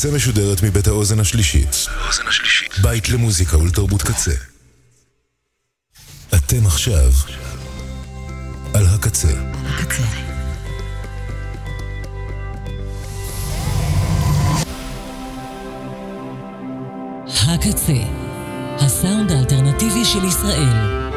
הקצה משודרת מבית האוזן השלישית. בית למוזיקה ולתרבות קצה. אתם עכשיו על הקצה. הקצה. הקצה, הסאונד האלטרנטיבי של ישראל.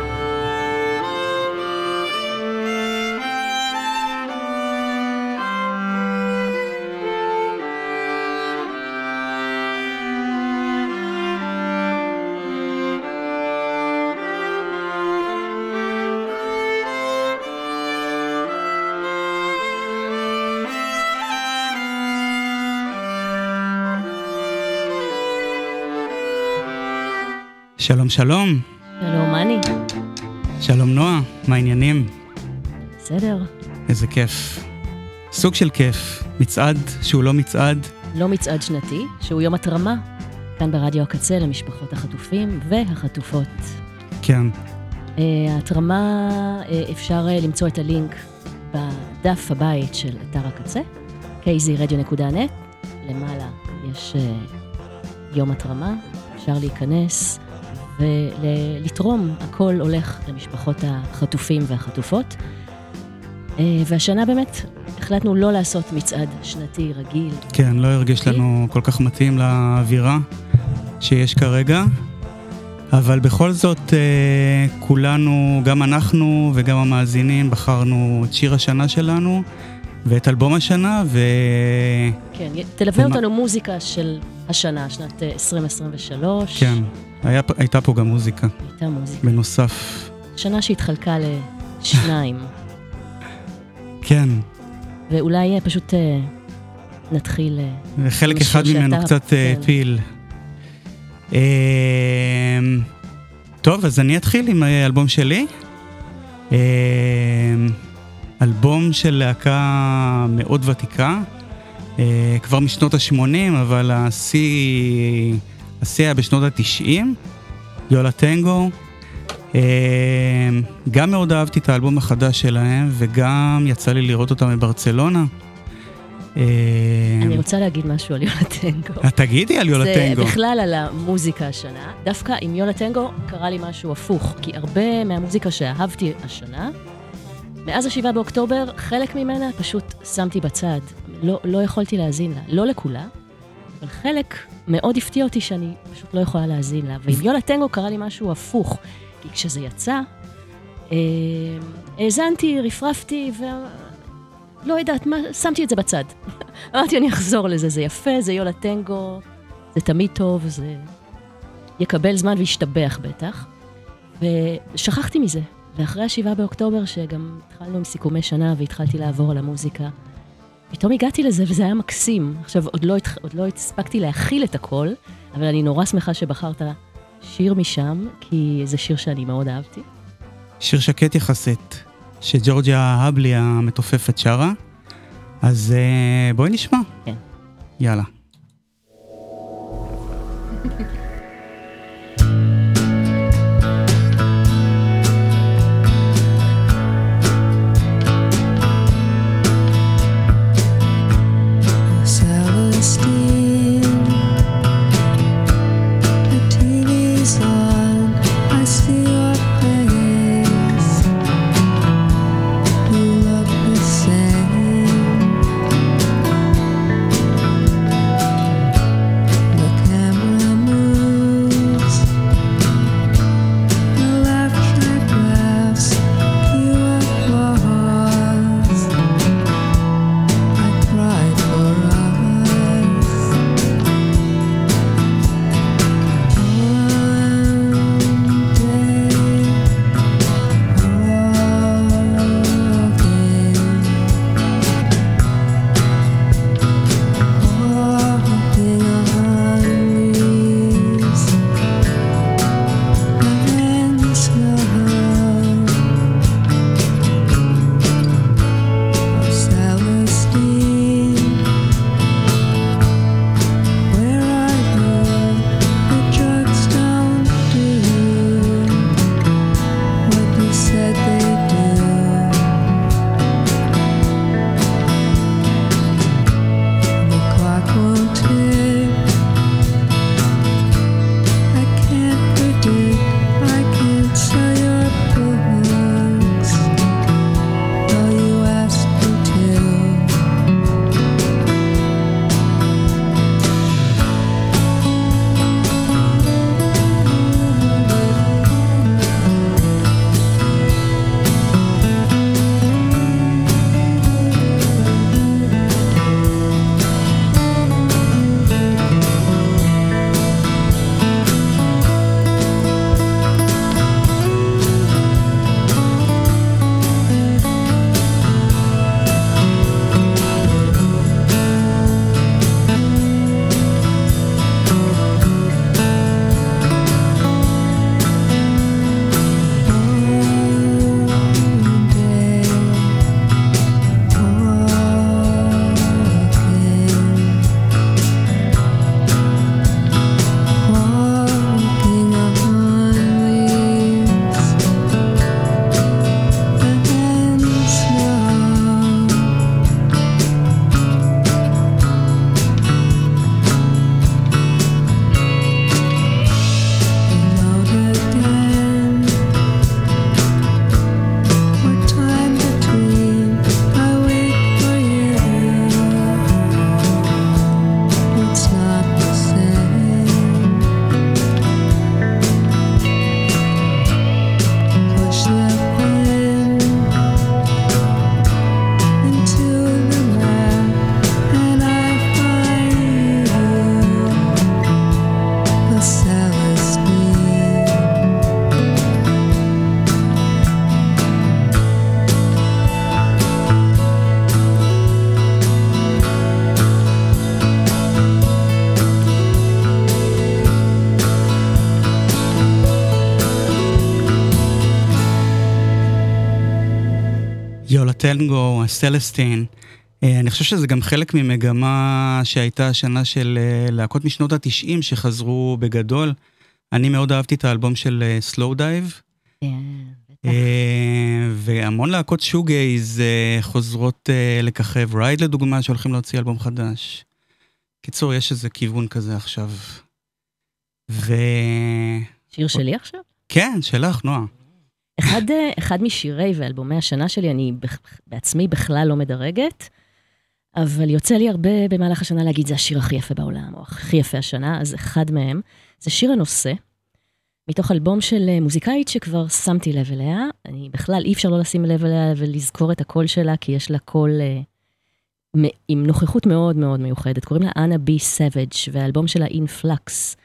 שלום שלום. שלום, מה אני? שלום נועה, מה העניינים? בסדר. איזה כיף. סוג של כיף, מצעד שהוא לא מצעד. לא מצעד שנתי, שהוא יום התרמה, כאן ברדיו הקצה למשפחות החטופים והחטופות. כן. Uh, ההתרמה, uh, אפשר uh, למצוא את הלינק בדף הבית של אתר הקצה, kzradio.net, למעלה יש uh, יום התרמה, אפשר להיכנס, ולתרום, הכל הולך למשפחות החטופים והחטופות. אה, והשנה באמת החלטנו לא לעשות מצעד שנתי רגיל. כן, לא הרגיש לנו כל כך מתאים לאווירה שיש כרגע. אבל בכל זאת, אה, כולנו, גם אנחנו וגם המאזינים, בחרנו את שיר השנה שלנו ואת אלבום השנה, ו... כן, תלווה אותנו מוזיקה של השנה, שנת 2023. כן. היה, הייתה פה גם מוזיקה. הייתה מוזיקה. בנוסף. שנה שהתחלקה לשניים. כן. ואולי פשוט uh, נתחיל... Uh, חלק אחד ממנו קצת כן. פיל. Uh, טוב, אז אני אתחיל עם האלבום שלי. Uh, אלבום של להקה מאוד ותיקה, uh, כבר משנות ה-80, אבל השיא... היה בשנות התשעים, יולה טנגו. אמ, גם מאוד אהבתי את האלבום החדש שלהם, וגם יצא לי לראות אותם בברצלונה. אמ, אני רוצה להגיד משהו על יולה טנגו. אה, תגידי על יולה טנגו. זה בכלל על המוזיקה השנה. דווקא עם יולה טנגו קרה לי משהו הפוך, כי הרבה מהמוזיקה שאהבתי השנה, מאז השבעה באוקטובר, חלק ממנה פשוט שמתי בצד. לא, לא יכולתי להאזין לה. לא לכולה, אבל חלק מאוד הפתיע אותי שאני פשוט לא יכולה להאזין לה. ועם יולה טנגו קרה לי משהו הפוך, כי כשזה יצא, אה, האזנתי, רפרפתי, ולא יודעת מה, שמתי את זה בצד. אמרתי, אני אחזור לזה, זה יפה, זה יולה טנגו, זה תמיד טוב, זה יקבל זמן וישתבח בטח. ושכחתי מזה. ואחרי השבעה באוקטובר, שגם התחלנו עם סיכומי שנה והתחלתי לעבור על המוזיקה, פתאום הגעתי לזה וזה היה מקסים. עכשיו, עוד לא, עוד לא הספקתי להכיל את הכל, אבל אני נורא שמחה שבחרת שיר משם, כי זה שיר שאני מאוד אהבתי. שיר שקט יחסית, שג'ורג'יה האבלי המתופפת שרה, אז uh, בואי נשמע. כן. יאללה. טנגו, הסלסטין. אה, אני חושב שזה גם חלק ממגמה שהייתה השנה של אה, להקות משנות התשעים שחזרו בגדול. אני מאוד אהבתי את האלבום של Slowdive. והמון להקות shoegaze חוזרות לככב, Ride לדוגמה, שהולכים להוציא אלבום חדש. קיצור, יש איזה כיוון כזה עכשיו. ו... שיר שלי עכשיו? כן, שלך, נועה. אחד, אחד משירי ואלבומי השנה שלי, אני בעצמי בכלל לא מדרגת, אבל יוצא לי הרבה במהלך השנה להגיד, זה השיר הכי יפה בעולם, או הכי יפה השנה, אז אחד מהם, זה שיר הנושא, מתוך אלבום של אה, מוזיקאית שכבר שמתי לב אליה. אני בכלל, אי אפשר לא לשים לב אליה ולזכור את הקול שלה, כי יש לה קול אה, עם נוכחות מאוד מאוד מיוחדת. קוראים לה אנה בי סאביג', והאלבום שלה Influx,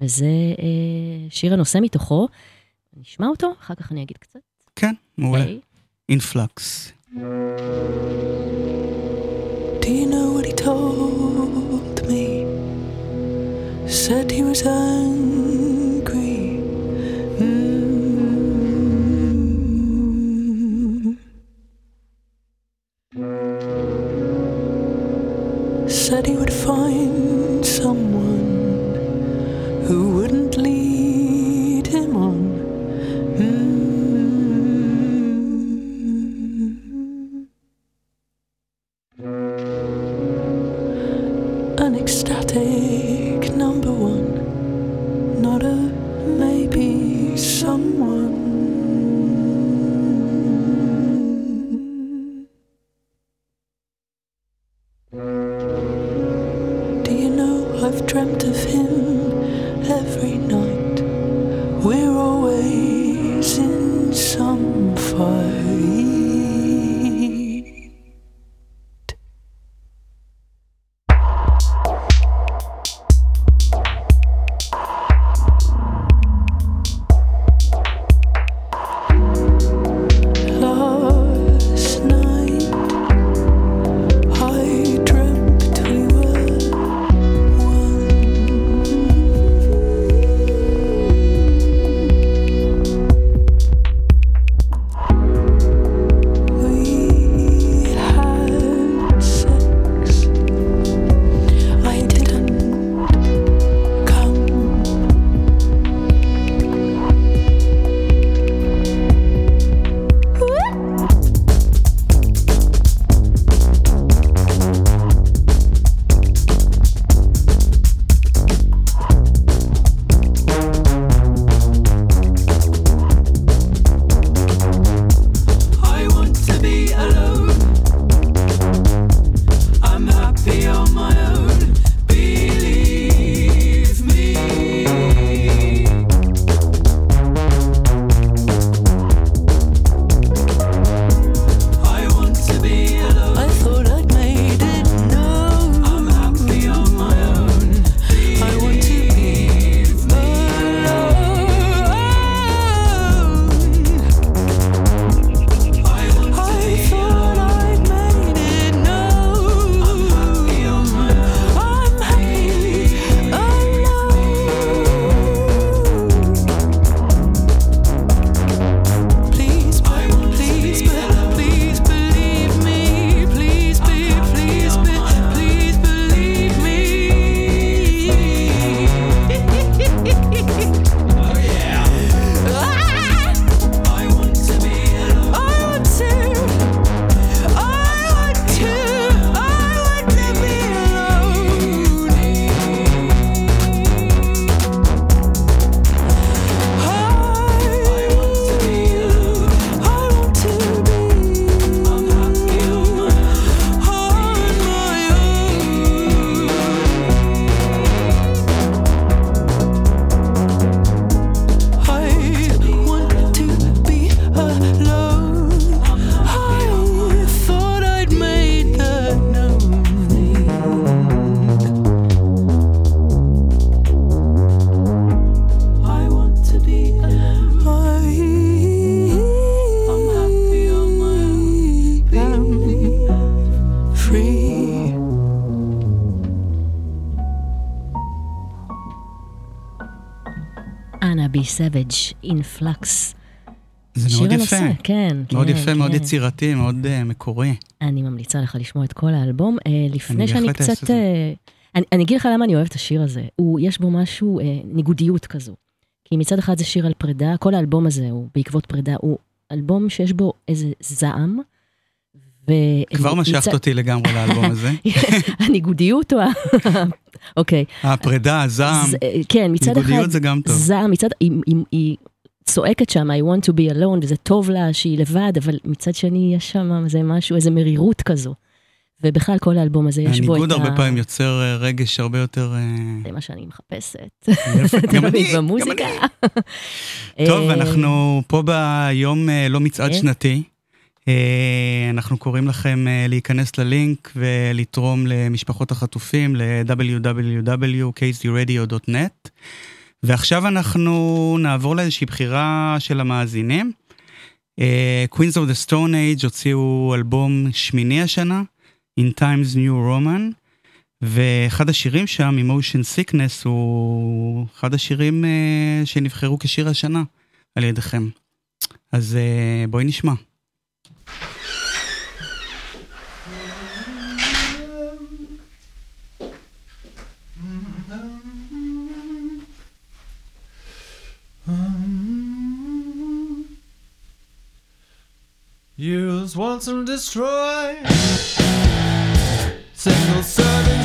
וזה uh, שיר הנושא מתוכו. נשמע אותו, אחר כך אני אגיד קצת. כן, מעולה. אינפלקס. Do you know what he told me? Said he was angry. Mm. Said he would find someone בי סאביג', Influx. זה מאוד הנושא, יפה. כן, מאוד כן, יפה, מאוד כן. יצירתי, מאוד אה, מקורי. אני ממליצה לך לשמוע את כל האלבום. אה, לפני אני שאני קצת... אה, אני, אני אגיד לך למה אני אוהבת את השיר הזה. הוא, יש בו משהו, אה, ניגודיות כזו. כי מצד אחד זה שיר על פרידה, כל האלבום הזה הוא בעקבות פרידה, הוא אלבום שיש בו איזה זעם. ו... כבר משכת אותי לגמרי לאלבום הזה. הניגודיות או ה... אוקיי. הפרידה, הזעם, כן, מצד אחד, ניגודיות זה גם טוב. זעם, מצד, היא, צועקת שם, I want to be alone, וזה טוב לה שהיא לבד, אבל מצד שני יש שם איזה משהו, איזה מרירות כזו. ובכלל כל האלבום הזה יש בו את הניגוד ה... הרבה פעמים יוצר אה, רגש הרבה יותר... אה, זה מה שאני מחפשת. גם אני, גם. אני. טוב, אה, אנחנו פה ביום לא מצעד כן. שנתי. אה, אנחנו קוראים לכם אה, להיכנס ללינק ולתרום למשפחות החטופים ל-www.kzradio.net. ועכשיו אנחנו נעבור לאיזושהי בחירה של המאזינים. אה, Queens of the Stone Age הוציאו אלבום שמיני השנה, In Times New Roman, ואחד השירים שם, Emotion Sickness, הוא אחד השירים שנבחרו כשיר השנה על ידיכם. אז בואי נשמע. Use once and destroy. Single servings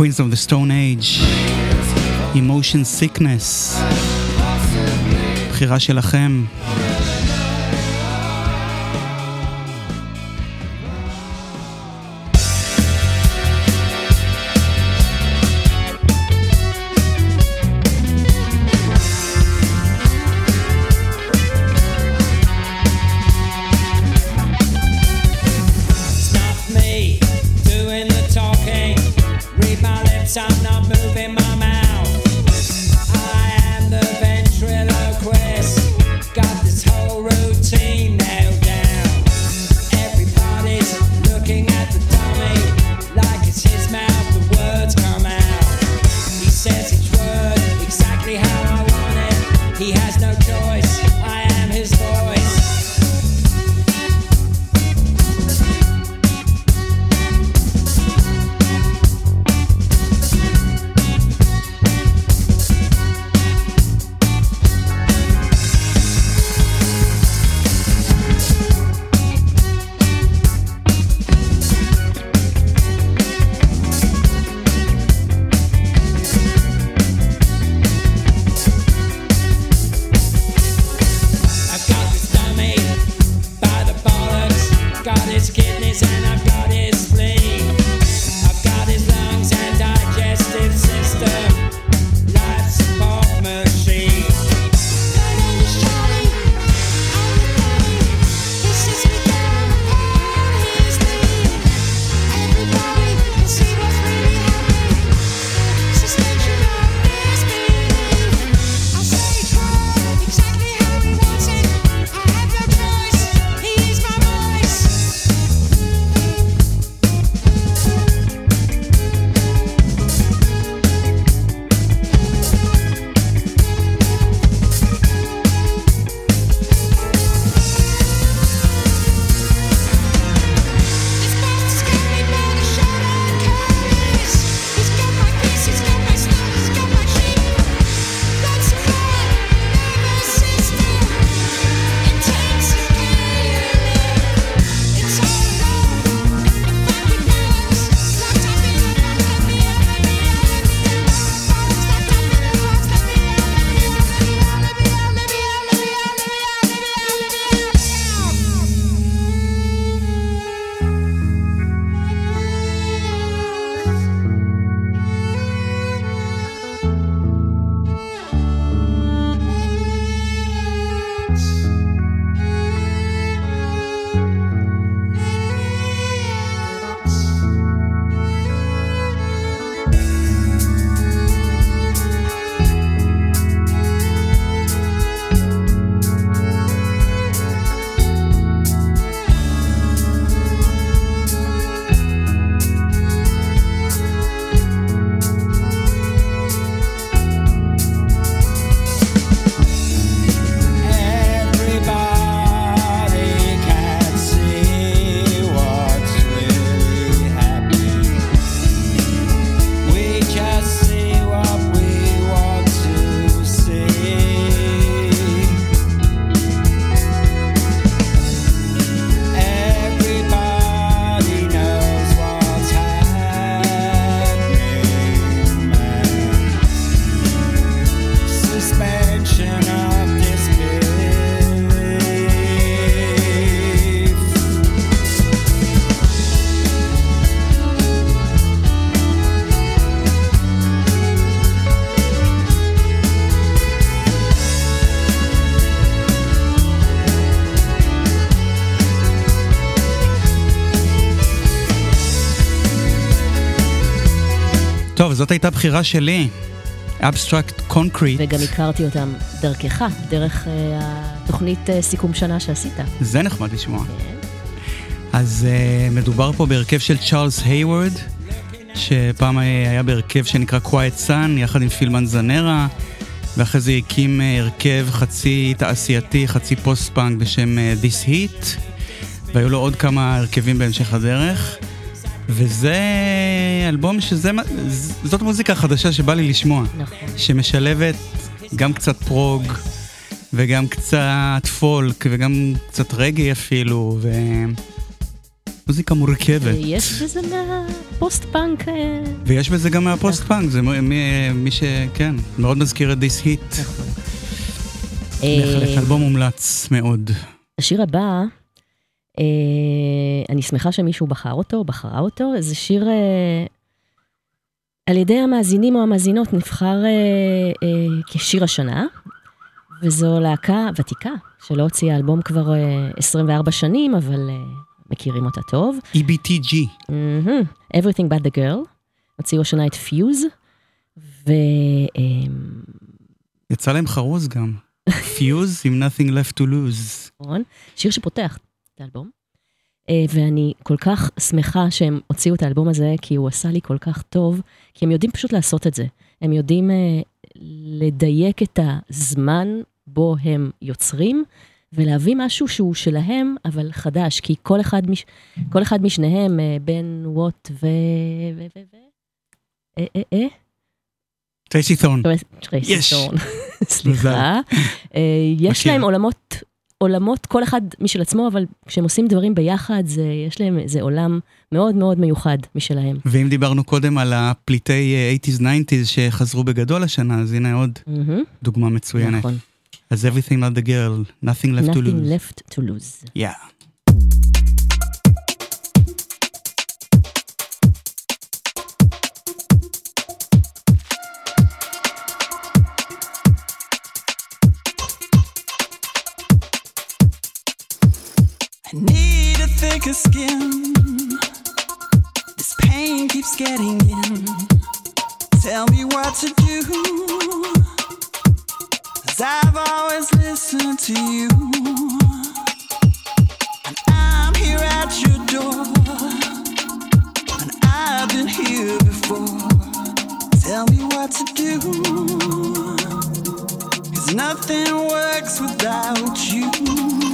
Queens of the Stone Age, Emotion Sickness, בחירה שלכם. זאת הייתה בחירה שלי. אבסטרקט קונקריט. וגם הכרתי אותם דרכך, דרך אה, התוכנית אה, סיכום שנה שעשית. זה נחמד לשמוע. כן. אז אה, מדובר פה בהרכב של צ'ארלס הייוורד, שפעם היה בהרכב שנקרא Quiet Sun, יחד עם פיל מנזנרה, ואחרי זה הקים אה, הרכב חצי תעשייתי, חצי פוסט-פאנק בשם אה, This Heat, והיו לו עוד כמה הרכבים בהמשך הדרך. וזה אלבום שזה, זאת מוזיקה חדשה שבא לי לשמוע. נכון. שמשלבת גם קצת prog, וגם קצת folk, וגם קצת רגעי אפילו, ו... מוזיקה מורכבת. יש בזה מהפוסט-פאנק. אה, ויש בזה גם מהפוסט-פאנק, זה מ- מי, מי ש... כן, מאוד מזכיר את This Heat. בהחלט, אה, אלבום מומלץ מאוד. השיר הבא, אה, אני שמחה שמישהו בחר אותו, בחרה אותו, זה שיר על ידי המאזינים או המאזינות נבחר אה, אה, כשיר השנה, וזו להקה ותיקה, שלא הוציאה אלבום כבר אה, 24 שנים, אבל אה, מכירים אותה טוב. EBTG. מהמם. Everything but the girl, הוציאו השנה את פיוז, ו... אה, יצא להם חרוז גם. פיוז עם nothing left to lose. נכון? שיר שפותח את האלבום. אה, ואני כל כך שמחה שהם הוציאו את האלבום הזה, כי הוא עשה לי כל כך טוב, כי הם יודעים פשוט לעשות את זה. הם יודעים אה, לדייק את הזמן בו הם יוצרים, ולהביא משהו שהוא שלהם, אבל חדש, כי כל אחד, מש, כל אחד משניהם, אה, בן ווט ו... ו... ו... ו... אה, אה, אה? טרייסי ת'ורן. טרייסי. ת'ורן. סליחה. יש. להם עולמות, עולמות, כל אחד משל עצמו, אבל כשהם עושים דברים ביחד, זה, יש להם איזה עולם מאוד מאוד מיוחד משלהם. ואם דיברנו קודם על הפליטי אה, 80's 90's שחזרו בגדול השנה, אז הנה עוד מהמם, דוגמה מצוינת. נכון. אז Everything But The Girl, Nothing Left to Nothing Lose. left to lose. Yeah. Need a skin. This pain keeps getting in. Tell me what to do. Cause I've always listened to you. And I'm here at your door. And I've been here before. Tell me what to do. Cause nothing works without you.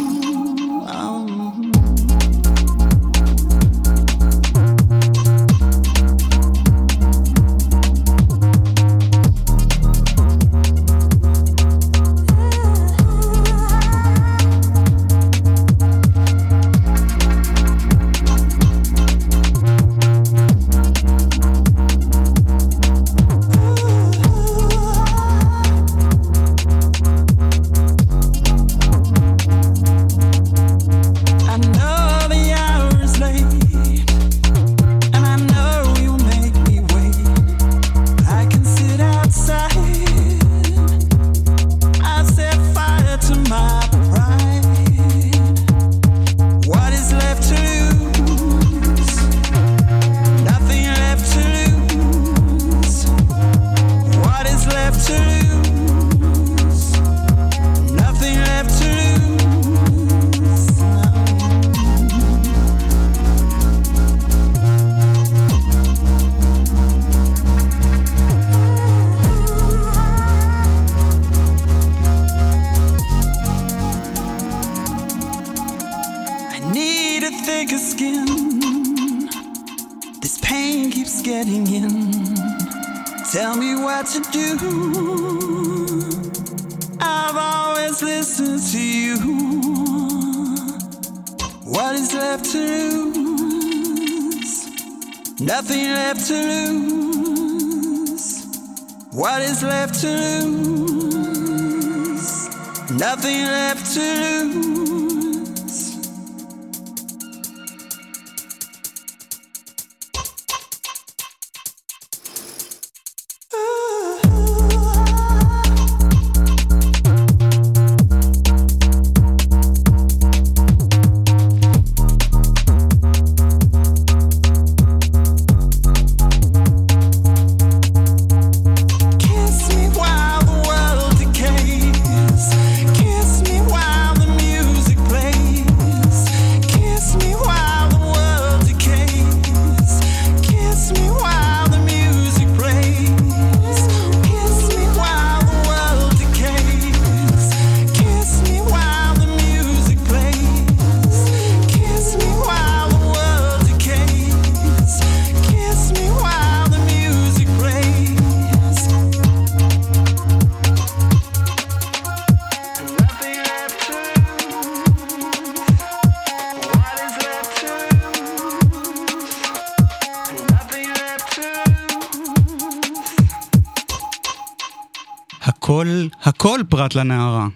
פרט לנערה.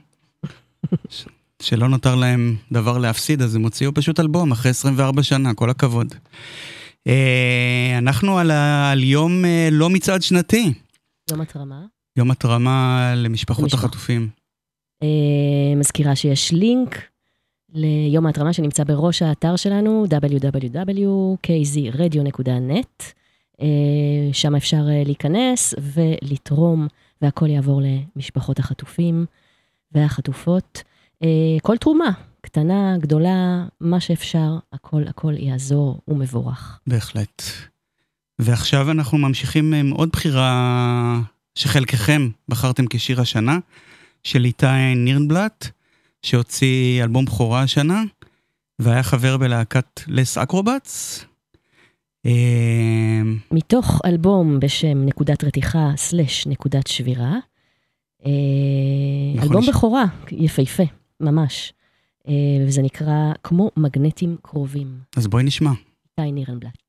ש- שלא נותר להם דבר להפסיד, אז הם הוציאו פשוט אלבום אחרי 24 שנה, כל הכבוד. אה, אנחנו על, ה, על יום אה, לא מצעד שנתי, יום התרמה. יום התרמה למשפחות למשפח- החטופים. אה, מזכירה שיש לינק ליום ההתרמה שנמצא בראש האתר שלנו, www.kzradio.net. שם אפשר להיכנס ולתרום, והכל יעבור למשפחות החטופים והחטופות. אה, כל תרומה, קטנה, גדולה, מה שאפשר, הכל הכל יעזור ומבורך. בהחלט. ועכשיו אנחנו ממשיכים עם עוד בחירה שחלקכם בחרתם כשיר השנה, של איתי נירנבלט, שהוציא אלבום בכורה השנה, והיה חבר בלהקת לס אקרובטס. אה, מתוך אלבום בשם נקודת רתיחה סלש נקודת שבירה. אה, יכול אלבום בכורה, יפהפה, ממש. אה, וזה נקרא כמו מגנטים קרובים, אז בואי נשמע. איתי נירנבלט.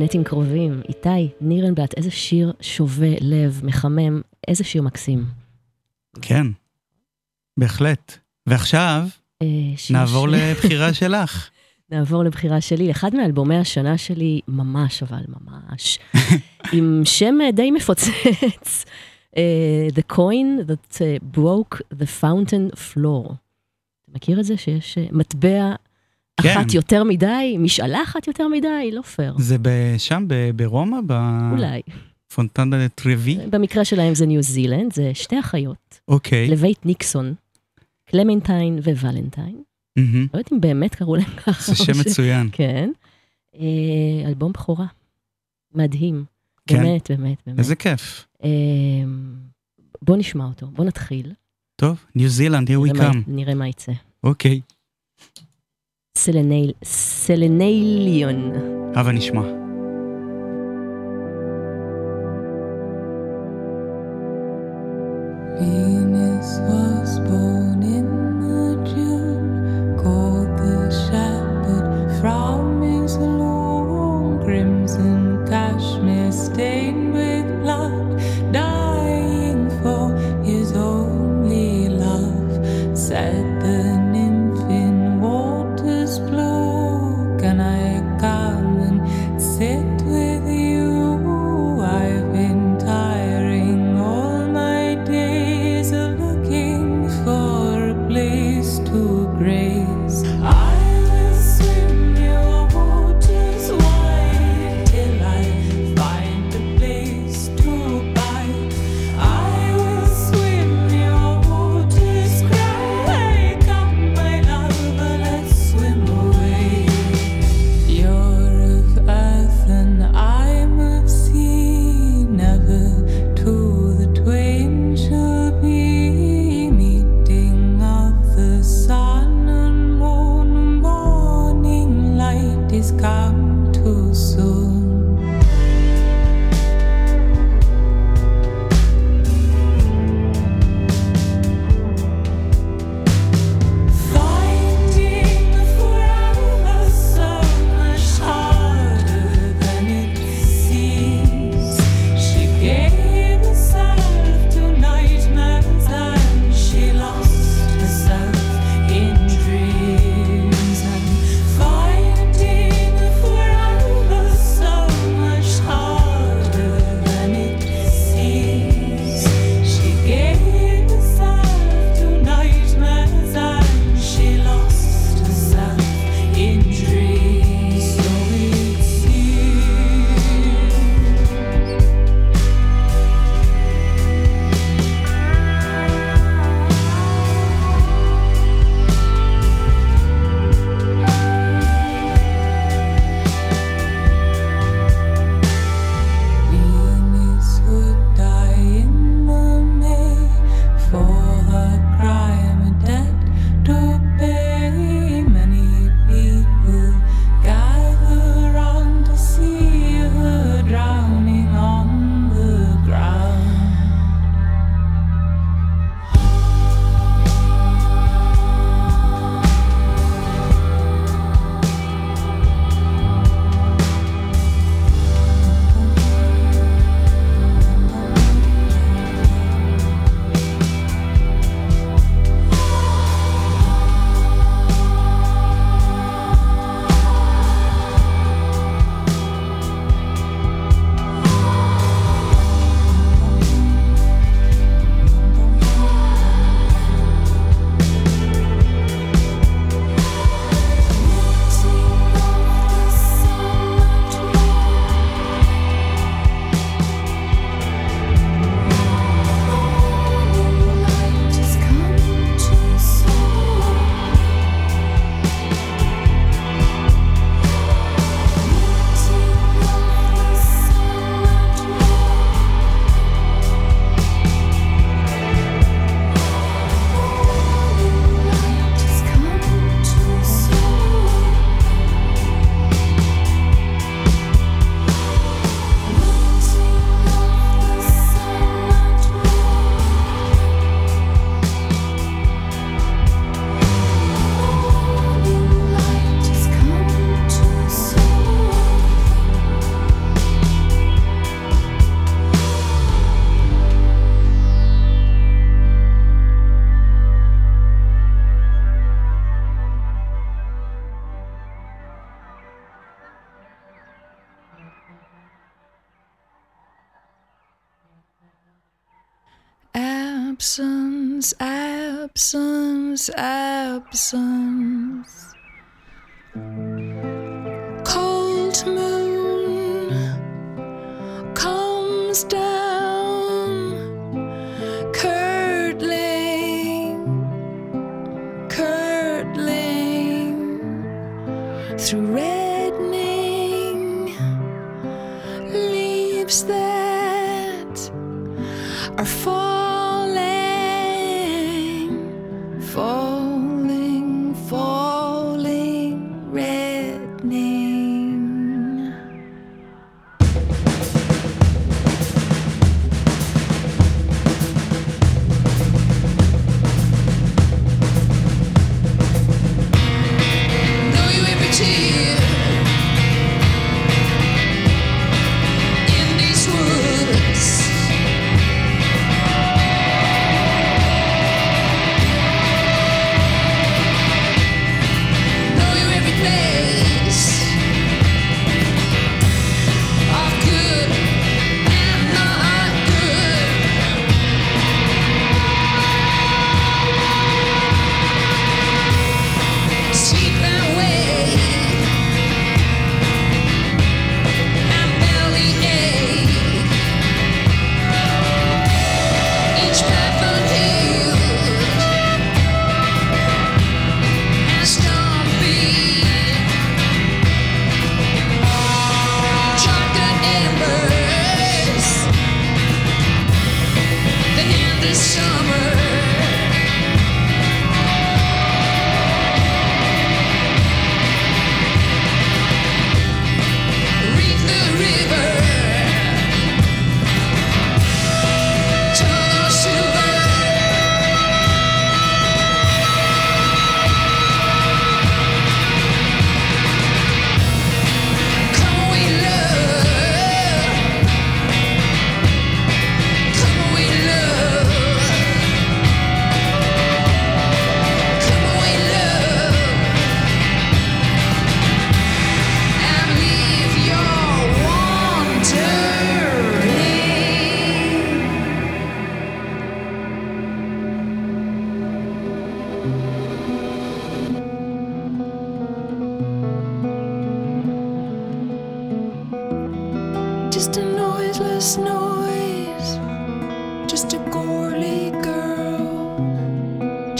מגנטים קרובים. איתי, נירנבלט, איזה שיר שובה לב, מחמם, איזה שיר מקסים. כן, בהחלט. ועכשיו אה, נעבור לבחירה שלך. נעבור לבחירה שלי, אחד מאלבומי השנה שלי, ממש אבל ממש, עם שם אה, די מפוצץ, אה, The Coin That Broke the Fountain Floor. אתה מכיר את זה שיש אה, מטבע כן. אחת יותר מדי, משאלה אחת יותר מדי? לא פייר. זה ב- שם, ב- ברומא? אולי. בפונטנה די טרווי? במקרה שלהם זה ניו זילנד, זה שתי אחיות, אוקיי. לבית ניקסון, קלמנטיין ולנטיין. מהמם. לא יודעת אם באמת קראו להם ככה. זה שם מצוין. כן. אה, אלבום בכורה. מדהים. כן. באמת, באמת, באמת. איזה כיף. אה, בוא נשמע אותו, בוא נתחיל. טוב, ניו זילנד, here we come. נראה מה יצא. אוקיי, סלנייל, סלנייליון. הבה נשמע. Venus was born in the June, called the shepherd from his long crimson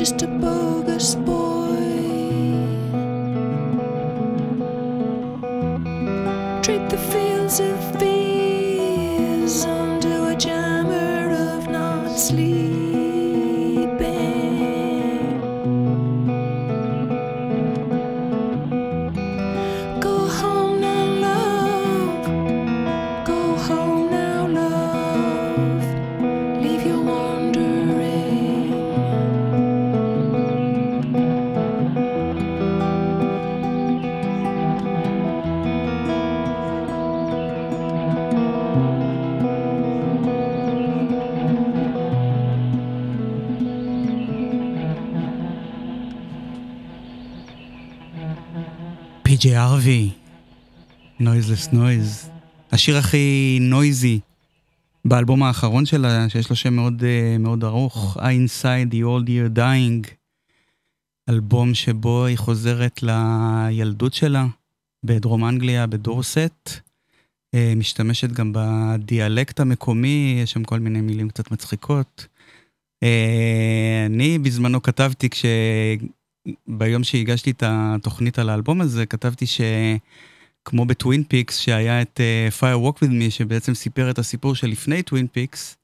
just a bogus boy. Drape the fields of נויזלס נויז. השיר הכי נויזי באלבום האחרון שלה, שיש לו שם מאוד, אה, מאוד ארוך, Inside the Old Year Dying. אלבום שבו היא חוזרת לילדות שלה בדרום אנגליה, בדורסט. אה, משתמשת גם בדיאלקט המקומי, יש שם כל מיני מילים קצת מצחיקות. אה, אני בזמנו כתבתי, כש... ביום שהגשתי את התוכנית על האלבום הזה, כתבתי שכמו בטווין פיקס, שהיה את uh, Fire Walk With Me, שבעצם סיפר את הסיפור שלפני טווין פיקס,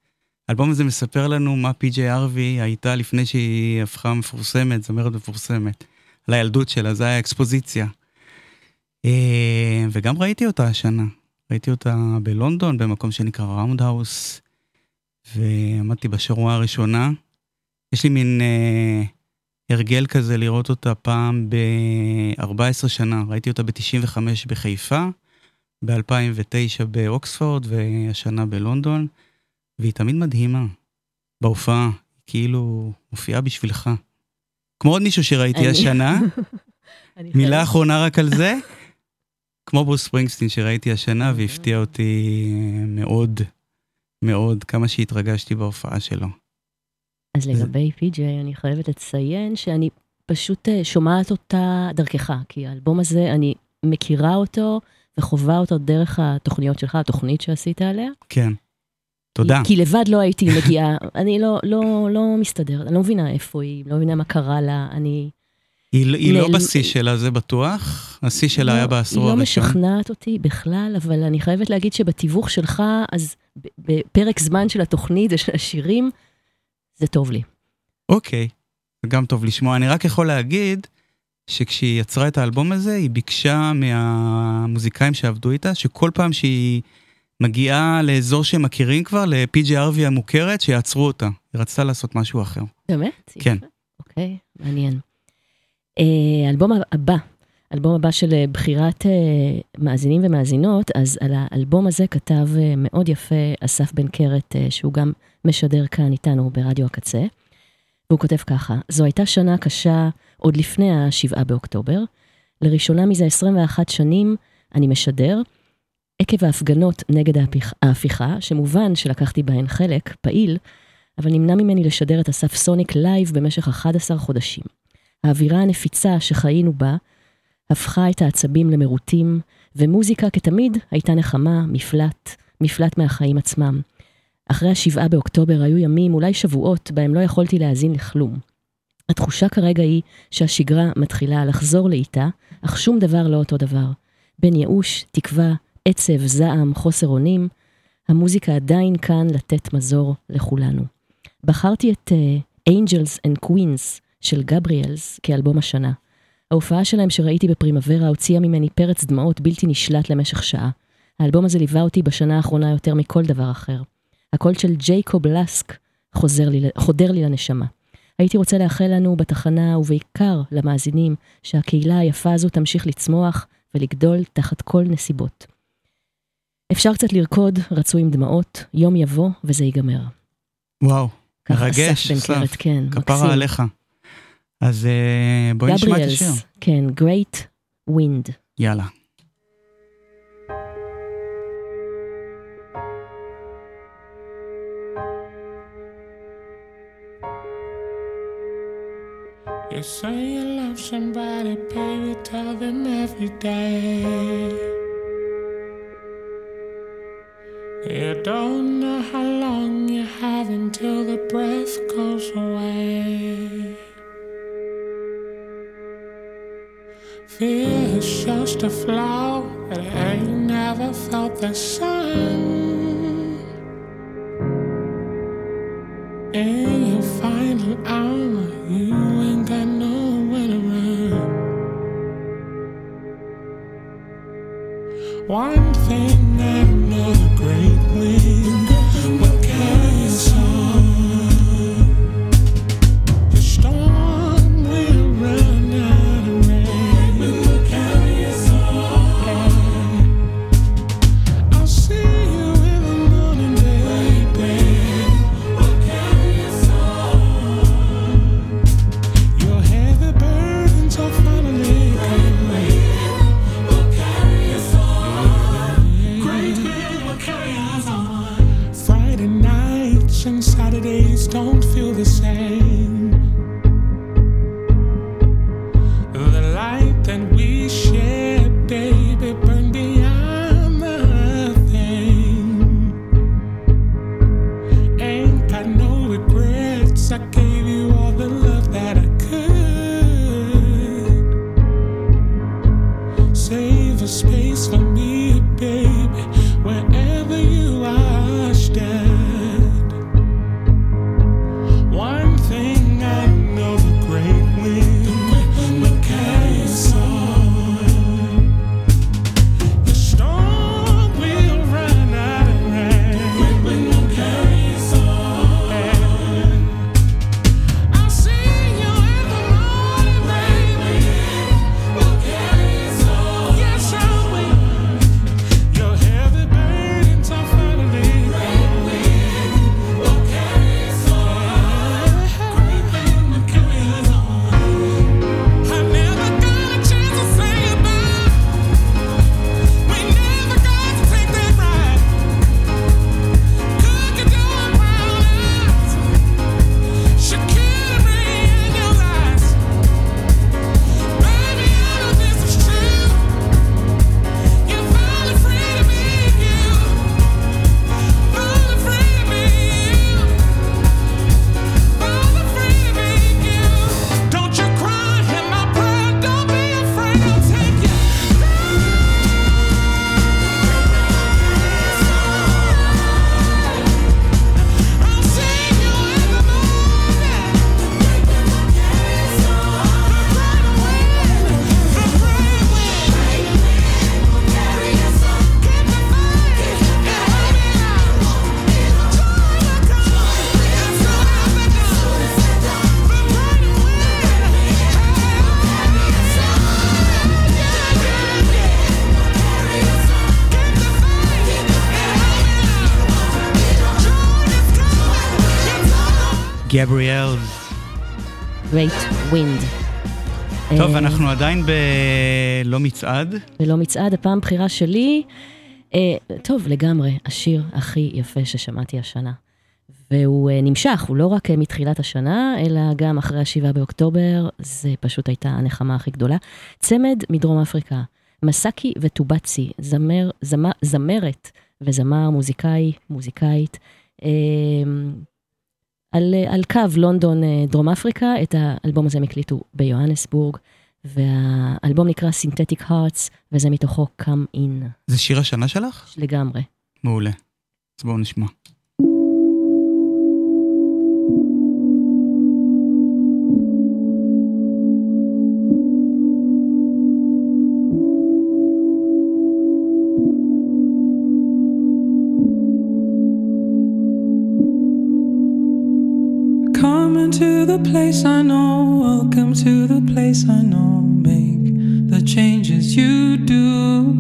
האלבום הזה מספר לנו מה פי.ג'יי הארווי הייתה לפני שהיא הפכה מפורסמת, זמרת מפורסמת, על הילדות שלה, זה היה אקספוזיציה. Uh, וגם ראיתי אותה השנה, ראיתי אותה בלונדון, במקום שנקרא ראונד האוס, ועמדתי בשורה הראשונה. יש לי מין... Uh, הרגל כזה לראות אותה פעם ב-14 שנה. ראיתי אותה ב-95 בחיפה, ב-2009 באוקספורד והשנה בלונדון, והיא תמיד מדהימה. בהופעה, כאילו מופיעה בשבילך. כמו עוד מישהו שראיתי אני- השנה, מילה אחרונה רק על זה, כמו ברוס ספרינגסטין שראיתי השנה והפתיע אותי מאוד, מאוד, כמה שהתרגשתי בהופעה שלו. אז לגבי פי.ג'יי, אני חייבת לציין שאני פשוט אה, שומעת אותה דרכך, כי האלבום הזה, אני מכירה אותו וחווה אותו דרך התוכניות שלך, התוכנית שעשית עליה. כן. תודה. כי לבד לא הייתי מגיעה, אני לא, לא, לא מסתדרת, אני לא מבינה איפה היא, לא מבינה מה קרה לה, אני... היא, לא- היא לא נעל- בשיא שלה, זה בטוח. השיא שלה היה בעשור היא לא הראשון. משכנעת אותי בכלל, אבל אני חייבת להגיד שבתיווך שלך, אז בפרק זמן של התוכנית ושל השירים, זה טוב לי. אוקיי, זה גם טוב לשמוע. אני רק יכול להגיד שכשהיא יצרה את האלבום הזה, היא ביקשה מהמוזיקאים שעבדו איתה, שכל פעם שהיא מגיעה לאזור שהם מכירים כבר, לפי.ג'י ארווי המוכרת, שיעצרו אותה. היא רצתה לעשות משהו אחר. באמת? כן. אוקיי, מעניין. אה, האלבום הבא, האלבום הבא של אה, בחירת אה, מאזינים ומאזינות, אז על האלבום הזה כתב מאוד יפה אסף בן קרת, שהוא גם משדר כאן איתנו ברדיו הקצה. והוא כותב ככה, זו הייתה שנה קשה עוד לפני ה-7 באוקטובר. לראשונה מזה 21 שנים אני משדר, עקב ההפגנות נגד ההפיכ- ההפיכה, שמובן שלקחתי בהן חלק, פעיל, אבל נמנע ממני לשדר את אסף סוניק live במשך 11 חודשים. האווירה הנפיצה שחיינו בה הפכה את העצבים למרוטים, ומוזיקה כתמיד הייתה נחמה, מפלט, מפלט מהחיים עצמם. אחרי השבעה באוקטובר היו ימים, אולי שבועות, בהם לא יכולתי להאזין לכלום. התחושה כרגע היא שהשגרה מתחילה לחזור לאיטה, אך שום דבר לא אותו דבר. בין ייאוש, תקווה, עצב, זעם, חוסר אונים, המוזיקה עדיין כאן לתת מזור לכולנו. בחרתי את uh, Angels and Queens של גבריאלס כאלבום השנה. ההופעה שלהם שראיתי בפרימוורה הוציאה ממני פרץ דמעות בלתי נשלט למשך שעה. האלבום הזה ליווה אותי בשנה האחרונה יותר מכל דבר אחר. הקול של ג'ייקוב לסק חוזר לי, חודר לי לנשמה. הייתי רוצה לאחל לנו בתחנה, ובעיקר למאזינים, שהקהילה היפה הזו תמשיך לצמוח ולגדול תחת כל נסיבות. אפשר קצת לרקוד, רצוי עם דמעות, יום יבוא וזה ייגמר. וואו, מרגש. קרת, כן, מקסים. כפרה עליך. אז אה, בואי נשמע את השיר. כן, Great Wind. יאללה. You say you love somebody, baby, tell them every day. You don't know how long you have until the breath goes away. Fear is just a flaw that ain't never felt the sun. In your final hour, you ain't got run. One thing I know, the אנחנו עדיין בלא מצעד. ולא מצעד, הפעם בחירה שלי. אה, טוב, לגמרי, השיר הכי יפה ששמעתי השנה. והוא אה, נמשך, הוא לא רק אה, מתחילת השנה, אלא גם אחרי השבעה באוקטובר, זה פשוט הייתה הנחמה הכי גדולה. צמד מדרום אפריקה, מסאקי וטובצי, זמר, זמר, זמרת וזמר, מוזיקאי, מוזיקאית, אה, על, אה, על קו לונדון אה, דרום אפריקה, את האלבום הזה הם הקליטו ביוהנסבורג, והאלבום נקרא Synthetic Hearts, וזה מתוכו Come In, זה שיר השנה שלך? לגמרי. מעולה. אז בואו נשמע. Come into the place I know, welcome to the place I know. Make the changes you do.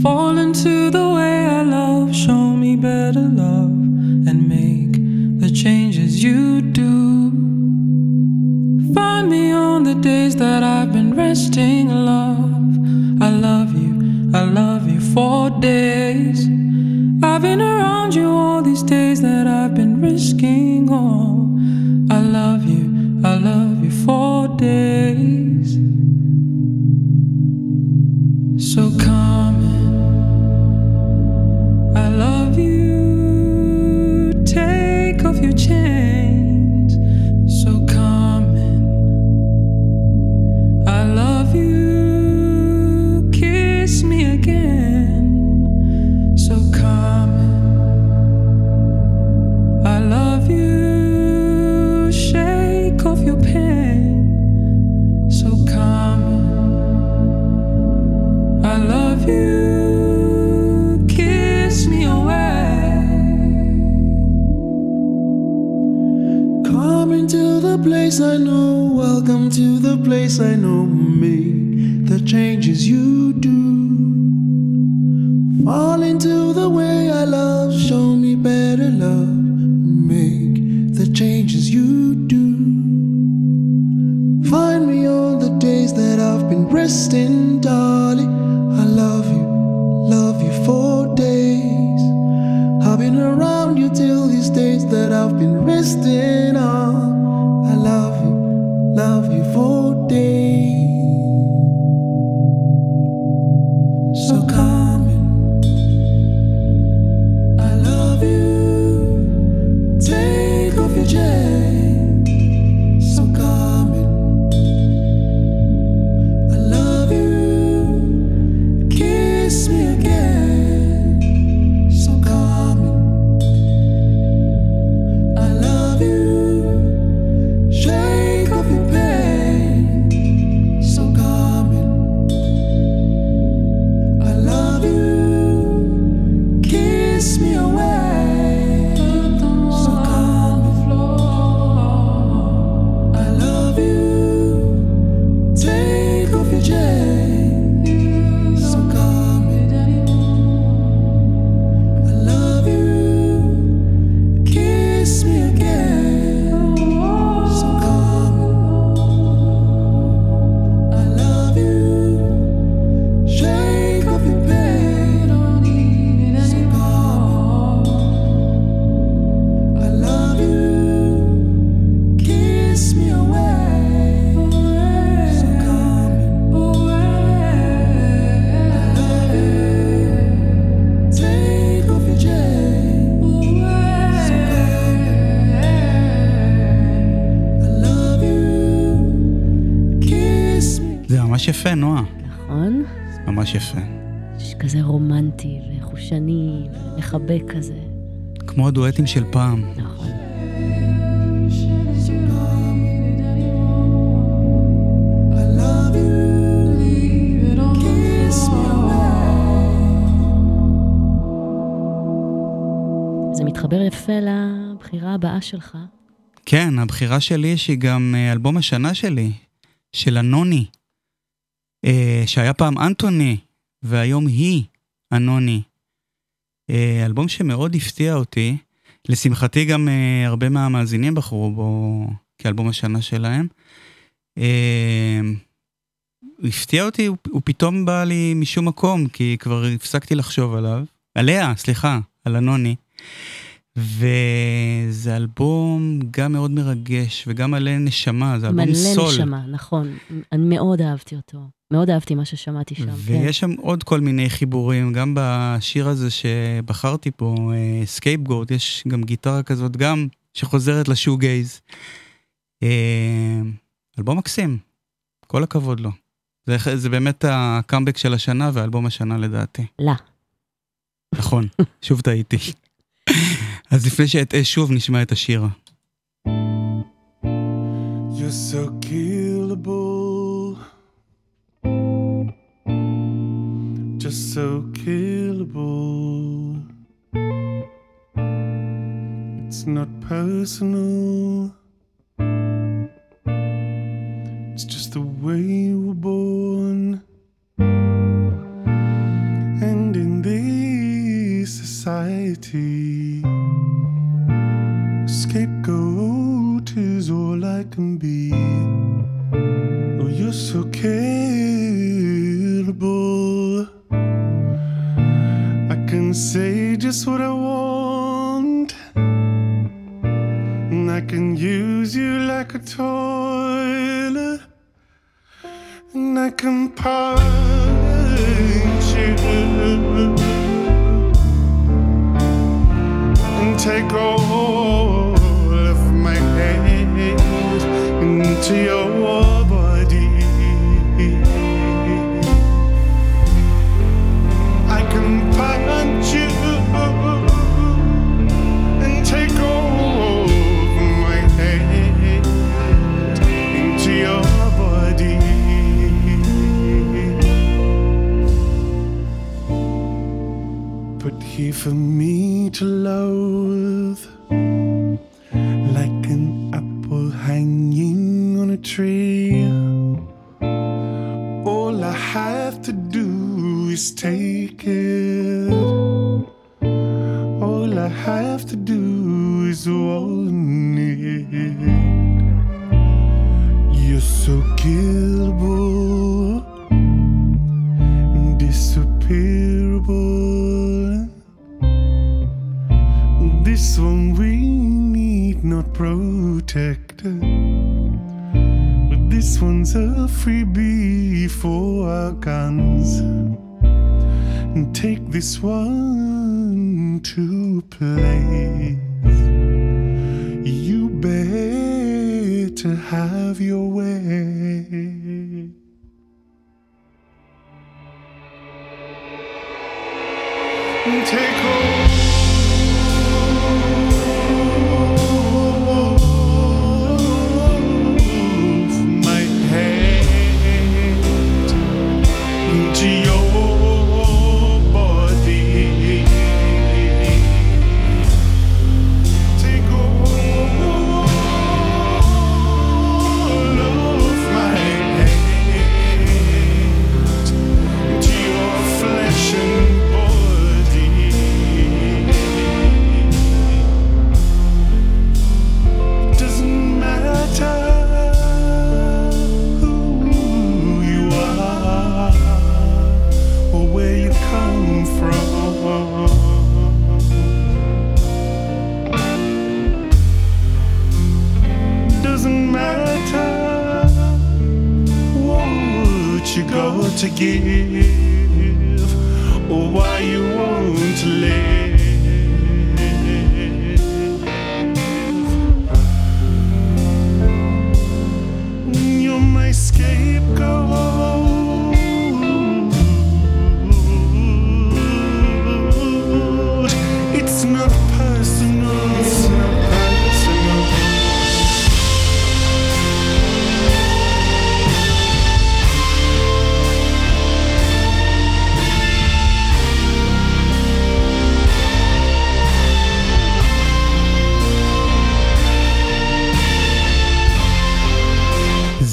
Fall into the way I love, show me better love, and make the changes you do. Find me on the days that I've been resting, love. I love you, I love you for days. I've been around you all these days that I've been risking all. I love you, I love you for days. So come in. I love you. Place I know, welcome to the place I know. Make the changes you do. Fall into the way I love, show me better love. Make the changes you do. Find me on the days that I've been resting, darling. ומחבק כזה. כמו הדואטים של פעם. נכון. זה מתחבר יפה לבחירה הבאה שלך. כן, הבחירה שלי שהיא גם אה, אלבום השנה שלי, של אנוני, אה, שהיה פעם אנטוני, והיום היא אנוני. אה, אלבום שמאוד הפתיע אותי. לשמחתי גם אה, הרבה מהמאזינים בחרו בו כאלבום השנה שלהם. אה, הפתיע אותי, הוא, הוא פתאום בא לי משום מקום, כי כבר הפסקתי לחשוב עליו. עליה, סליחה, על הנוני. וזה אלבום גם מאוד מרגש וגם מלא נשמה, זה אלבום מלא סול. נשמה, נכון. אני מאוד אהבתי אותו. מאוד אהבתי מה ששמעתי שם. כן. ויש שם עוד כל מיני חיבורים, גם בשיר הזה שבחרתי פה, סקייפגורד, יש גם גיטרה כזאת גם שחוזרת ל shoegaze. אה, אלבום מקסים, כל הכבוד לו. זה, זה באמת הקאמבק של השנה ואלבום השנה לדעתי. לה. נכון, שוב טעיתי. אז לפני שאטעה שוב נשמע את השיר. You're so killable. Just so killable. It's not personal. It's just the way were born. And in this society, scapegoat is all I can be. Oh, you're so killable. Say just what I want. And I can use you like a toilet. And I can punch you. And take all of my hate into your body. Here for me to loathe like an apple hanging on a tree. All I have to do is take it. All I have to do is want it. You're so killable, disappearable. This one we need not protect. But this one's a freebie for our guns. And take this one to place. You better have your way.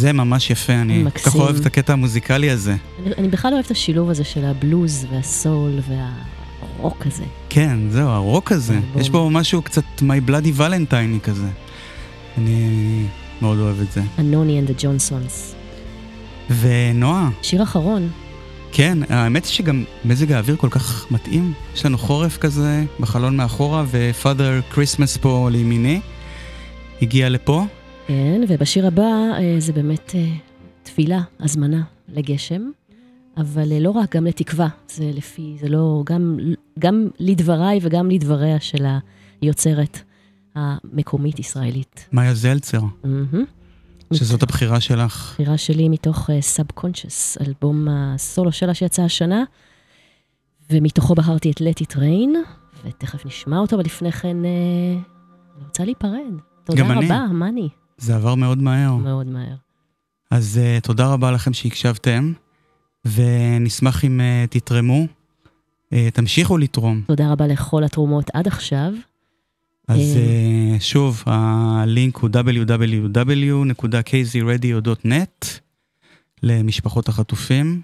זה ממש יפה, אני כל כך. אוהב את הקטע המוזיקלי הזה. אני, אני בכלל אוהבת את השילוב הזה של הבלוז והסול והרוק רוק כזה. כן, זהו, הרוק הזה. אלבום. יש בו משהו קצת My Bloody Valentine כזה. אני מאוד אוהב את זה. הנוני and the Johnsons. ונועה, שיר אחרון, כן, האמת היא שגם מזג האוויר כל כך מתאים. יש לנו חורף כזה בחלון מאחורה, ו-Father Christmas פה לימיני. הגיע לפה. כן, ובשיר הבא אה, זה באמת אה, תפילה, הזמנה לגשם, אבל אה, לא רק, גם לתקווה. זה לפי, זה לא, גם, גם לדבריי וגם לדבריה של היוצרת המקומית-ישראלית. מאיה זלצר, מהמם. שזאת הבחירה שלך. בחירה שלי מתוך Subconscious, אלבום הסולו שלה שיצא השנה, ומתוכו בחרתי את Let It Rain, ותכף נשמע אותו, אבל לפני כן אני רוצה להיפרד. תודה אני. רבה, מאני. זה עבר מאוד מהר. מאוד מהר. אז uh, תודה רבה לכם שהקשבתם, ונשמח אם uh, תתרמו. Uh, תמשיכו לתרום. תודה רבה לכל התרומות עד עכשיו. אז uh, שוב, הלינק הוא www.kzradio.net למשפחות החטופים,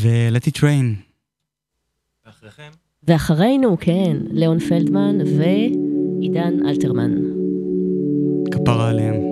ו-let it rain. ואחריכם? ואחרינו, כן, ליאון פלדמן ועידן אלתרמן. כפרה עליהם.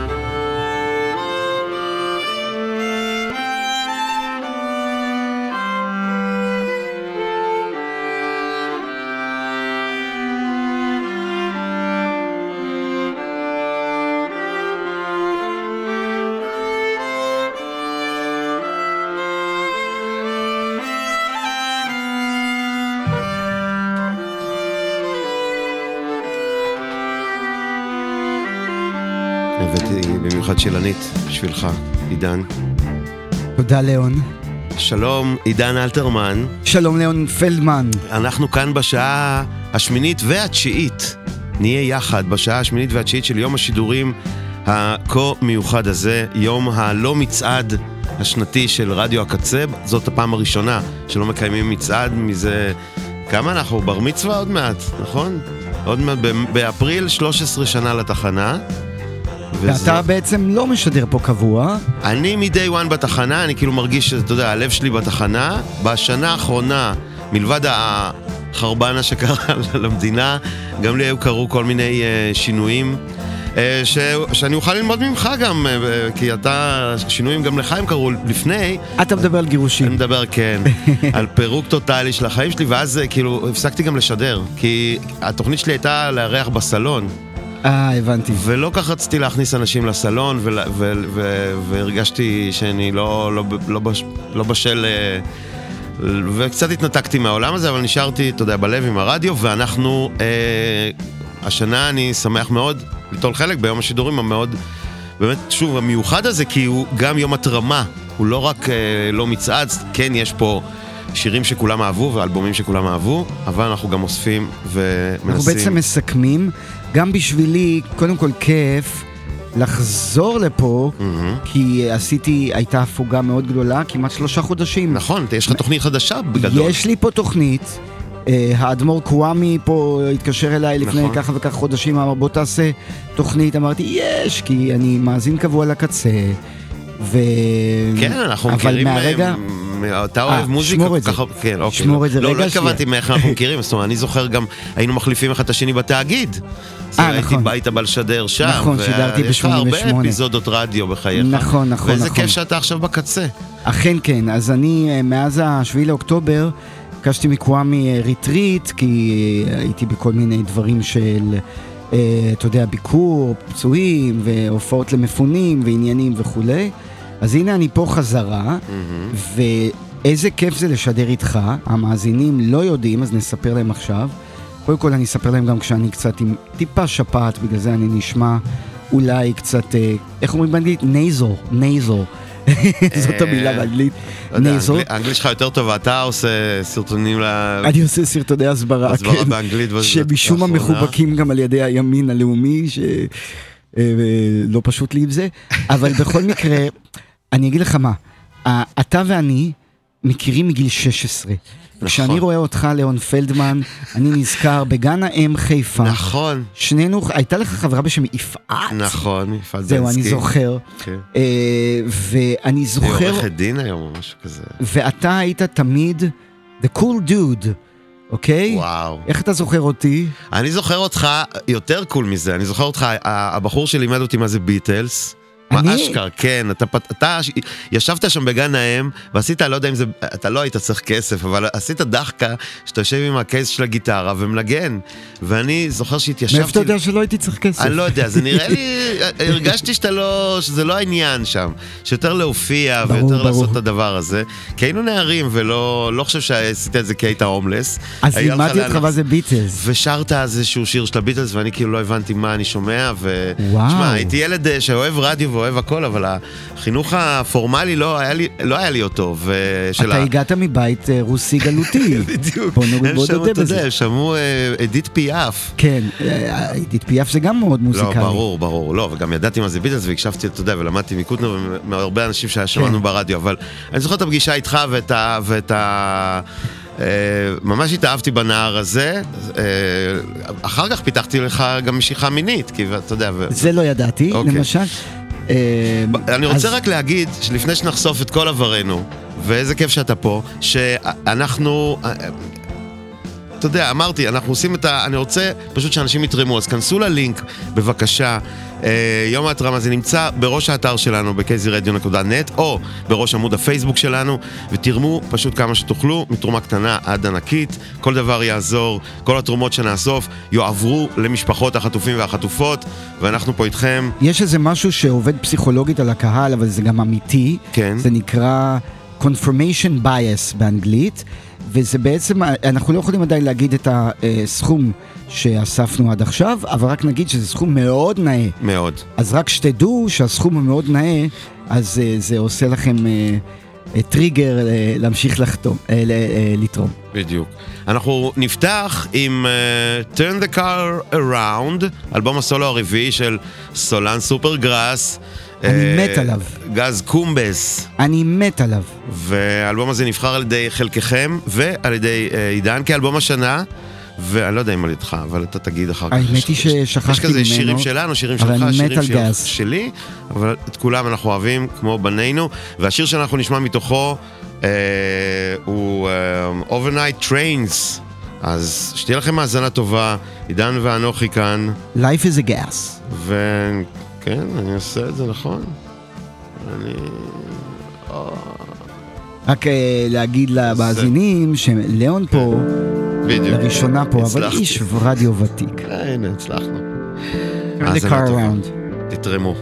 בשבילך, עידן. תודה, ליאון. שלום, עידן אלתרמן. שלום, ליאון פלדמן. אנחנו כאן בשעה השמינית והתשיעית. נהיה יחד בשעה השמינית והתשיעית של יום השידורים הכה מיוחד הזה, יום הלא מצעד השנתי של רדיו הקצה. זאת הפעם הראשונה שלא מקיימים מצעד מזה... כמה אנחנו? בר מצווה עוד מעט, נכון? עוד מעט, באפריל 13 שנה לתחנה. ואתה בעצם לא משדר פה קבוע. אני מ-day one בתחנה, אני כאילו מרגיש שאתה יודע, הלב שלי בתחנה. בשנה האחרונה, מלבד החרבנה שקרה למדינה, גם לי היו קרו כל מיני uh, שינויים. uh, ש... שאני אוכל ללמוד ממך גם, uh, כי אתה, שינויים גם לך הם קרו לפני. אתה מדבר על גירושים. אני מדבר, כן, על פירוק טוטאלי של החיים שלי, ואז כאילו הפסקתי גם לשדר, כי התוכנית שלי הייתה לארח בסלון. אה, הבנתי. ולא כך רציתי להכניס אנשים לסלון, ול, ו, ו, והרגשתי שאני לא, לא, לא, בש, לא בשל... אה, וקצת התנתקתי מהעולם הזה, אבל נשארתי, אתה יודע, בלב עם הרדיו, ואנחנו, אה, השנה אני שמח מאוד ליטול חלק ביום השידורים המאוד, באמת, שוב, המיוחד הזה, כי הוא גם יום התרמה, הוא לא רק אה, לא מצעד, כן, יש פה... שירים שכולם אהבו ואלבומים שכולם אהבו, אבל אנחנו גם אוספים ומנסים... אנחנו בעצם מסכמים. גם בשבילי, קודם כל כיף לחזור לפה, Mm-hmm. כי עשיתי, הייתה הפוגה מאוד גדולה, כמעט שלושה חודשים. נכון, יש לך תוכנית חדשה בגדול. יש לי פה תוכנית. אה, האדמו"ר קוואמי פה התקשר אליי לפני נכון. ככה וככה חודשים, אמר בוא תעשה תוכנית, אמרתי יש, כי אני מאזין קבוע לקצה, ו... כן, אנחנו אבל מכירים... מהרגע... אה, אתה אה, אוהב מוזיקה שמור את זה. כן, אוקיי. שמור את זה לא, רגע, לא התכוונתי שנייה. מאיך אנחנו מכירים, זאת אומרת, אני זוכר גם, היינו מחליפים אחד את השני בתאגיד. אה, הייתי- נכון. היית בא לשדר שם. נכון, שידרתי ויש לך הרבה ב-88. אפיזודות רדיו בחייך. נכון, נכון, ואיזה נכון. כיף שאתה עכשיו בקצה. אכן כן, אז אני אה, מאז ה-7 לאוקטובר ביקשתי מקוואמי אה, retreat, כי אה, הייתי בכל מיני דברים של, אה, אתה יודע, ביקור, פצועים, והופעות למפונים, ועניינים וכולי. אז הנה אני פה חזרה, ואיזה כיף זה לשדר איתך, המאזינים לא יודעים, אז נספר להם עכשיו. קודם כל אני אספר להם גם כשאני קצת עם טיפה שפעת, בגלל זה אני נשמע אולי קצת, אה, איך אומרים באנגלית? נייזור, נייזור. זאת המילה באנגלית, לא נייזור. האנגלי- האנגלית שלך יותר טוב, ואתה עושה סרטונים ל... אני עושה סרטוני הסברה, הסברה כן, באנגלית שמשום מה. מחובקים גם על ידי הימין הלאומי, שלא פשוט לי עם זה, אבל בכל מקרה, אני אגיד לך מה, אתה ואני מכירים מגיל 16. נכון. כשאני רואה אותך, ליאון פלדמן, אני נזכר בגן האם חיפה. נכון. שנינו, הייתה לך חברה בשם יפעת. נכון, יפעת זהו, אני בנסקי. זוכר. כן. אה, ואני היא זוכר, עורכת דין היום או משהו כזה. ואתה היית תמיד the cool dude, אוקיי? וואו. איך אתה זוכר אותי? אני זוכר אותך יותר קול מזה, אני זוכר אותך, הבחור שלימד אותי מה זה ביטלס. אני? אשכרה, כן, אתה, אתה ש- ישבת שם בגן האם, ועשית, לא יודע אם זה, אתה לא היית צריך כסף, אבל עשית דחקה, שאתה יושב עם ה case של הגיטרה ומנגן. ואני זוכר שהתיישבתי... מאיפה אתה יודע שלא הייתי צריך כסף? אני לא יודע, זה נראה לי, הרגשתי שאתה לא, שזה לא העניין שם. שיותר להופיע ברור, ויותר ברור. לעשות את הדבר הזה. כי היינו נערים ולא לא חושב שעשית את זה כי היית הומלס. אז לימדתי אותך מה זה ביטלס. ושרת אז איזשהו שיר של הביטלס ואני כאילו לא הבנתי מה אני שומע ו... וואו. תשמע, הייתי ילד אה, שאוהב רדיו ואוהב הכל, אבל החינוך הפורמלי לא היה לי, לא היה לי אותו. ושל אתה הגעת מבית אה, רוסי גלותי. בדיוק. בוא נוריד בוא נודה בזה. הם שמעו אה, אדית פיאף. כן, אה, עידית פיאף זה גם מאוד מוזיקלי. לא, ברור, ברור, לא, וגם ידעתי מה זה ביטלס והקשבתי, אתה יודע, ולמדתי מקוטנר ומהרבה אנשים כן. ששמענו ברדיו, אבל אני זוכר את הפגישה איתך ואת ה... ואת ה... אה, ממש התאהבתי בנער הזה, אה, אחר כך פיתחתי לך גם משיכה מינית, כי אתה יודע... ו... זה לא ידעתי, אוקיי. למשל. אה, אני רוצה רק להגיד, שלפני שנחשוף את כל עברנו, ואיזה כיף שאתה פה, שאנחנו... אתה יודע, אמרתי, אנחנו עושים את ה... אני רוצה פשוט שאנשים יתרמו, אז כנסו ללינק, בבקשה. אה, יום ההתרמה זה נמצא בראש האתר שלנו, ב-kzradio.net, או בראש עמוד הפייסבוק שלנו, ותרמו פשוט כמה שתוכלו, מתרומה קטנה עד ענקית. כל דבר יעזור, כל התרומות שנאסוף יועברו למשפחות החטופים והחטופות, ואנחנו פה איתכם. יש איזה משהו שעובד פסיכולוגית על הקהל, אבל זה גם אמיתי. כן. זה נקרא confirmation bias באנגלית, וזה בעצם, אנחנו לא יכולים עדיין להגיד את הסכום שאספנו עד עכשיו, אבל רק נגיד שזה סכום מאוד נאה. מאוד. אז רק שתדעו שהסכום הוא מאוד נאה, אז אה, זה עושה לכם אה, אה, טריגר להמשיך לחתום, לתרום. בדיוק. אנחנו נפתח עם uh, Turn the Car Around, אלבום הסולו הרביעי של סולן סופר גראס. אני אה, מת עליו. גז קומבס. אני מת עליו. והאלבום הזה נבחר על ידי חלקכם ועל ידי אה, עידן כאלבום השנה. ואני לא יודע אם על ידך, אבל אתה תגיד אחר כך. האמת היא ששכחתי יש כזה ממנו, שירים שלנו, שירים שלך, שירים של-. שלי, אבל את כולם אנחנו אוהבים כמו בנינו, והשיר שאנחנו נשמע מתוכו אה, הוא אה, Overnight Trains. אז שתהיה לכם האזנה טובה, עידן ואנוכי כאן, Life is a gas. וכן, אני עושה את זה נכון. אני... רק אה, להגיד למאזינים שלאון פה. לראשונה פה, אבל. איש רדיו ותיק. הנה, הצלחנו. תתרמו.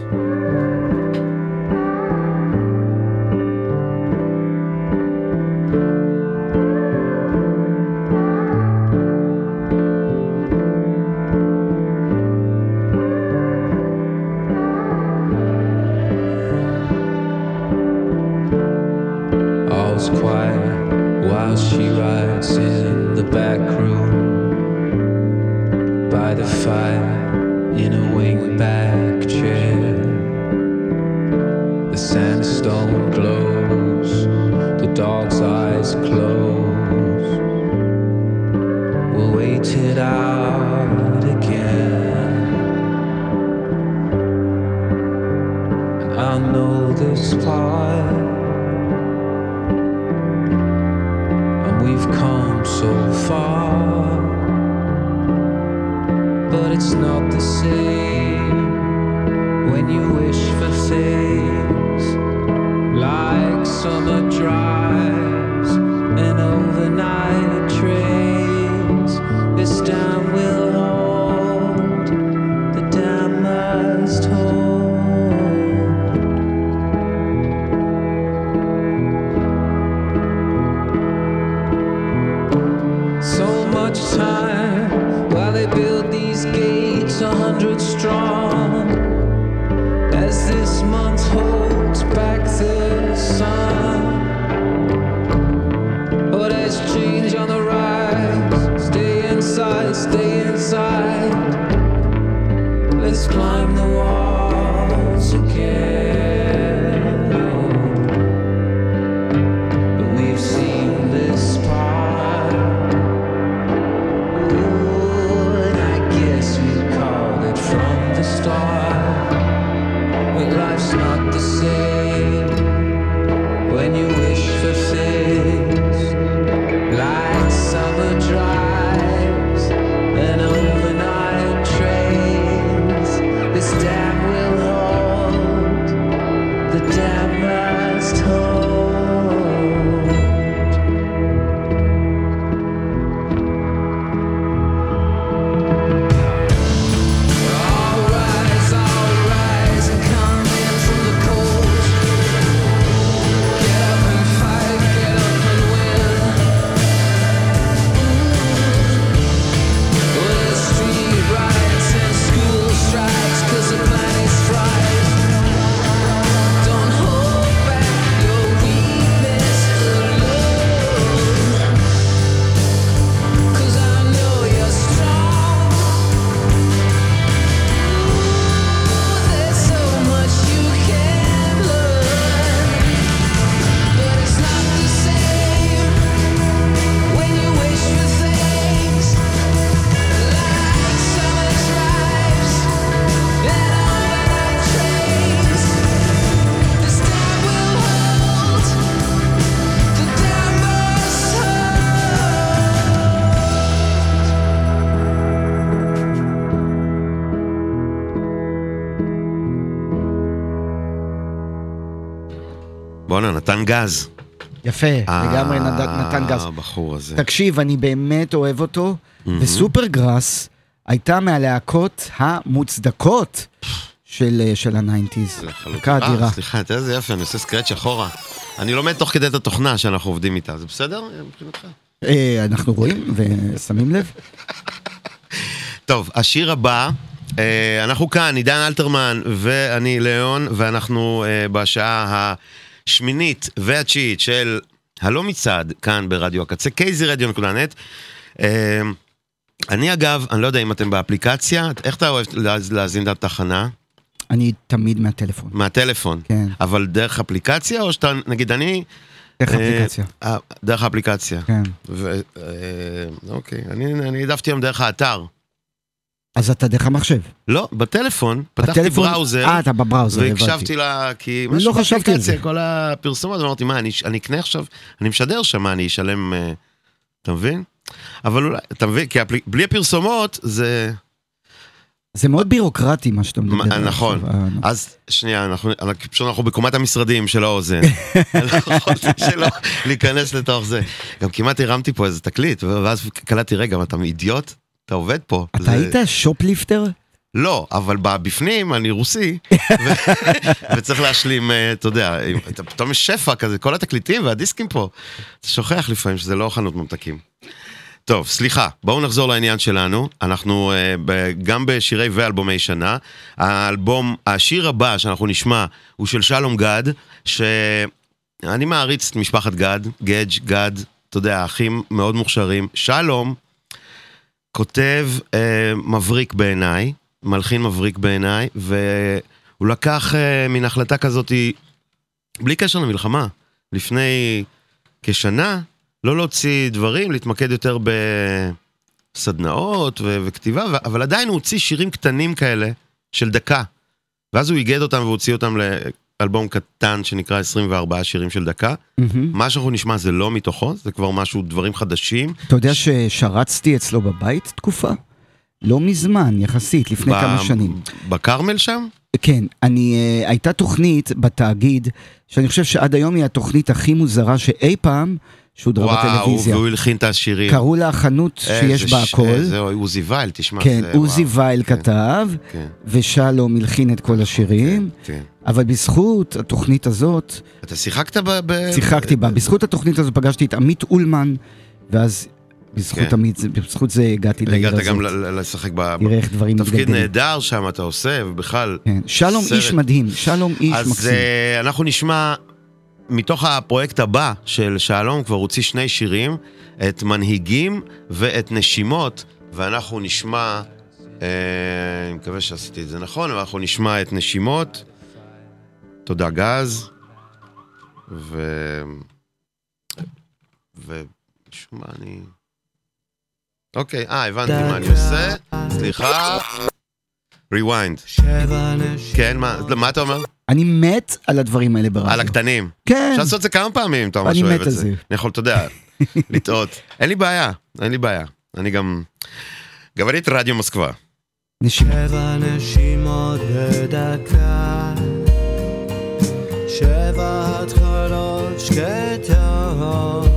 נתן גז. יפה, לגמרי אה, נתן נתן גז. הבחור הזה. תקשיב, אני באמת אוהב אותו. וסופר גראס הייתה מהלהקות המוצדקות של אה, של ה nineties. להקה אה, אדירה. סליחה, תראה איזה יפה, אני עושה scratch אחורה. אני לומד תוך כדי את התוכנה שאנחנו עובדים איתה, זה בסדר מבחינתך? אה, אנחנו רואים ושמים לב. טוב, השיר הבא, אה, אנחנו כאן, עידן אלתרמן ואני ליאון, ואנחנו אה, בשעה השמינית והתשיעית של הלא מצעד, כאן ברדיו הקצה, kzradio.net. אה, אני אגב, אני לא יודע אם אתם באפליקציה, איך אתה אוהב להאז- להאזין את התחנה? אני תמיד מהטלפון. מהטלפון. כן. אבל דרך אפליקציה, או שאתה, נגיד אני... דרך אה, אפליקציה. אה, דרך האפליקציה. כן. אה, אוקיי, אני העדפתי היום דרך האתר. אז אתה דרך המחשב. לא, בטלפון, פתחתי בטלפון- בראוזר. אה, אתה בבראוזר, והקשבתי הבנתי. לה, כי לא משהו חשבתי על זה. כל הפרסומות, אמרתי, מה, אני אני אקנה עכשיו, אני משדר שם, אני אשלם, אה, אתה מבין? אבל אולי, אתה מבין, כי הפל- בלי הפרסומות זה... זה מאוד בירוקרטי מה שאתה מדבר. נכון. אה, אז שנייה, אנחנו פשוט אנחנו בקומת המשרדים של האוזן. אני לא יכולתי שלא להיכנס לתוך זה. גם כמעט הרמתי פה איזה תקליט, ואז קלטתי, רגע, אתה אידיוט? אתה עובד פה. אתה זה- היית שופליפטר? לא, אבל בפנים אני רוסי, ו- וצריך להשלים, אה, אתה יודע, אתה- פתאום יש שפע כזה, כל התקליטים והדיסקים פה. אתה שוכח לפעמים שזה לא חנות ממתקים. טוב, סליחה, בואו נחזור לעניין שלנו. אנחנו אה, ב- גם בשירי ואלבומי שנה. האלבום, השיר הבא שאנחנו נשמע הוא של שלום גד, שאני מעריץ את משפחת גד, גדג', גד, אתה יודע, אחים מאוד מוכשרים. שלום כותב אה, מבריק בעיניי, מלחין מבריק בעיניי, והוא לקח אה, מין החלטה כזאת, בלי קשר למלחמה, לפני כשנה, לא להוציא דברים, להתמקד יותר בסדנאות ו- וכתיבה, ו- אבל עדיין הוא הוציא שירים קטנים כאלה של דקה. ואז הוא איגד אותם והוציא אותם לאלבום קטן שנקרא 24 שירים של דקה. מהמם. מה שאנחנו נשמע זה לא מתוכו, זה כבר משהו, דברים חדשים. אתה יודע ששרצתי אצלו בבית תקופה? לא מזמן, יחסית, לפני ב- כמה שנים. בכרמל שם? כן, אני, uh, הייתה תוכנית בתאגיד, שאני חושב שעד היום היא התוכנית הכי מוזרה שאי פעם שודרה וואו, בטלוויזיה. והוא הלחין את השירים. קראו לה חנות שיש בה הכל. איזה עוזי וייל, תשמע. כן, עוזי. וייל כתב, כן. ושלום הלחין את כל השירים, כן. אבל בזכות התוכנית הזאת, אתה שיחקת ב... שיחקתי בה, בזכות התוכנית הזאת פגשתי את עמית אולמן, ואז בזכות כן. עמית, בזכות זה הגעתי לעיר הזאת. הגעת גם לשחק ב... תראה איך דברים תפקיד מתגלגלים. נהדר שם אתה עושה, ובכלל... כן. שלום סרט. איש מדהים, שלום איש אז מקסים. אה, אנחנו נשמע, מתוך הפרויקט הבא של שלום, כבר הוציא שני שירים, את מנהיגים ואת נשימות, ואנחנו נשמע, אה, אני מקווה שעשיתי את זה נכון, ואנחנו נשמע את נשימות. תודה גז. ו... ומשום מה אני... אוקיי, אה, הבנתי מה אני עושה. סליחה. Rewind. כן, מה, מה אתה אומר? אני מת על הדברים האלה ברדיו. על הקטנים. כן. אפשר לעשות את זה כמה פעמים, אתה ממש אני אוהב מת את על זה. אני יכול, אתה יודע, לטעות. אין לי בעיה, אין לי בעיה. אני גם... גברית רדיו מוסקבה. שבע נשימות בדקה, שבע התחלות שקטות,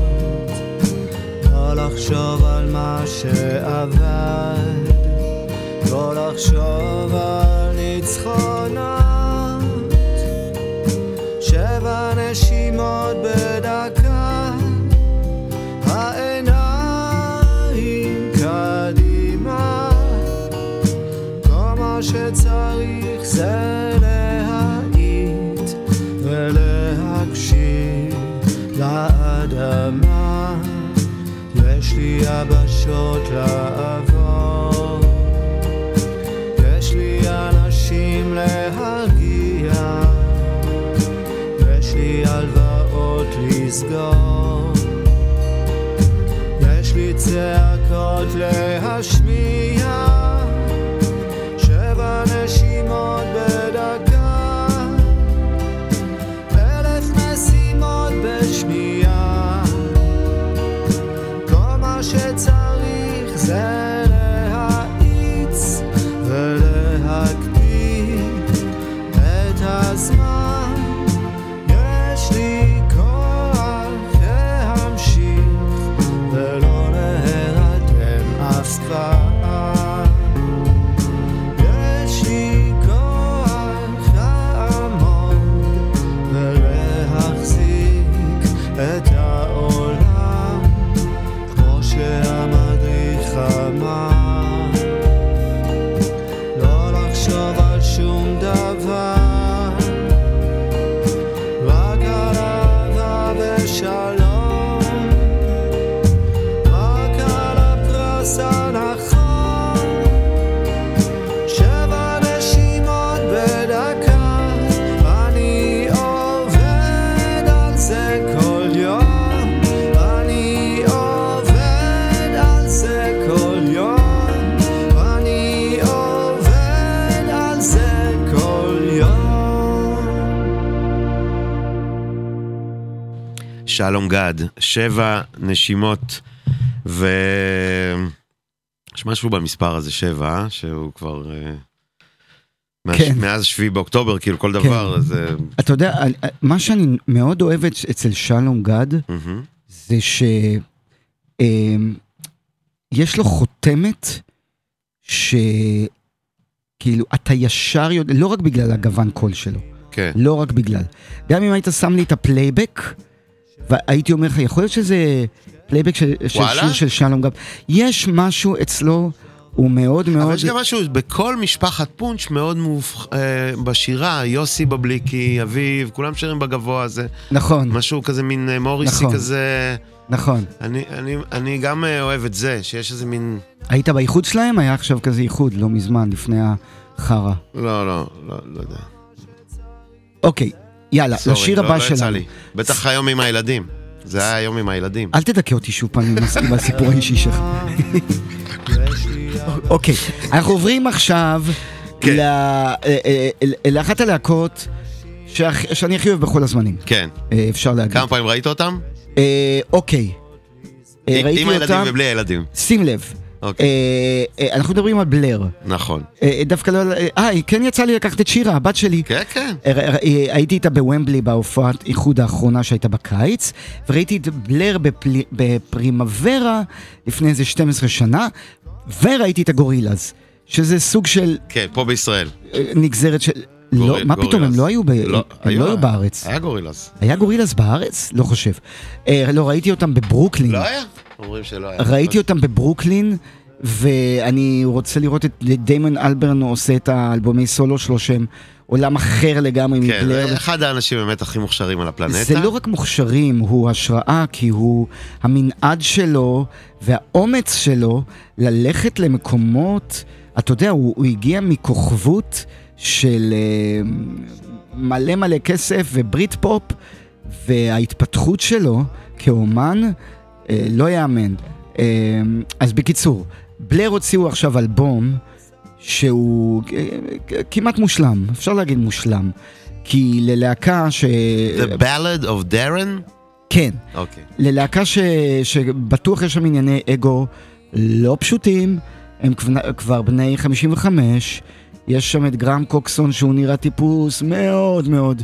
לא לחשוב על מה שעבד, לא לחשוב על ניצחונות, שבע נשימות בדקה, העיניים קדימה. כל מה שצריך זה להאיט ולהקשיב לאדמה. יש לי יבשות לעבור, אנשים להגיע, יש לי הלוואות לסגור, יש לי צעקות להשמיע. שלום גד, שבע נשימות, ו... יש משהו במספר הזה שבע? שהוא כבר... אה, כן. מאז שביעי באוקטובר, כאילו כל דבר, אז... אה, אתה יודע, מה שאני מאוד אוהב אצ- אצל שלום גד, מהמם. זה שיש לו חותמת שכאילו אתה ישר יודע, לא רק בגלל הגוון קול שלו, כן. לא רק בגלל. גם אם היית שם לי את הפלייבק, והייתי אומר לך, יכול להיות שזה פלייבק של, של? שיר של שלום גד, יש משהו אצלו, הוא מאוד מאוד... אבל יש גם משהו, בכל משפחת פונץ' מאוד מובח... אה, בשירה, יוסי בבליקי, אביב, כולם שרים בגבוה הזה. נכון. משהו כזה מין אה, מוריסי נכון. כזה. נכון. אני, אני, אני גם אה, אוהב את זה, שיש איזה מין... היית באיחוד שלהם? היה עכשיו כזה איחוד, לא מזמן, לפני החרא. לא, לא, לא, לא יודע. אוקיי, יאללה, לשיר לא, הבא לא שלנו. לי. בטח היום עם הילדים. זה היה היום עם הילדים. אל תדכא אותי שוב פעם עם הס- עם הסיפור האישי שלך. אוקיי, אנחנו עוברים עכשיו כן. ל- אה, אה, לאחת הלהקות שאני הכי אוהב בכל הזמנים, כן. אה, אפשר להגיד. כמה פעמים ראית אותם? אה, אוקיי. אה, עם- ראיתי עם הילדים אותם- ובלי הילדים. שים לב, אוקיי. אה, אה, אנחנו מדברים על בלר. נכון. אה, דווקא לא... אה, כן יצא לי לקחת את שירה, הבת שלי. כן, כן. הייתי איתה בוומבלי בהופעת איחוד האחרונה שהייתה בקיץ, וראיתי את בלר בפל... בפרימוורה לפני איזה 12 שנה, וראיתי את הגורילאז, שזה סוג של כן, פה בישראל. נגזרת של... לא, גוריל- מה פתאום, הם. לא היו, ב... לא, הם היו- לא היו בארץ. היה גורילאז. היה גורילאז בארץ? לא חושב. אה, לא, ראיתי אותם בברוקלין. לא היה? אומרים שלא היה. ראיתי אותם בברוקלין, ואני רוצה לראות את דיימון אלברן עושה את האלבומי סולו שלו שהם עולם אחר לגמרי כן, מבלר. זה אחד האנשים באמת הכי מוכשרים על הפלנטה. זה לא רק מוכשרים, הוא השראה, כי הוא המנעד שלו והאומץ שלו ללכת למקומות, אתה יודע, הוא, הוא הגיע מכוכבות של אה, מלא מלא כסף וברית פופ, וההתפתחות שלו כאומן לא יאמן. אה, אז בקיצור, בלר הוציאו עכשיו אלבום שהוא אה, כמעט מושלם, אפשר להגיד מושלם. כי ללהקה ש... The Ballad of Darren? כן. אוקיי. ללהקה ש... שבטוח יש שם ענייני אגו לא פשוטים, הם כבר, כבר בני 55, יש שם את גרם קוקסון שהוא נראה טיפוס מאוד מאוד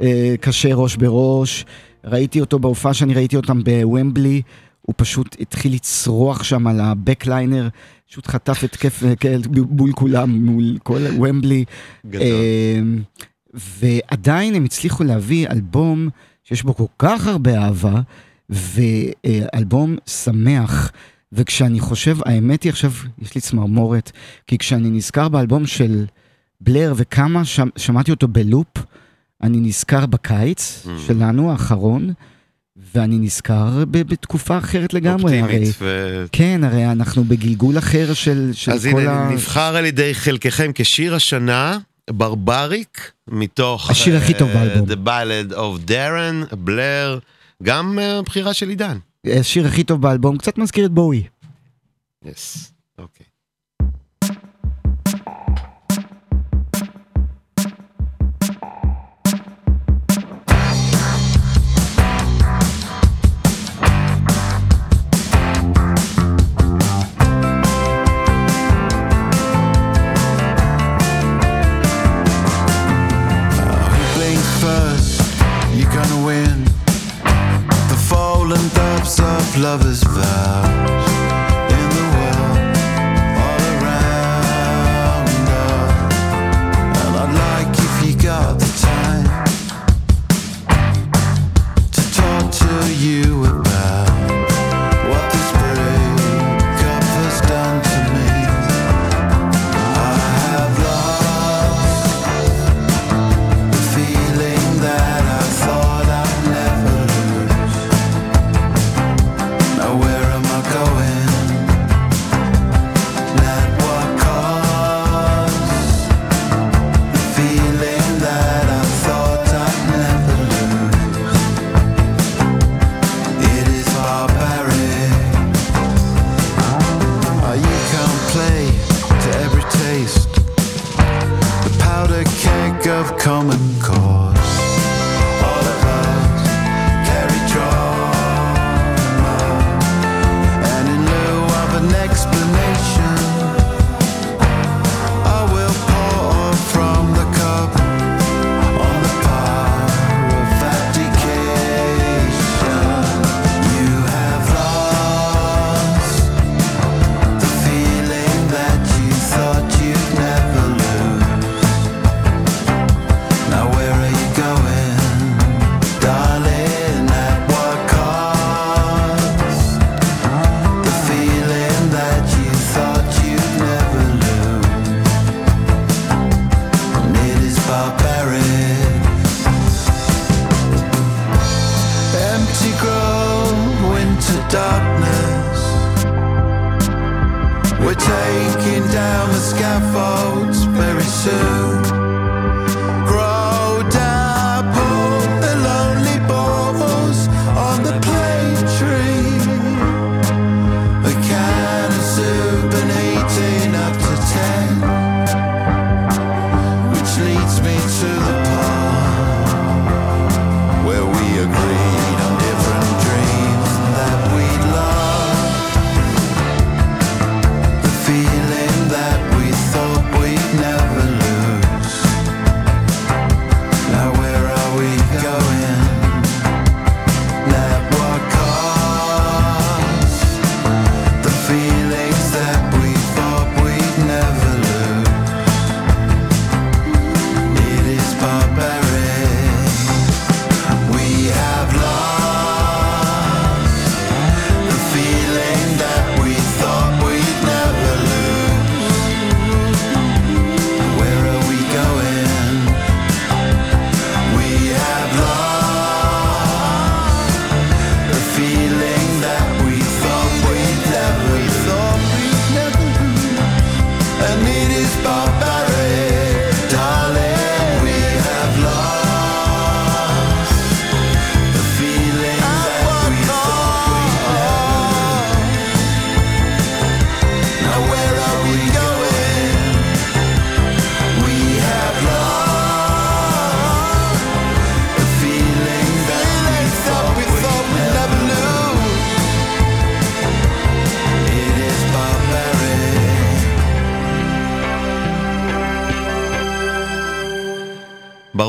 אה, קשה ראש בראש. ראיתי אותו בהופעה שאני ראיתי אותם בוומבלי, הוא פשוט התחיל לצרוח שם על הבקליינר, פשוט חטף התקף מול כולם, מול כל ומבלי. גדול. אה, ועדיין הם הצליחו להביא אלבום שיש בו כל כך הרבה אהבה, ואלבום שמח. וכשאני חושב, האמת היא עכשיו, יש לי צמרמורת, כי כשאני נזכר באלבום של בלר וכמה שמ, שמעתי אותו בלופ, אני נזכר בקיץ Mm. שלנו, האחרון, ואני נזכר ב- בתקופה אחרת לגמרי. הרי, אופטימית. ו... כן, הרי אנחנו בגלגול אחר של, של אז כל הנה, ה... נבחר על ידי חלקכם כשיר השנה, ברבריק, מתוך... השיר הכי טוב אה, באלבום. The Ballad of Darren, בלר, גם אה, בחירה של עידן. השיר הכי טוב באלבום, קצת מזכיר את בואי. יס, אוקיי. Who lovers' vows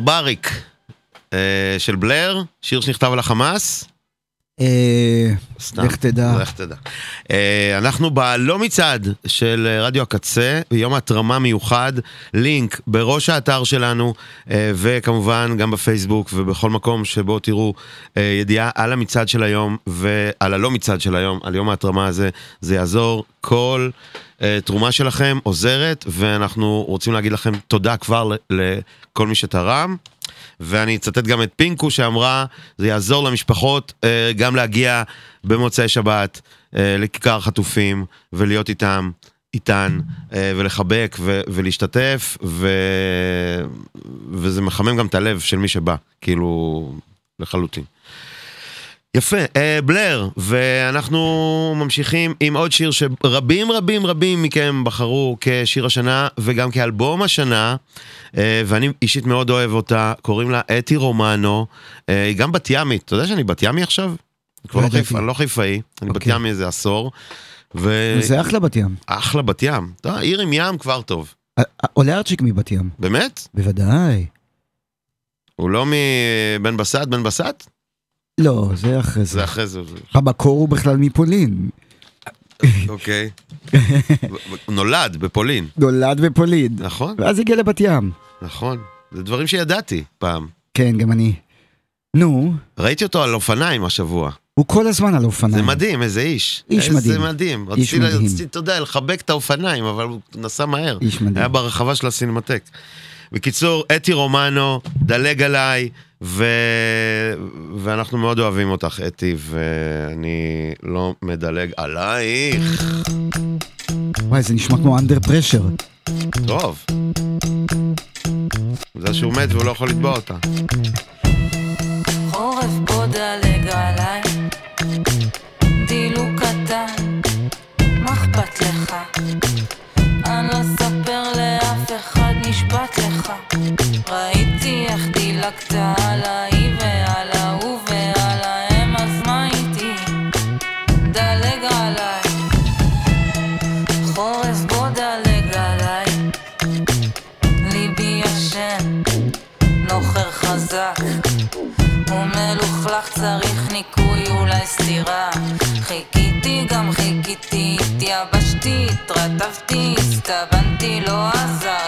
ברבריק אה, של בלר, שיר שנכתב על החמאס. אה, סתם, לך תדע. לך תדע. אה, אנחנו בלא מצעד של רדיו הקצה, ביום התרמה מיוחד, לינק בראש האתר שלנו, אה, וכמובן גם בפייסבוק ובכל מקום שבו תראו אה, ידיעה על המצעד של היום ועל הלא מצעד של היום, על יום ההתרמה הזה, זה יעזור. כל תרומה שלכם עוזרת, ואנחנו רוצים להגיד לכם תודה כבר לכל מי שתרם. ואני אצטט גם את פינקו שאמרה, זה יעזור למשפחות אה, גם להגיע במוצאי שבת אה, לכיכר חטופים ולהיות איתם, איתן, אה, ולחבק ולהשתתף, ו- וזה מחמם גם את הלב של מי שבא, כאילו, לחלוטין. יפה, אה, בלר, ואנחנו ממשיכים עם עוד שיר שרבים רבים רבים מכם בחרו כשיר השנה וגם כאלבום השנה, אה, ואני אישית מאוד אוהב אותה, קוראים לה אתי רומנו, אה, היא גם בת ימית, אתה יודע שאני בת ימי עכשיו? אני כבר לא לא, חיפ... אני לא חיפאי, אני בת אוקיי. ימי איזה עשור. ו... זה אחלה בת ים. אחלה בת ים, אתה עיר עם ים כבר טוב. אה, אה, עולה ארצ'יק מבת ים. באמת? בוודאי. הוא לא מבן בסט, בן בסט? לא, זה אחרי זה. זה אחרי זה. המקור הוא בכלל מפולין. אוקיי. נולד בפולין. נולד בפולין. נכון. ואז הגיע לבת ים. נכון, זה דברים שידעתי פעם. כן, גם אני. נו, ראיתי אותו על אופניים השבוע. הוא כל הזמן על אופניים. זה מדהים, איזה איש. איש איזה מדהים. מדהים. איש רציתי, מדהים. רציתי, אתה יודע, לחבק את האופניים, אבל הוא נסע מהר. איש מדהים. היה ברחבה של הסינמטק. בקיצור, אתי רומנו, דלג עליי, ו... ואנחנו מאוד אוהבים אותך, אתי, ואני לא מדלג עלייך. וואי, זה נשמע כמו under pressure. טוב. זה שהוא מת והוא לא יכול לתבוע אותה. חורף בוא דלג עליי, דילוג קטן, מה אכפת לך? לא אספר לאף אחד, נשבעת לך. ראיתי איך דילגת עליי ועל ההוא ועל ההם, אז מה איתי? דלג עליי. חורף בוא דלג עליי, ליבי ישן, נוחר חזק. הוא מלוכלך צריך ניקוי אולי סתירה חיכיתי גם חיכיתי התייבשתי התרטבתי הסתבנתי לא עזר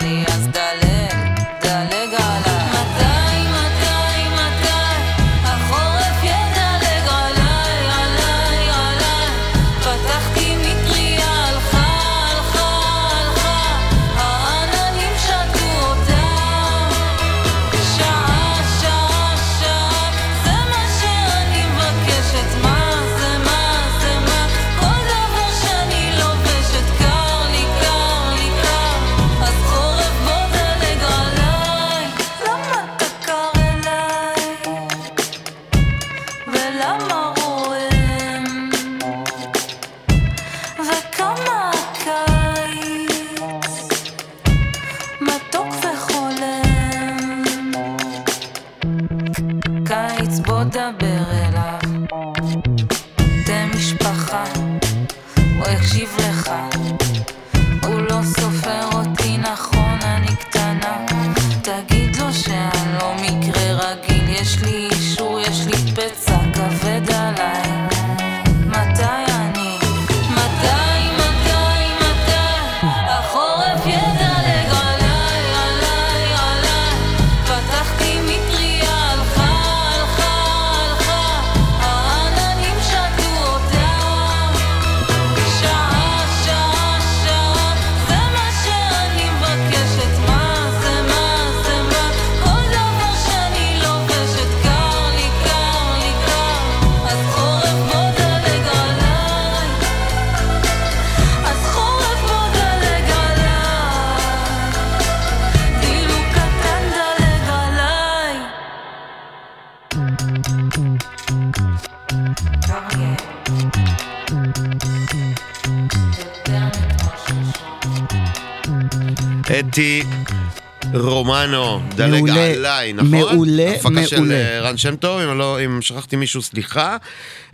רומנו, דלג מעולה, עליי, נכון? מעולה, הפקה של מעולה. אה, רן שם טוב, אם, לא, אם שכחתי מישהו, סליחה.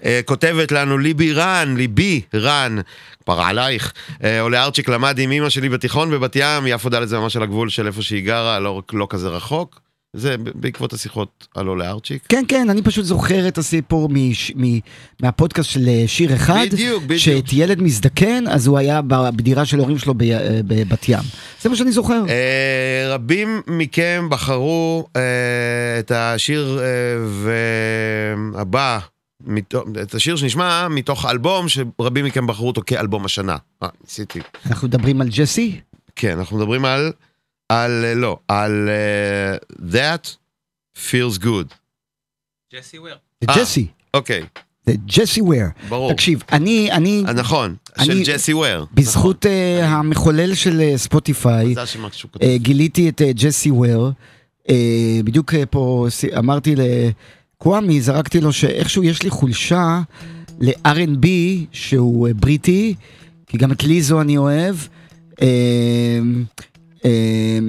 אה, כותבת לנו ליבי רן, ליבי רן, כבר עלייך. אה, עולה ארצ'יק למד עם אמא שלי בתיכון בבת ים, יפו ד' זה ממש על הגבול של איפה שהיא גרה, לא, לא כזה רחוק. זה בעקבות השיחות על עולה ארצ'יק. כן, כן, אני פשוט זוכר את הסיפור מש, מ, מהפודקאסט של אה, שיר אחד. בדיוק, בדיוק. שאת ילד מזדקן, אז הוא היה בדירה של ההורים שלו ב, אה, בבת ים. זה מה שאני זוכר. אה, רבים מכם בחרו אה, את השיר אה, והבא, מתו- את השיר שנשמע מתוך אלבום שרבים מכם בחרו אותו כאלבום השנה. אה, ניסיתי. אנחנו מדברים על ג'סי? כן, אנחנו מדברים על, על, אה, לא, על אה, That Feels Good. ג'סי וויר. ג'סי. אוקיי, זה ג'סי וויר. ברור. תקשיב, אני, אני, אה, נכון, של אני- ג'סי וויר. בזכות אה, המחולל של ספוטיפיי. אה, גיליתי את ג'סי וויר. בדיוק פה אמרתי לקוואמי, זרקתי לו שאיכשהו יש לי חולשה ל-R&B שהוא בריטי, כי גם את ליזו אני אוהב. אה,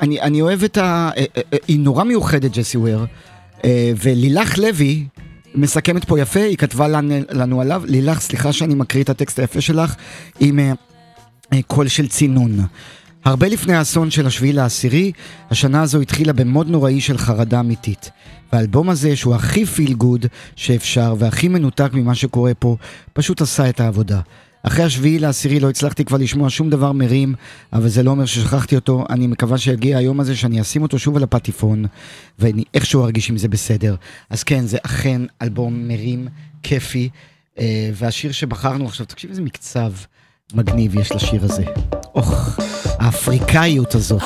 אני, אני אוהב את ה... אה, אה, אה, היא נורא מיוחדת, ג'סי וויר. ולילך לוי מסכמת פה יפה, היא כתבה לנו, לנו עליו. לילך, סליחה שאני מקריא את הטקסט היפה שלך, עם קול של צינון. הרבה לפני האסון של השביעי לעשירי, השנה הזו התחילה במוד נוראי של חרדה אמיתית. והאלבום הזה, שהוא הכי feel good שאפשר והכי מנותק ממה שקורה פה, פשוט עשה את העבודה. אחרי השביעי לעשירי לא הצלחתי כבר לשמוע שום דבר מרים, אבל זה לא אומר ששכחתי אותו. אני מקווה שיגיע היום הזה שאני אשים אותו שוב על הפטיפון, ואני איכשהו ארגיש עם זה בסדר. אז כן, זה אכן אלבום מרים, כיפי, אה, והשיר שבחרנו עכשיו, תקשיב איזה מקצב מגניב יש לשיר הזה. אוח, האפריקאיות הזאת.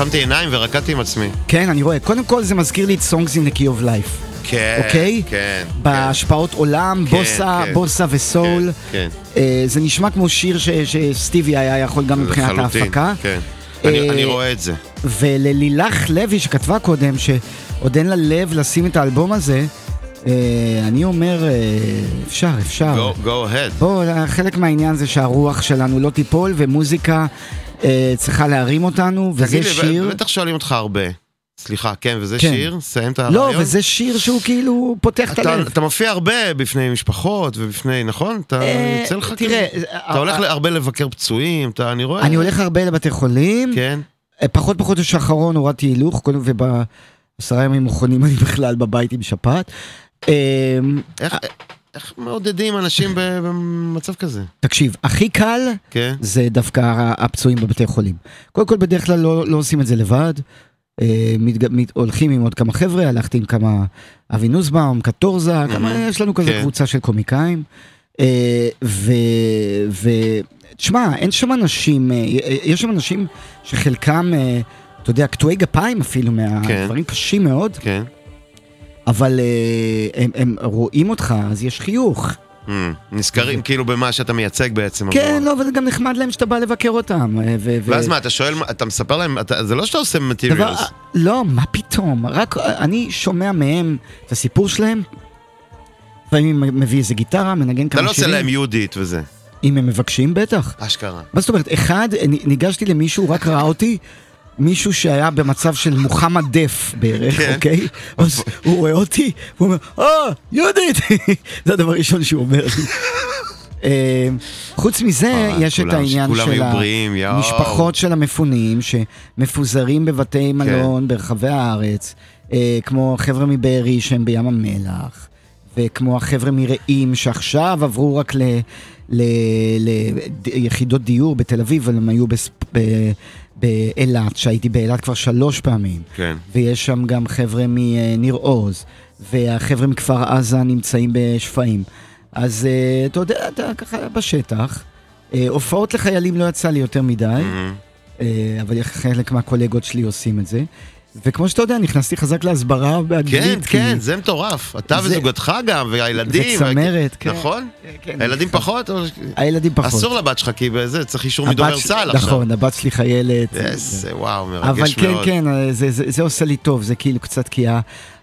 עצמתי עיניים ורקדתי עם עצמי. כן, אני רואה. קודם כל זה מזכיר לי את Songs in the Key of Life. כן, אוקיי? כן. בהשפעות עולם, כן, בוסה, כן. בוסה וסול. כן. אה, זה נשמע כמו שיר ש- שסטיבי היה יכול גם מבחינת לחלוטין, ההפקה. כן. אני אה, אני רואה את זה. וללילך לוי שכתבה קודם, שעוד אין לה לב לשים את האלבום הזה, אה, אני אומר, אה, אפשר, אפשר. Go- go ahead. בוא, חלק מהעניין זה שהרוח שלנו לא תיפול, ומוזיקה צריכה להרים אותנו, וזה תגיד לי, שיר... בטח שואלים אותך הרבה. סליחה, כן, וזה כן. שיר? סיים את לא, הרעיון? וזה שיר שהוא כאילו פותח את אתה, הלב. אתה מופיע הרבה בפני משפחות ובפני, נכון? אתה אה, יוצא לך תראה, כזה? אה, אתה הולך אה, הרבה לבקר פצועים, אתה, אני רואה. אני הולך הרבה לבתי חולים. כן. אה, פחות בחודש האחרון הורדתי הילוך, ובעשרה ימים האחרונים אני בכלל בבית עם שפעת. אה, איך, איך מעודדים אנשים במצב כזה? תקשיב, הכי קל כן. זה דווקא הפצועים בבתי חולים. קודם כל, בדרך כלל לא, לא עושים את זה לבד. אה, מתג... מת... הולכים עם עוד כמה חבר'ה, הלכתי עם כמה אבי נוסבאום, קטורזה, כמה, יש לנו כזה כן. קבוצה של קומיקאים. אה, ו... ו... תשמע, אין שם אנשים, אה, יש שם אנשים שחלקם, אתה יודע, קטועי גפיים אפילו, מהדברים קשים מאוד, כן. אבל אה, הם, הם רואים אותך, אז יש חיוך. Mm, נזכרים כאילו במה שאתה מייצג בעצם. כן. לא, אבל זה גם נחמד להם שאתה בא לבקר אותם. אה, ו- ואז מה, אתה שואל, אתה מספר להם, אתה- זה לא שאתה עושה מטיריאלס. לא, מה פתאום? רק אה, אני שומע מהם את הסיפור שלהם. לפעמים מביא איזה גיטרה, מנגן אתה כמה לא עושה שירים. להם יהודית וזה. אם הם מבקשים, בטח. אשכרה. מה זאת אומרת? אחד, ניגשתי למישהו, רק ראה אותי, מישהו שהיה במצב של מוחמד דף בערך, כן. אוקיי? אז הוא רואה אותי, הוא אומר, אה, יהודית! זה הדבר הראשון שהוא אומר לי. אה, חוץ מזה, וואי, יש את העניין של. המשפחות של המפונים שמפוזרים בבתי מלון ברחבי הארץ, אה, כמו החבר'ה מבארי שהם בים המלח, וכמו החבר'ה מרעים שעכשיו עברו רק ליחידות דיור בתל אביב, אבל הם היו. באילת, שהייתי באילת כבר שלוש פעמים. כן. ויש שם גם חבר'ה מניר עוז, והחבר'ה מכפר עזה נמצאים בשפיים. אז אה, אתה יודע, אתה ככה בשטח. אה, הופעות לחיילים לא יצא לי יותר מדי, Mm-hmm. אה, אבל חלק מהקולגות שלי עושים את זה. וכמו שאתה יודע, נכנסתי חזק להסברה באנגלית. כן, כן, זה מטורף. אתה זה- וזוגתך גם, והילדים. וצמרת, כן. נכון? כן. הילדים פחות? הילדים פחות. אסור לבת שלך, כי בזה צריך אישור מדובר צה"ל עכשיו. נכון, הבת שלי חיילת. yes, וואו, אבל מרגש כן, מאוד. כן, זה, זה, זה עושה לי טוב, זה כאילו קצת כי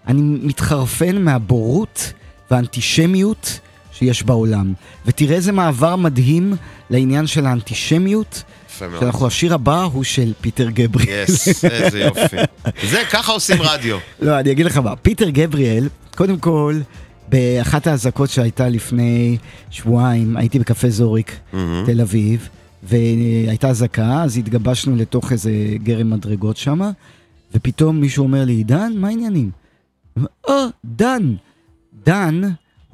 אני מתחרפן מהבורות והאנטישמיות שיש בעולם. ותראה איזה מעבר מדהים לעניין של האנטישמיות. יפה מאוד. שאנחנו, השיר הבא הוא של פיטר גבריאל. yes, איזה יופי. זה, ככה עושים רדיו. לא, אני אגיד לך מה, פיטר גבריאל, קודם כל, באחת האזעקות שהייתה לפני שבועיים, הייתי בקפה זוריק, מהמם. תל אביב, והייתה אזעקה, אז התגבשנו לתוך איזה גרם מדרגות שם, ופתאום מישהו אומר לי, דן, מה העניינים? או, דן. דן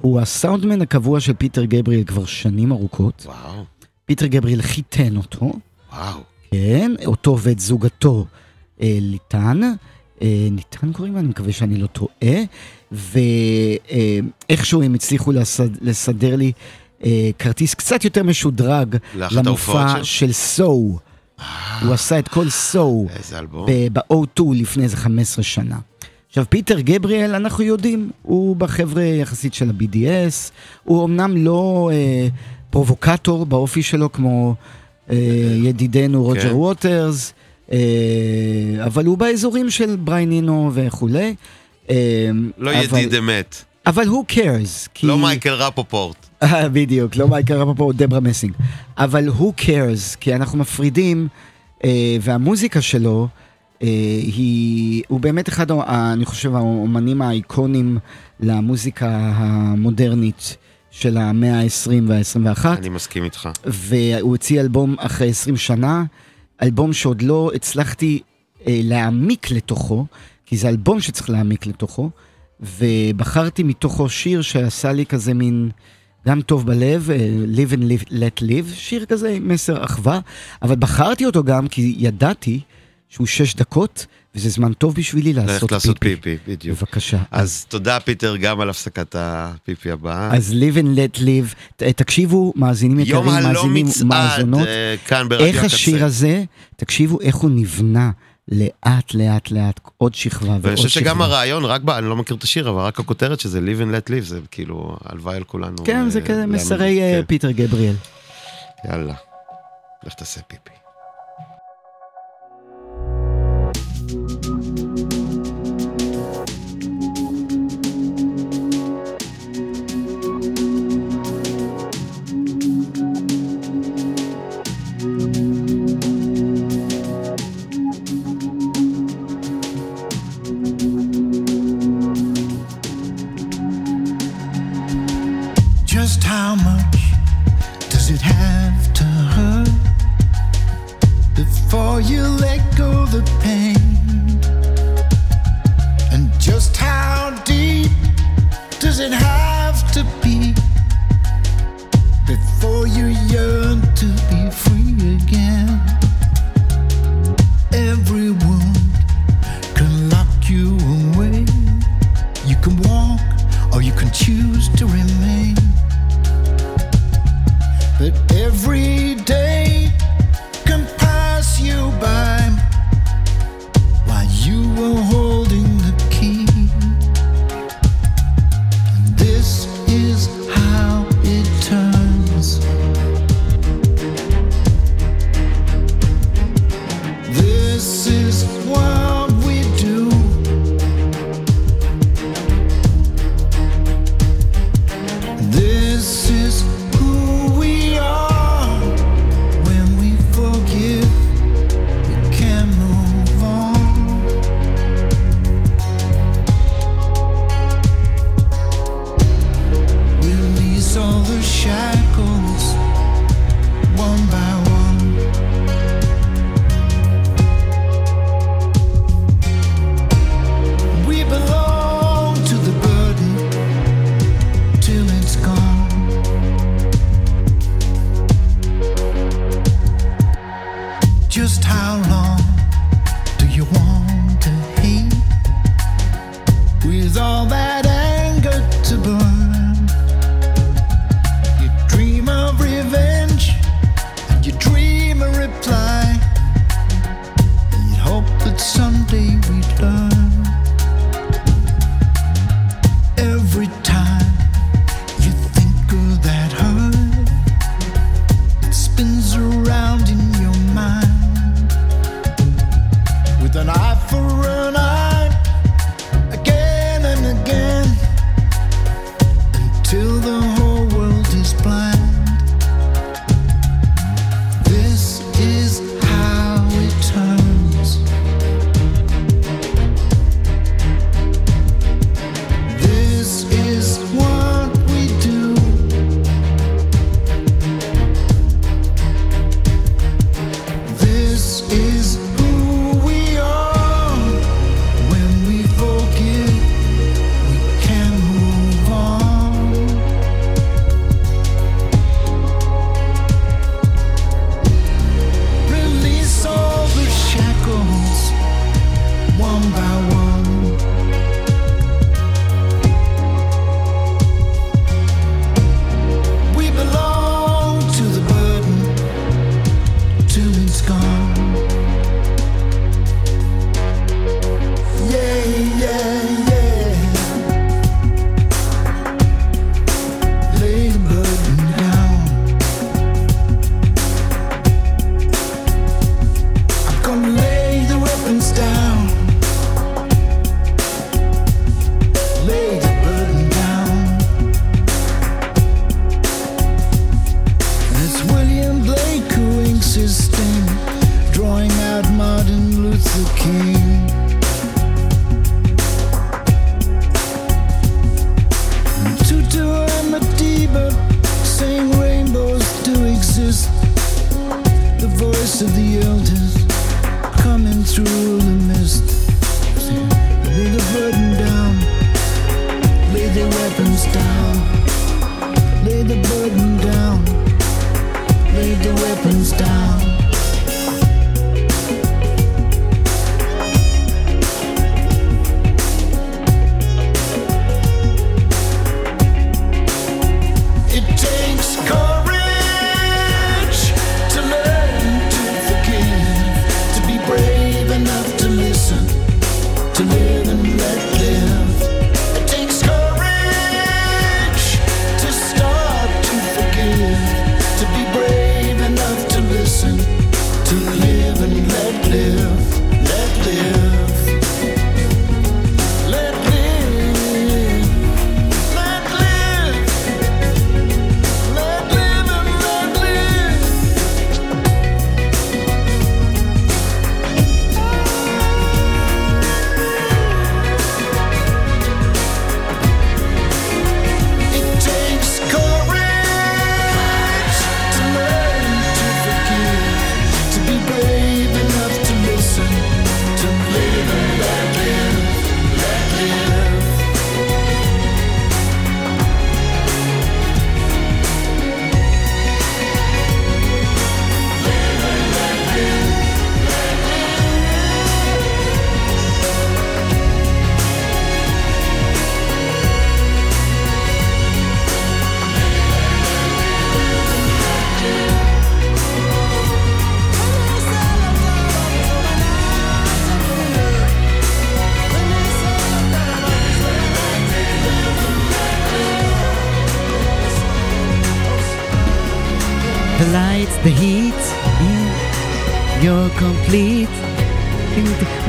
הוא הסאונדמן הקבוע של פיטר גבריאל כבר שנים ארוכות. וואו. פיטר גבריאל חיתן אותו. וואו. כן, אותו ואת זוגתו אה, ליטן. אה, ניתן קוראים לה, אני מקווה שאני לא טועה. ואיכשהו הם הצליחו לסד, לסדר לי אה, כרטיס קצת יותר משודרג למופע שלו? של סו. הוא עשה את כל סו איזה אלבום. ב-O2 לפני איזה 15 שנה. עכשיו, פיטר גבריאל, אנחנו יודעים, הוא בחבר'ה יחסית של ה-BDS, הוא אמנם לא אה, פרובוקטור באופי שלו כמו אה, ידידנו רוג'ר כן. ווטרס, אה, אבל הוא באזורים של בריינינו וכולי. אה, לא ידיד אמת. אבל who cares? כי... לא מייקל רפופורט. אה, בדיוק, לא מייקל רפפורט, דברה מסינג. אבל who cares? כי אנחנו מפרידים, אה, והמוזיקה שלו, אה, היא, הוא באמת אחד, אני חושב, האומנים האיקונים למוזיקה המודרנית של המאה ה-20 וה-21. אני מסכים איתך. והוא הוציא אלבום אחרי 20 שנה, אלבום שעוד לא הצלחתי אה, להעמיק לתוכו, כי זה אלבום שצריך להעמיק לתוכו, ובחרתי מתוכו שיר שעשה לי כזה מין, גם טוב בלב, אה, Live and live, Let Live, שיר כזה עם מסר אחווה, אבל בחרתי אותו גם כי ידעתי שהוא שש דקות, וזה זמן טוב בשבילי לעשות לעשות פיפי. פיפי, בדיוק. בבקשה. אז תודה, פיטר, גם על הפסקת הפיפי הבאה. אז live and let live, תקשיבו, מאזינים יקרים, יום הלא מאזינים מצעד, כאן ברדיו איך הקצה. השיר הזה, תקשיבו איך הוא נבנה לאט לאט לאט עוד שכבה ועוד שכבה. ואני חושב שגם הרעיון, רק. אני לא מכיר את השיר, אבל רק הכותרת שזה live and let live, זה כאילו, הלוואי על כולנו. כן, זה אה, כזה. מסרי אה, כן. פיטר גבריאל. יאללה, לך תעשה פיפי.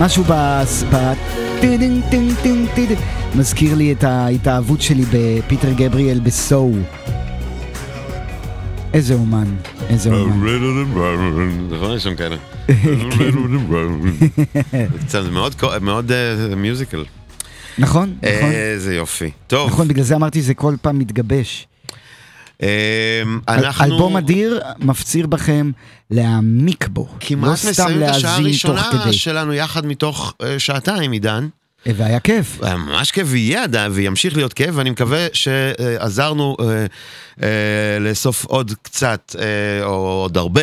משהו. ב... מזכיר לי את ההתאהבות שלי בפיטר גבריאל בסואו. איזה אומן, איזה אומן. נכון, יש שם כאלה. זה מאוד מיוזיקל. נכון, נכון. איזה יופי. טוב. נכון, בגלל זה אמרתי זה כל פעם מתגבש. אנחנו... אלבום אדיר, מפציר בכם להעמיק לא כמעט סתם מסיים את השעה הראשונה. שלנו יחד מתוך אה, שעתיים, עידן. והיה כיף. היה ממש כיף ויהיה עדיין, וימשיך להיות כיף, ואני מקווה שעזרנו אה, אה, לאסוף עוד קצת, אה, או עוד הרבה,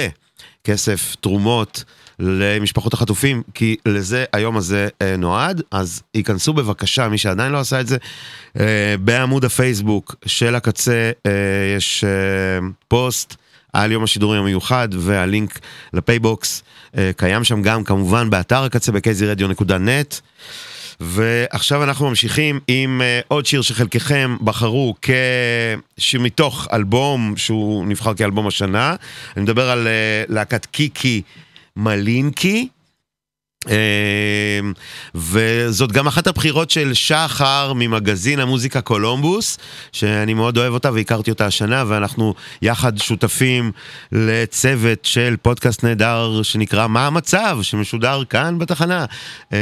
כסף, תרומות. למשפחות החטופים, כי לזה היום הזה אה, נועד, אז ייכנסו בבקשה, מי שעדיין לא עשה את זה, אה, בעמוד הפייסבוק של הקצה אה, יש אה, פוסט על יום השידורים המיוחד, והלינק לפייבוקס אה, קיים שם גם כמובן באתר הקצה ב-kzradio.net. ועכשיו אנחנו ממשיכים עם אה, עוד שיר שחלקכם בחרו מתוך אלבום שהוא נבחר כאלבום השנה. אני מדבר על אה, להקת קיקי מלינקי. אה, וזאת גם אחת הבחירות של שחר ממגזין המוזיקה קולומבוס, שאני מאוד אוהב אותה והכרתי אותה השנה, ואנחנו יחד שותפים לצוות של פודקאסט נהדר שנקרא מה המצב, שמשודר כאן בתחנה, uh,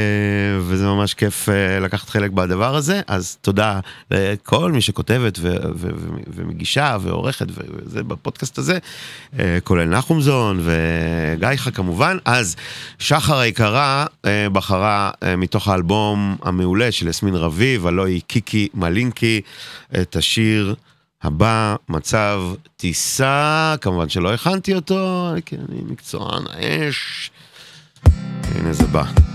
וזה ממש כיף uh, לקחת חלק בדבר הזה, אז תודה לכל מי שכותבת ו- ו- ו- ומגישה ועורכת וזה בפודקאסט הזה, uh, כולל נחומזון וגייחה כמובן, אז שחר היקרה אה, בחרה אה, מתוך האלבום המעולה של יסמין רביב, הלוא היא קיקי מלינקי, את השיר הבא, מצב טיסה, כמובן שלא הכנתי אותו, כי אני מקצוען האש. הנה זה בא.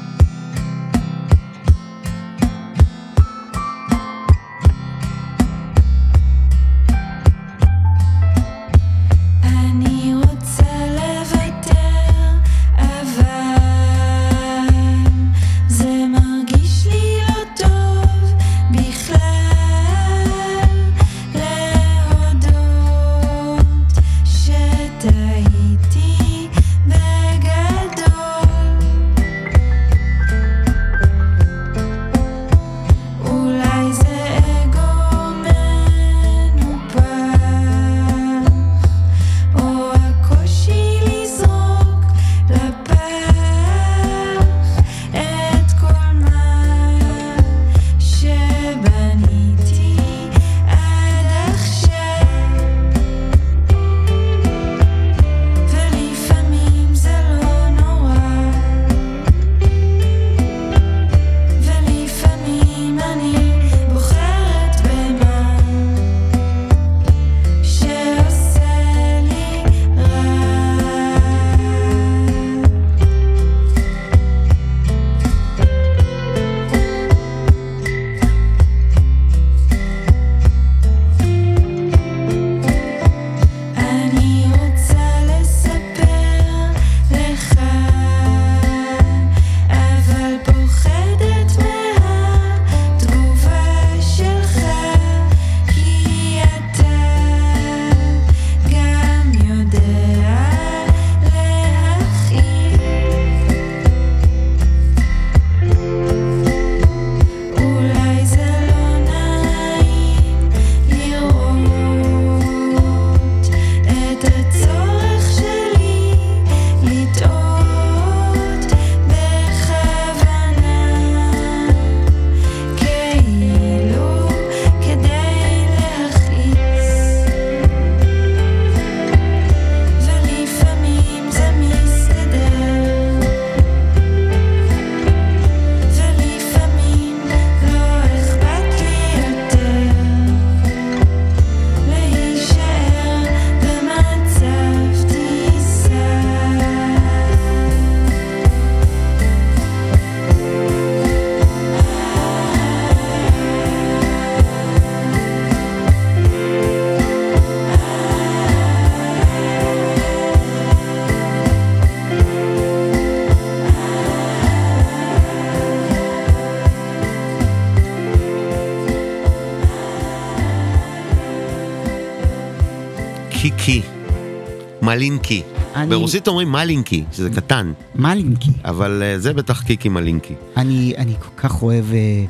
מלינקי. אני- ברוסית אומרים מלינקי, שזה קטן. מלינקי. אבל אה, זה בטח קיקי מלינקי. אני, אני כל כך אוהב אה,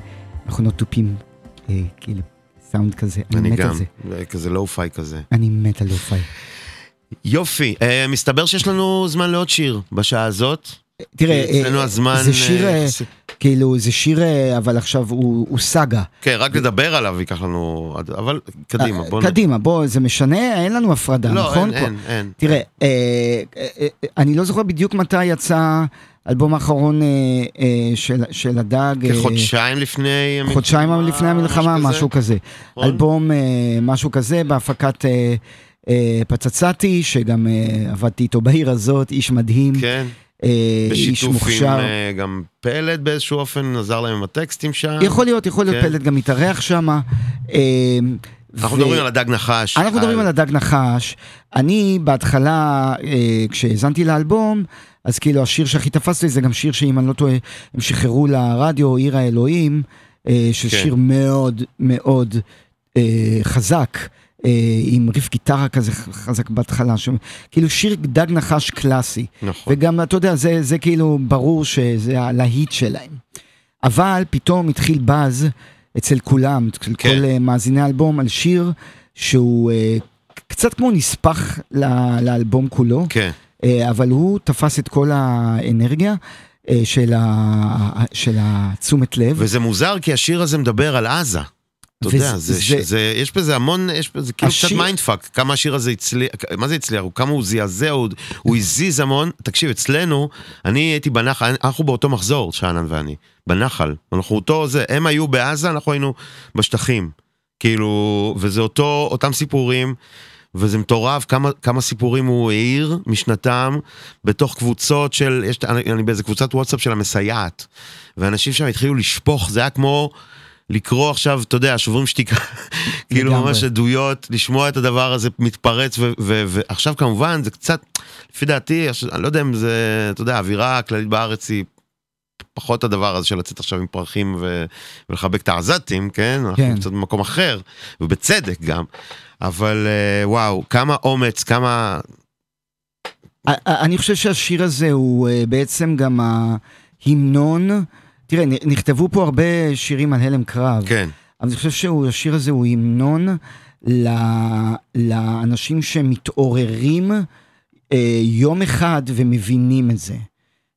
מכונות תופים, אה, כאילו, סאונד כזה, אני, אני מת גם, על זה. כזה לואו-פיי כזה. אני מת על לופאי. יופי, אה, מסתבר שיש לנו זמן לעוד שיר בשעה הזאת. תראה, אה, הזמן... זה שיר, אה, יחסית- כאילו, זה שיר, אה, אבל עכשיו הוא, הוא סאגה. כן, רק לדבר עליו ייקח לנו... אבל קדימה, בוא... אה, קדימה, בוא, זה משנה, אין לנו הפרדה, לא, נכון? אין, אין, אין. תראה, אה, אה, אה, אני לא זוכר בדיוק מתי יצא האלבום האחרון אה, אה, של, של הדג. אה, כחודשיים לפני... המלחמה, חודשיים לפני המלחמה, משהו כזה. נכון? אלבום, אה, משהו כזה, בהפקת אה, אה, פצצתי, שגם אה, עבדתי איתו בעיר הזאת, איש מדהים. כן. אה, איש בשיתוף עם מוכשר. אה, גם פלד באיזשהו אופן, עזר להם עם הטקסטים שם. יכול להיות, יכול להיות כן. פלט גם מתארח שם. אה, אנחנו ו- מדברים על הדג נחש. אנחנו מדברים על הדג נחש. אני בהתחלה, אה, כשהאזנתי לאלבום, אז כאילו השיר שהכי תפס לי זה גם שיר שאם אני לא טועה, הם שחררו לרדיו, עיר האלוהים, אה, כן. ששיר מאוד מאוד אה, חזק. אה, עם ריף גיטרה כזה חזק בהתחלה, ש... כאילו שיר דג נחש קלאסי. נכון. וגם, אתה יודע, זה, זה כאילו ברור שזה הלהיט שלהם. אבל פתאום התחיל באז אצל כולם, אצל כן. כל אה, מאזיני האלבום, על שיר שהוא אה, קצת כמו נספח ל- לאלבום כולו, כן. אה, אבל הוא תפס את כל האנרגיה אה, של, ה... של התשומת לב. וזה מוזר כי השיר הזה מדבר על עזה. אתה יודע, זה, זה- זה, יש בזה המון, יש בזה כאילו קצת השיר- mindfuck, כמה השיר הזה הצליח, מה זה הצליח, כמה הוא זעזע, הוא, הוא הזיז המון. תקשיב, אצלנו, אני הייתי בנחל, אנחנו באותו מחזור, שאנן ואני, בנחל. אנחנו אותו, זה, הם היו בעזה, אנחנו היינו בשטחים. כאילו, וזה אותו, אותם סיפורים. וזה מטורף כמה, כמה סיפורים הוא העיר משנתם בתוך קבוצות של, יש, אני, אני באיזה קבוצת וואטסאפ של המסייעת ואנשים שם התחילו לשפוך, זה היה כמו לקרוא עכשיו, אתה יודע, שוברים שתיקה, כאילו. ממש עדויות, לשמוע את הדבר הזה מתפרץ ועכשיו כמובן זה קצת, לפי דעתי, אני לא יודע אם זה, אתה יודע, האווירה הכללית בארץ היא פחות הדבר הזה של לצאת עכשיו עם פרחים ו- ולחבק את העזתים, כן? אנחנו כן. קצת במקום אחר, ובצדק גם. אבל אה, וואו, כמה אומץ, כמה... אני חושב שהשיר הזה הוא אה, בעצם גם ההמנון. תראה, נכתבו פה הרבה שירים על הלם קרב. כן. אבל אני חושב שהשיר הזה הוא המנון ל- לאנשים שמתעוררים אה, יום אחד ומבינים את זה.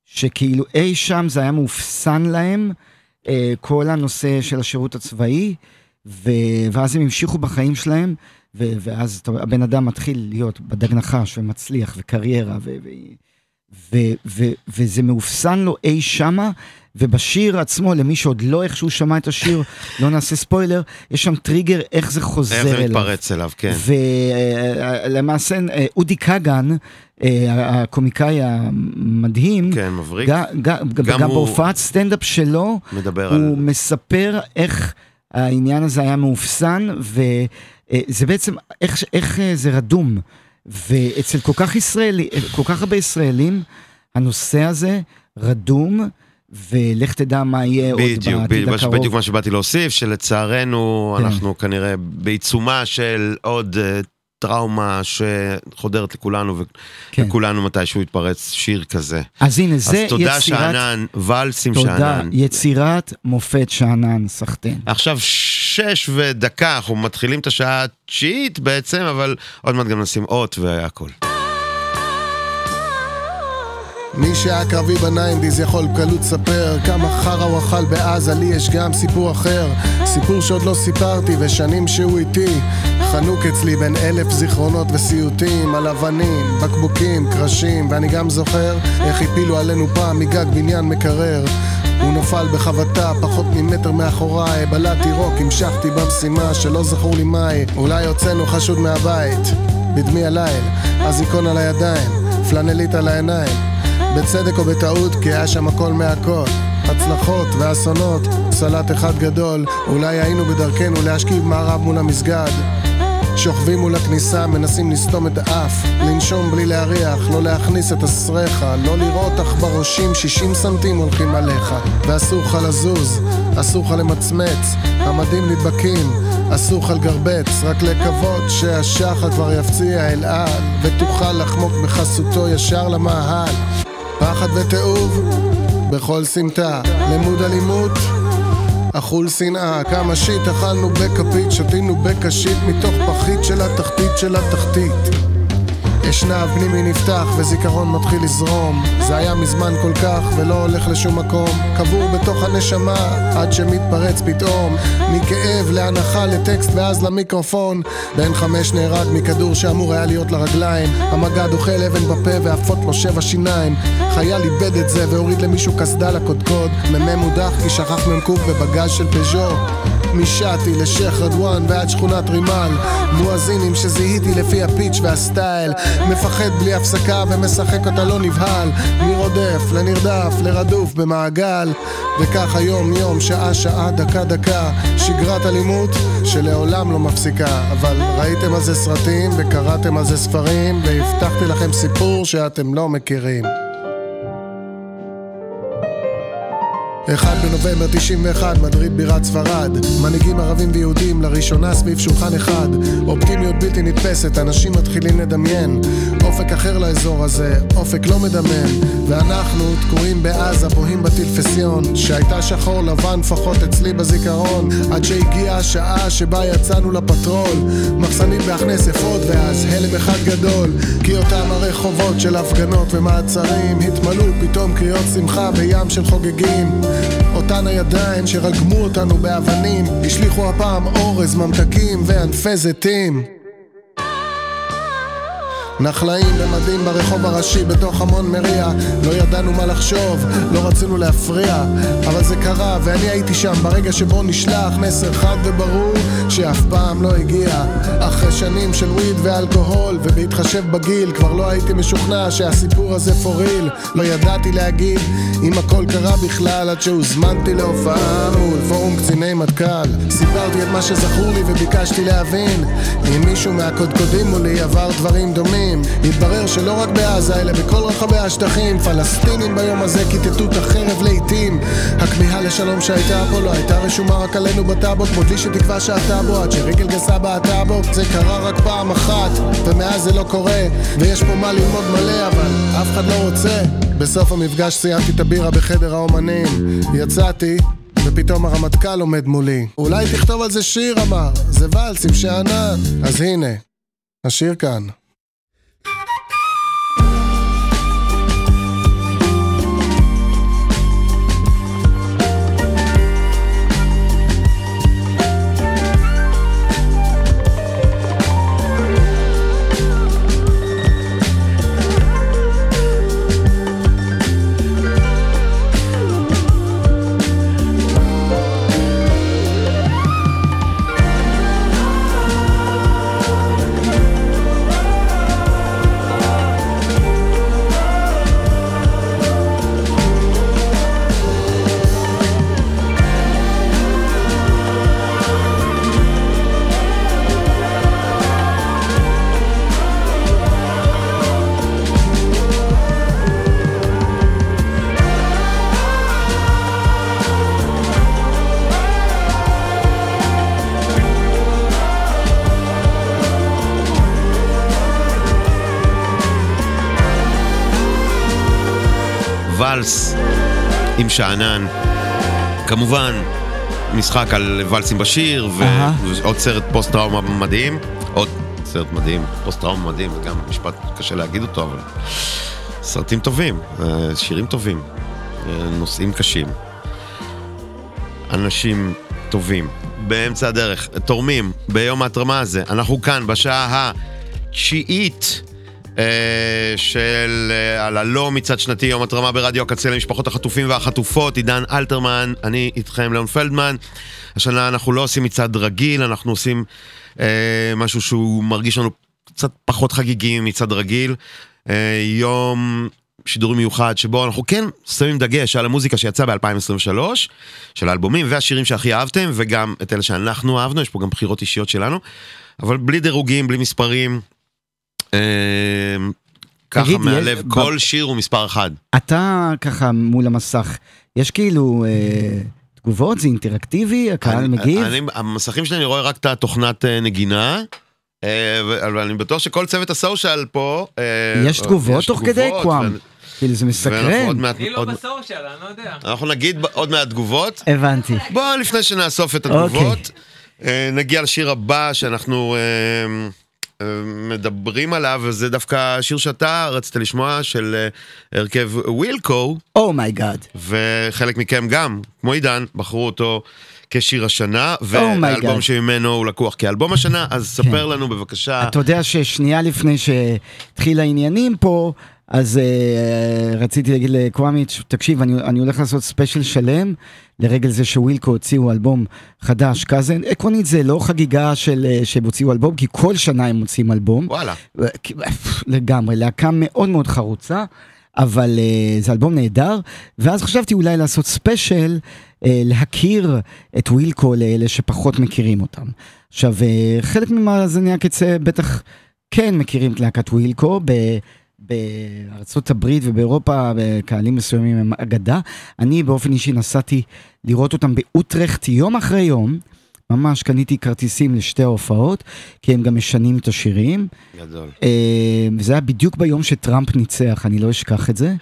שכאילו אי שם זה היה מאופסן להם, אה, כל הנושא של השירות הצבאי, ו- ואז הם המשיכו בחיים שלהם, ו- ואז אתה- הבן אדם מתחיל להיות בדג נחש ומצליח וקריירה, ו- ו- ו- ו- וזה מאופסן לו אי שמה, ובשיר עצמו, למי שעוד לא איכשהו שמע את השיר, לא נעשה ספוילר, יש שם טריגר איך זה חוזר איך זה אליו. מתפרץ אליו, כן. ולמעשה אודי כגן, אה, הקומיקאי המדהים, כן, מבריק. ג- ג- גם גם הוא- בהופעת סטנדאפ שלו, מדבר הוא על... מספר איך העניין הזה היה מאופסן, וזה בעצם איך, איך אה, זה רדום. ואצל כל כך ישראלי, כל כך הרבה ישראלים, הנושא הזה רדום, ולך תדע מה יהיה עוד בדיוק, בעתיד בדיוק, הקרוב. בדיוק מה שבאתי להוסיף, שלצערנו כן. אנחנו כנראה בעיצומה של עוד אה, טראומה שחודרת לכולנו, כן. וכולנו מתישהו יתפרץ שיר כזה. אז הנה, זה אז תודה יצירת- שאנן, ואלס עם תודה, שאנן. יצירת מופת שאנן, סחטיין. עכשיו שש ודקה, אנחנו מתחילים את השעה התשיעית בעצם, אבל עוד מעט גם נשים אות והכל. מי שהיה קרבי ב nineties יכול בקלות לספר כמה חרא הוא אכל בעזה, לי יש גם סיפור אחר. סיפור שעוד לא סיפרתי ושנים שהוא איתי. חנוק אצלי בין אלף זיכרונות וסיוטים על אבנים, בקבוקים, קרשים ואני גם זוכר איך הפילו עלינו פעם מגג בניין מקרר. הוא נפל בחבטה פחות ממטר מאחוריי בלעתי רוק, המשכתי במשימה שלא זכור לי מהי. אולי הוצאנו חשוד מהבית בדמי הליל, אזיקון על הידיים, פלנלית על העיניים בצדק או בטעות, כי היה שם הכל מהכל. הצלחות ואסונות, סלט אחד גדול, אולי היינו בדרכנו להשכיב מערב מול המסגד. שוכבים מול הכניסה, מנסים לסתום את האף, לנשום בלי להריח, לא להכניס את הסרחה, לא לראות עכברושים 60 סנטים הולכים עליך, ואסור לך לזוז, אסור לך למצמץ, המדים נדבקים, אסור לך לגרבץ, רק לקוות שהשחר כבר יפציע אל על, ותוכל לחמוק בחסותו ישר למאהל. פחד ותיעוב בכל סמטה, לימוד אלימות אכול שנאה, כמה שיט אכלנו בכפית, שתינו בקשית מתוך פחית של התחתית של התחתית. אשנב פנימי נפתח וזיכרון מתחיל לזרום. זה היה מזמן כל כך ולא הולך לשום מקום. קבור בתוך הנשמה עד שמתפרץ פתאום. מכאב להנחה לטקסט ואז למיקרופון. בן חמש נהרג מכדור שאמור היה להיות לרגליים. המג"ד אוכל אבן בפה ועפות לו שבע שיניים. חייל איבד את זה והוריד למישהו קסדה לקודקוד. מ"מ הודח כי שכח מ"ק בבגז של פז'ו משעתי לשייח' רדואן ועד שכונת רימל מואזינים שזיהיתי לפי הפיץ' והסטייל. מפחד בלי הפסקה ומשחק אותה לא נבהל. מרודף לנרדף לרדוף במעגל. וכך היום יום שעה שעה דקה דקה. שגרת אלימות שלעולם לא מפסיקה. אבל ראיתם על זה סרטים וקראתם על זה ספרים והבטחתי לכם סיפור שאתם לא מכירים 1 בנובמבר 91, מדריד בירת ספרד. מנהיגים ערבים ויהודים לראשונה סביב שולחן אחד. אופטימיות בלתי נתפסת, אנשים מתחילים לדמיין. אופק אחר לאזור הזה, אופק לא מדמם ואנחנו תקועים בעזה, בוהים בטלפסיון שהייתה שחור לבן לפחות אצלי בזיכרון. עד שהגיעה השעה שבה יצאנו לפטרול. מחסנים בהכנס אפוד ואז הלם אחד גדול. כי אותם הרחובות של הפגנות ומעצרים התמלאו. פתאום קריאות שמחה בים של חוגגים אותן הידיים שרגמו אותנו באבנים השליכו הפעם אורז, ממתקים וענפי זיתים נחלאים במדים ברחוב הראשי בתוך המון מריע. לא ידענו מה לחשוב, לא רצינו להפריע אבל זה קרה ואני הייתי שם. ברגע שבו נשלח מסר חד וברור שאף פעם לא הגיע. אחרי שנים של וויד ואלכוהול ובהתחשב בגיל כבר לא הייתי משוכנע שהסיפור הזה פוריל לא ידעתי להגיד אם הכל קרה בכלל עד שהוזמנתי להופעה מול פורום קציני מטכ"ל. סיפרתי את מה שזכור לי וביקשתי להבין. אם מישהו מהקודקודים מולי עבר דברים דומים התברר שלא רק בעזה אלא בכל רחבי השטחים. פלסטינים ביום הזה כיתתו את החרב לעיתים. הכמיהה לשלום שהייתה פה לא הייתה רשומה רק עלינו בטאבו כמו דלי שתקווה שאתה בו. עד שרגל גסה בעטה בו זה קרה רק פעם אחת ומאז זה לא קורה. ויש פה מה ללמוד מלא אבל אף אחד לא רוצה. בסוף המפגש סיימתי את הבירה בחדר האומנים. יצאתי ופתאום הרמטכ"ל עומד מולי. אולי תכתוב על זה שיר אמר. זה ואלס עם שאנן אז הנה השיר כאן ואלס עם שאנן. כמובן, משחק על ואלסים בשיר. ועוד סרט פוסט טראומה מדהים. עוד סרט מדהים, פוסט טראומה מדהים, זה גם משפט קשה להגיד אותו, אבל סרטים טובים, אה, שירים טובים, אה, נושאים קשים. אנשים טובים. באמצע הדרך, תורמים ביום ההתרמה הזה. אנחנו כאן בשעה התשיעית של אה, על הלא מצעד שנתי יום התרמה ברדיו הקצה למשפחות החטופים והחטופות, עידן אלתרמן, אני איתכם ליאון פלדמן. השנה אנחנו לא עושים מצעד רגיל, אנחנו עושים אה, משהו שהוא מרגיש לנו קצת פחות חגיגי מצעד רגיל. אה, יום שידור מיוחד שבו אנחנו כן שמים דגש על המוזיקה שיצאה ב-2023, של האלבומים והשירים שהכי אהבתם, וגם את אלה שאנחנו אהבנו, יש פה גם בחירות אישיות שלנו. אבל בלי דירוגים, בלי מספרים. אה, ככה תגיד, מהלב, יש- כל ב- שיר הוא מספר אחד. אתה ככה מול המסך, יש כאילו אה, תגובות, זה אינטראקטיבי, הקהל אני- מגיב? אני, המסכים שלי אני רואה רק את התוכנת אה, נגינה. אה, אבל אני בטוח שכל צוות הסושיאל פה... אה, יש תגובות תוך כדי קוואם? כאילו זה מסקרן. אני לא עוד- בסושיאל, אני לא יודע. אנחנו נגיד עוד מעט תגובות. הבנתי. בוא, לפני שנאסוף את אוקיי. התגובות, אה, נגיע לשיר הבא שאנחנו מדברים עליו, וזה דווקא שיר שאתה רצית לשמוע, של אה, הרכב ווילקו. Oh my God. וחלק מכם גם, כמו עידן, בחרו אותו כשיר השנה, Oh והאלבום. שממנו הוא לקוח כאלבום השנה, אז ספר כן. לנו בבקשה. אתה יודע ששנייה לפני שהתחיל העניינים פה, אז אה, רציתי להגיד לקוואמיץ', תקשיב, אני, אני הולך לעשות special שלם לרגל זה שווילקו הוציאו אלבום חדש, Cousin. עקרונית זה לא חגיגה של אה, שהם הוציאו אלבום, כי כל שנה הם מוציאים אלבום. וואלה. כי- לגמרי, להקה מאוד מאוד חרוצה, אבל אה, זה אלבום נהדר, ואז חשבתי אולי לעשות special, אה, להכיר את ווילקו לאלה שפחות מכירים אותם. עכשיו, אה, חלק ממאזיני הקצה בטח כן מכירים את להקת ווילקו, ב... בארצות הברית ובאירופה, בקהלים מסוימים הם אגדה. אני באופן אישי נסעתי לראות אותם באוטרכט יום אחרי יום. ממש קניתי כרטיסים לשתי ההופעות, כי הם גם משנים את השירים. גדול. אה, וזה היה בדיוק ביום שטראמפ ניצח, אני לא אשכח את זה.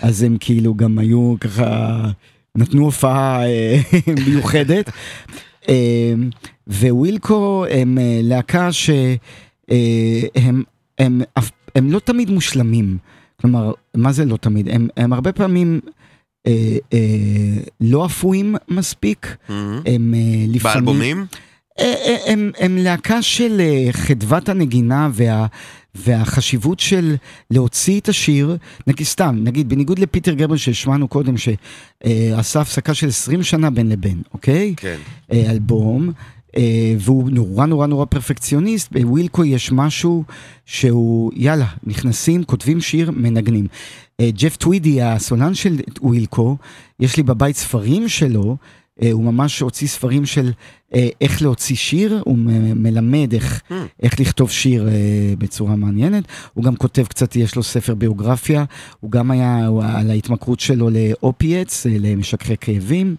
אז הם כאילו גם היו ככה, נתנו הופעה אה, מיוחדת. אה, ווילקו הם להקה שהם הם, הם, אף- הם לא תמיד מושלמים. כלומר, מה זה לא תמיד? הם, הם הרבה פעמים אה, אה, לא אפויים מספיק. הם אה, לפעמים... באלבומים? אה, אה, הם, הם להקה של אה, חדוות הנגינה וה, והחשיבות של להוציא את השיר, נגיד סתם, נגיד בניגוד לפיטר גבר שהשמענו קודם, שעשה הפסקה של 20 שנה בין לבין, אוקיי? כן. אה, אלבום, אה, והוא נורא נורא נורא פרפקציוניסט, בווילקו יש משהו שהוא, יאללה, נכנסים, כותבים שיר, מנגנים. אה, ג'ף טווידי, הסולן של ווילקו, יש לי בבית ספרים שלו, אה, הוא ממש הוציא ספרים של אה, איך להוציא שיר, הוא מלמד איך, Hmm. איך לכתוב שיר אה, בצורה מעניינת. הוא גם כותב קצת, יש לו ספר ביוגרפיה, הוא גם היה הוא- על ההתמכרות שלו לאופיאטס, אה, למשככי כאבים.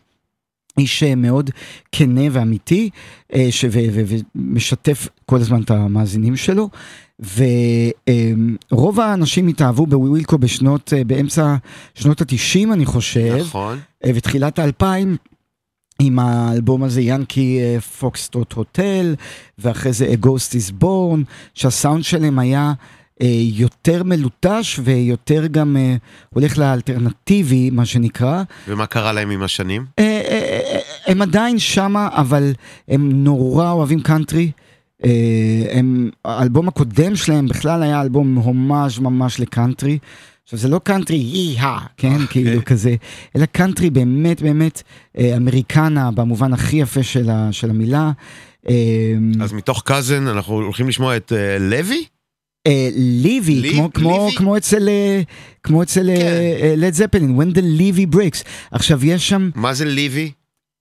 איש אה, מאוד כנה ואמיתי, אה, ומשתף כל הזמן את המאזינים שלו. ורוב האנשים התאהבו בווילקו בשנות, אה, באמצע שנות התשעים אני חושב. נכון. ותחילת האלפיים. עם האלבום הזה ינקי פוקסטרוט הוטל, ואחרי זה A Ghost is Born, שהסאונד שלהם היה יותר מלוטש ויותר גם אה, הולך לאלטרנטיבי, מה שנקרא. ומה קרה להם עם השנים? אה, אה, אה, הם עדיין שמה, אבל הם נורא אוהבים קאנטרי. אה, הם, האלבום הקודם שלהם בכלל היה אלבום הומאז' ממש לקאנטרי. עכשיו זה לא קאנטרי yee-haw, כן, כאילו כזה, אלא קאנטרי באמת באמת אה, אמריקנה במובן הכי יפה של, ה, של המילה. אה, אז מתוך Cousin אנחנו הולכים לשמוע את אה, Levee? אה, Levee, לי- כמו, כמו, Levee? כמו אצל, אה, כמו אצל לד זפלין, When the Levy breaks. עכשיו יש שם... מה זה ליבי?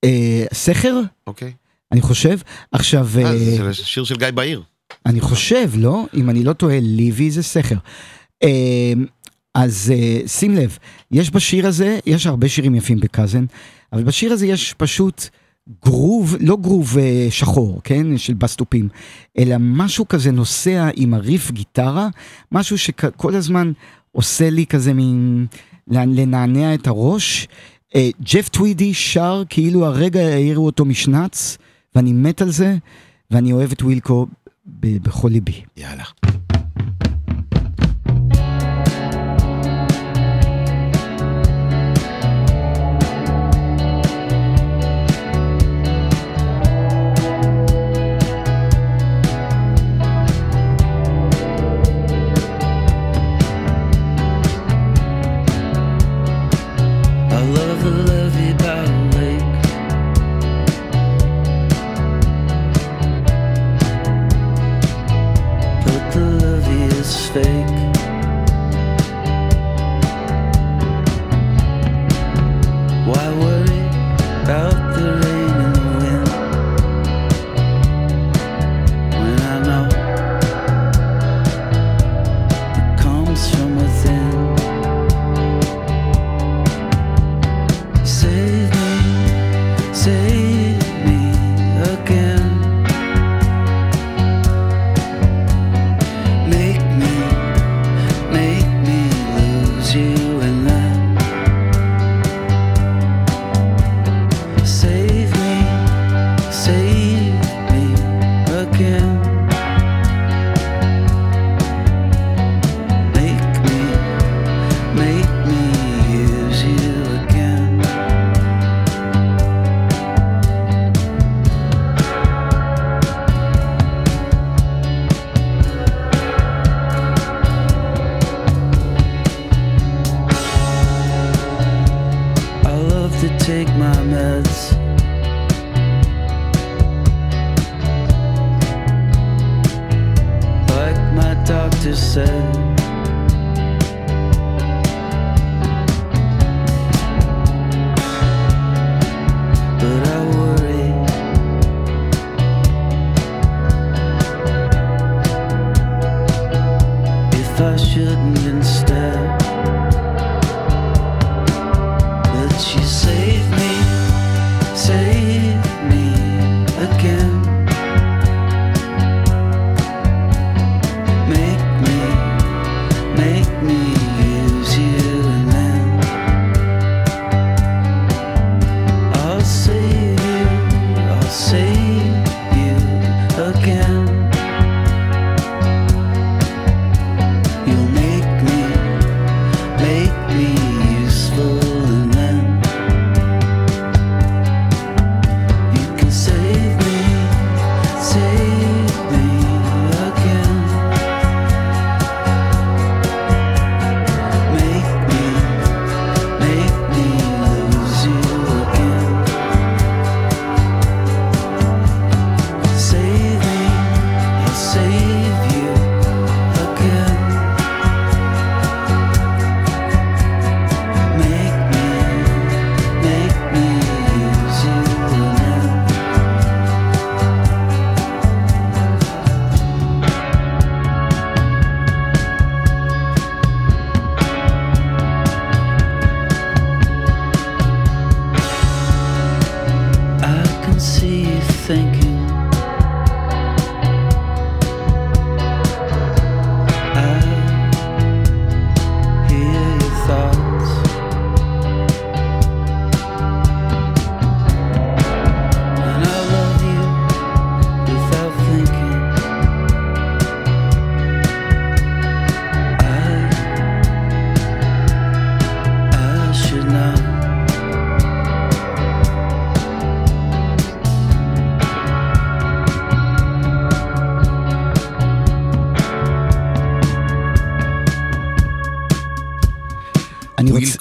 אה, סכר? אוקיי. אני חושב. עכשיו... אה, אה, זה שיר של גיא בהיר. אני חושב, לא? אם אני לא טועה, ליבי זה סכר. אה, אז אה, שים לב, יש בשיר הזה, יש הרבה שירים יפים בקאזן, אבל בשיר הזה יש פשוט גרוב, לא גרוב אה, שחור, כן? של בסטופים, אלא משהו כזה נוסע עם הריף גיטרה, משהו שכל הזמן עושה לי כזה מין... לנענע את הראש. אה, ג'ף טווידי שר כאילו הרגע העירו אותו משנץ, ואני מת על זה, ואני אוהב את ווילקו בכל ליבי. יאללה.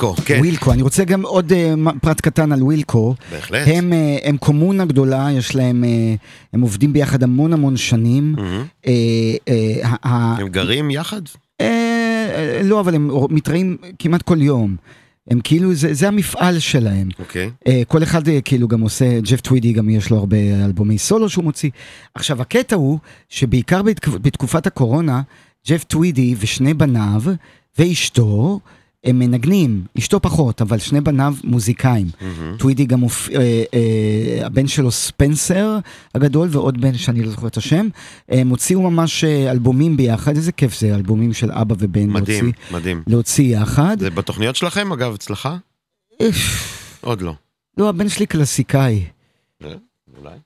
ווילקו, כן. ווילקו, אני רוצה גם עוד uh, פרט קטן על ווילקו. בהחלט. הם, uh, הם קומונה גדולה, יש להם, uh, הם עובדים ביחד המון המון שנים. Uh, uh, ה- הם גרים יחד? אה, אה, לא, אבל הם מתראים כמעט כל יום. הם כאילו, זה, זה המפעל שלהם. אוקיי. אה, כל אחד אה, כאילו גם עושה, ג'ף טווידי גם יש לו הרבה אלבומי סולו שהוא מוציא. עכשיו הקטע הוא שבעיקר בתקופ, בתקופת הקורונה, ג'ף טווידי ושני בניו ואשתו, הם מנגנים, אשתו פחות, אבל שני בניו מוזיקאים. טווידי גם, מופ... אה, אה, הבן שלו ספנסר הגדול ועוד בן שאני לא זוכר את השם, הם הוציאו ממש אה, אלבומים ביחד, איזה כיף זה, אלבומים של אבא ובן מדהים, להוציא, מדהים. להוציא יחד. זה בתוכניות שלכם, אגב, אצלך? עוד לא. לא, הבן שלי קלסיקאי. אה, אולי.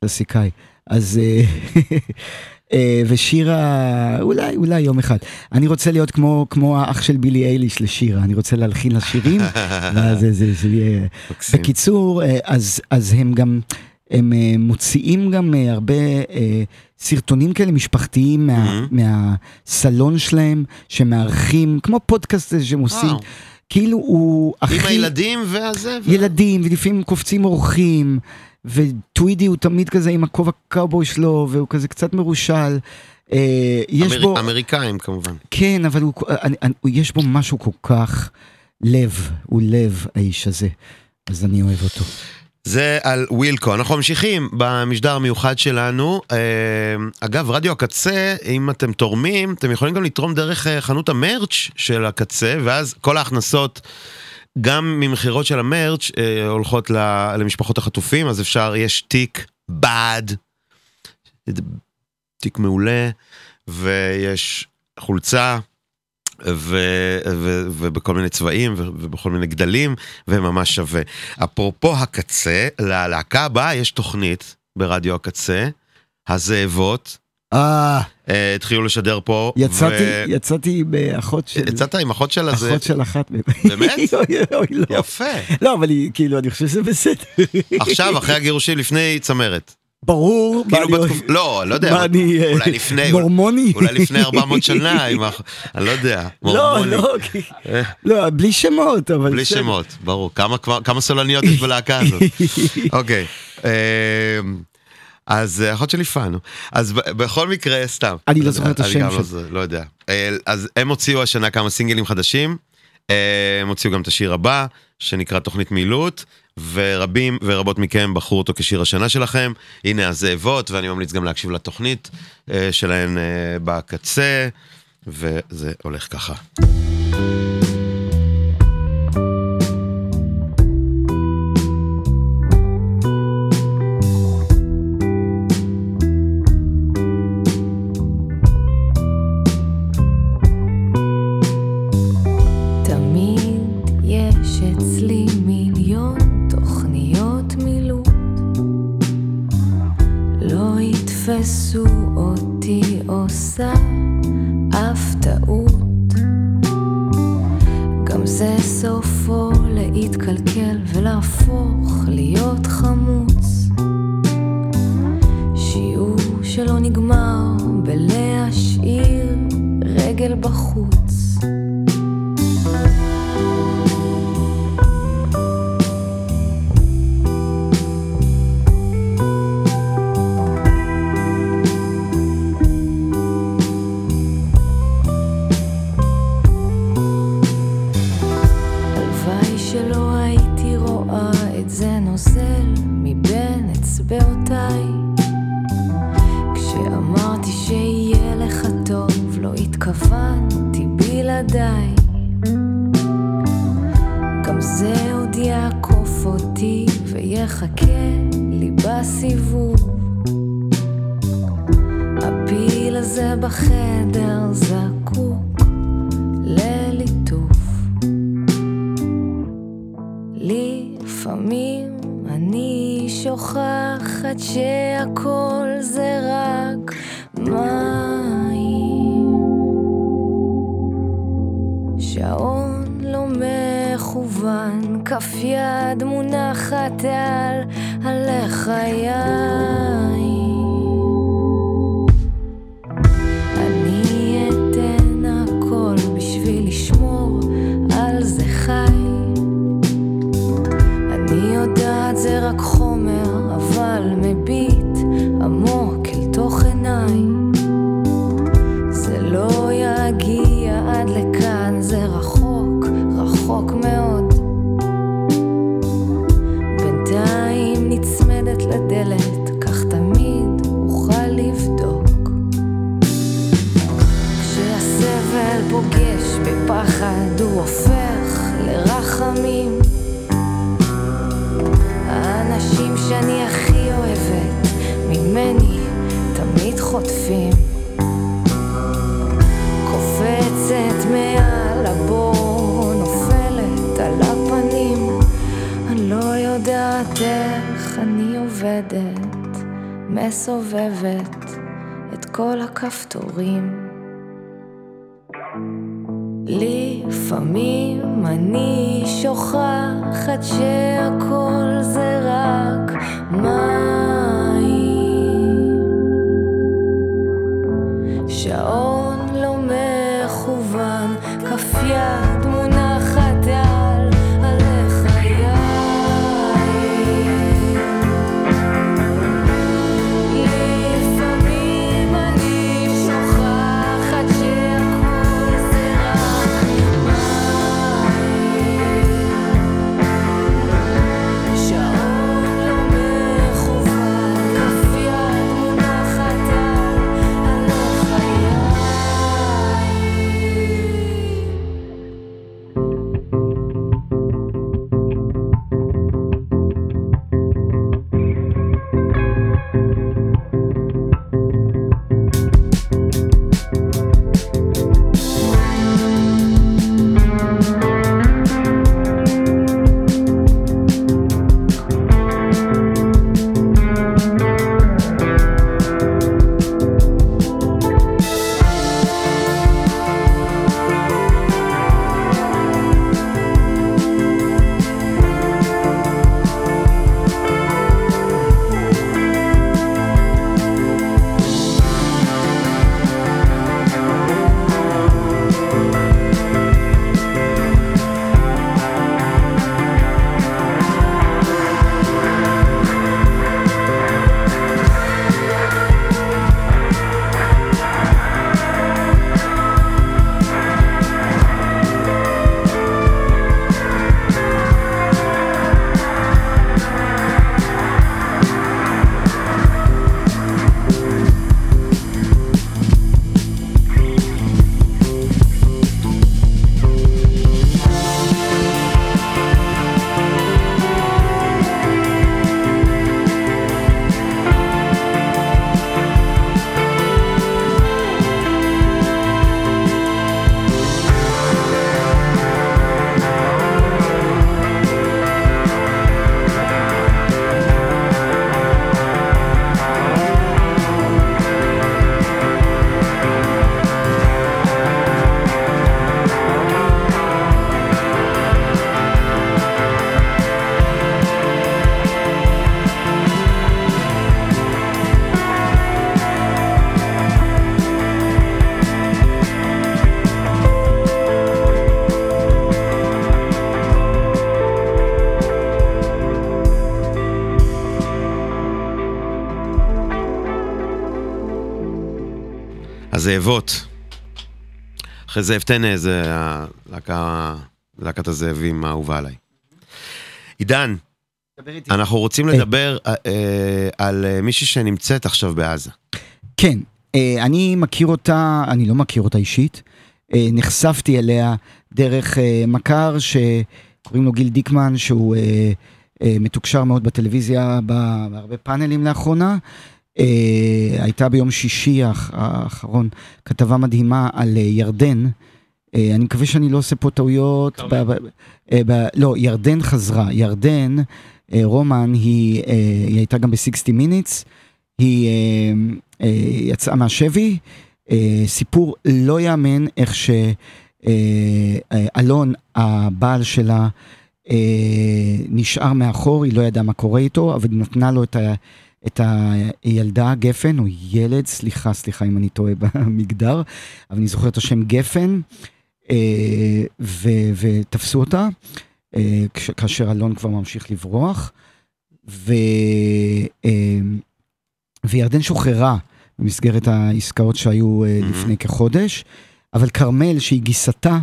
קלסיקאי. אז... אה, ושירה, אולי, אולי יום אחד. אני רוצה להיות כמו, כמו האח של בילי אייליש לשירה, אני רוצה להלחין לשירים, ואז זה, זה, זה יהיה... בקיצור, אה, אז, אז הם גם, הם אה, מוציאים גם הרבה סרטונים כאלה משפחתיים מה, מהסלון שלהם, שמארחים, כמו פודקאסט שהם עושים. וואו. כאילו הוא הכי... עם הילדים והזה. ו- ילדים, ולפעמים קופצים אורחים, וטווידי הוא תמיד כזה עם הכובע קאובוי שלו, והוא כזה קצת מרושל. אה, יש אמר- בו, אמריקאים כמובן. כן, אבל הוא, אני, אני, יש בו משהו כל כך לב, הוא לב האיש הזה, אז אני אוהב אותו. זה על ווילקו. אנחנו ממשיכים במשדר המיוחד שלנו. אה, אגב, רדיו הקצה, אם אתם תורמים, אתם יכולים גם לתרום דרך אה, חנות המרץ' של הקצה, ואז כל ההכנסות, גם ממכירות של המרץ', אה, הולכות ל- למשפחות החטופים, אז אפשר, יש תיק בד, תיק מעולה, ויש חולצה. ו, ו, ובכל מיני צבעים ו, ובכל מיני גדלים וממש שווה. אפרופו הקצה, ללהקה הבאה יש תוכנית ברדיו הקצה, הזאבות. אה, התחילו לשדר פה. יצאתי, ו- יצאתי באחות של... יצאת עם אחות של הזה? אחות של אחת. באמת? אוי, אוי, לא. יפה. לא, אבל היא, כאילו, אני חושב שזה בסדר. עכשיו, אחרי הגירושים, לפני צמרת. ברור. כאילו אני- בתקופ... לא, לא יודע. מה אני, אה, אולי לפני... מורמוני? אולי לפני 400 שנה, עם. אני לא יודע. לא, מורמוני. לא, אה, לא, בלי שמות, אבל... בלי. שמות, ברור. כמה כמה סולניות יש בלהקה הזאת. אוקיי. אז אה, אחות שלי פאנו. אז בכל מקרה, סתם. אני לא זוכר את אני השם לא ז- לא יודע. אה, אז הם הוציאו השנה כמה סינגלים חדשים. אה, הם הוציאו גם את השיר הבא, שנקרא תוכנית מילוט, ורבים ורבות מכם בחרו אותו כשיר השנה שלכם. הנה הזאבות, ואני ממליץ גם להקשיב לתוכנית שלהן בקצה, וזה הולך ככה. נוזל מבין אצבעותיי. כשאמרתי שיהיה לך טוב לא התכוונתי בלעדיי. גם זה עוד יעקוף אותי ויחכה לי בסיבוב. הפיל הזה בחדר זקוק שהכל זה רק מים. שעון לא מכוון, כף יד מונחת על הלחיים. מסובבת את כל הכפתורים. לפעמים אני שוכחת שהכל הזאבות. אחרי זאב טנא זה הלהקה, להקת הזאבים האהובה עליי. עידן, אנחנו רוצים לדבר אה, אה, על אה, מישהי שנמצאת עכשיו בעזה. כן, אה, אני מכיר אותה, אני לא מכיר אותה אישית, אה, נחשפתי אליה דרך אה, מכר שקוראים לו גיל דיקמן, שהוא אה, אה, מתוקשר מאוד בטלוויזיה בהרבה פאנלים לאחרונה. אה, הייתה ביום שישי האח- האחרון כתבה מדהימה על אה, ירדן. אה, אני מקווה שאני לא עושה פה טעויות. ב- ב- אה, ב- לא, ירדן חזרה. ירדן, אה, רומן, היא, אה, היא הייתה גם ב-60 Minutes. היא אה, אה, יצאה מהשבי, אה, סיפור לא יאמן איך שאלון, הבעל שלה, אה, נשאר מאחור, היא לא ידעה מה קורה איתו, אבל היא נתנה לו את, ה, את הילדה גפן, או ילד, סליחה, סליחה אם אני טועה במגדר, אבל אני זוכר את השם גפן, אה, ו, ותפסו אותה, אה, כש- כאשר אלון כבר ממשיך לברוח, ו... אה, וירדן שוחררה במסגרת העסקאות שהיו אה, לפני כחודש, אבל כרמל, שהיא גיסתה,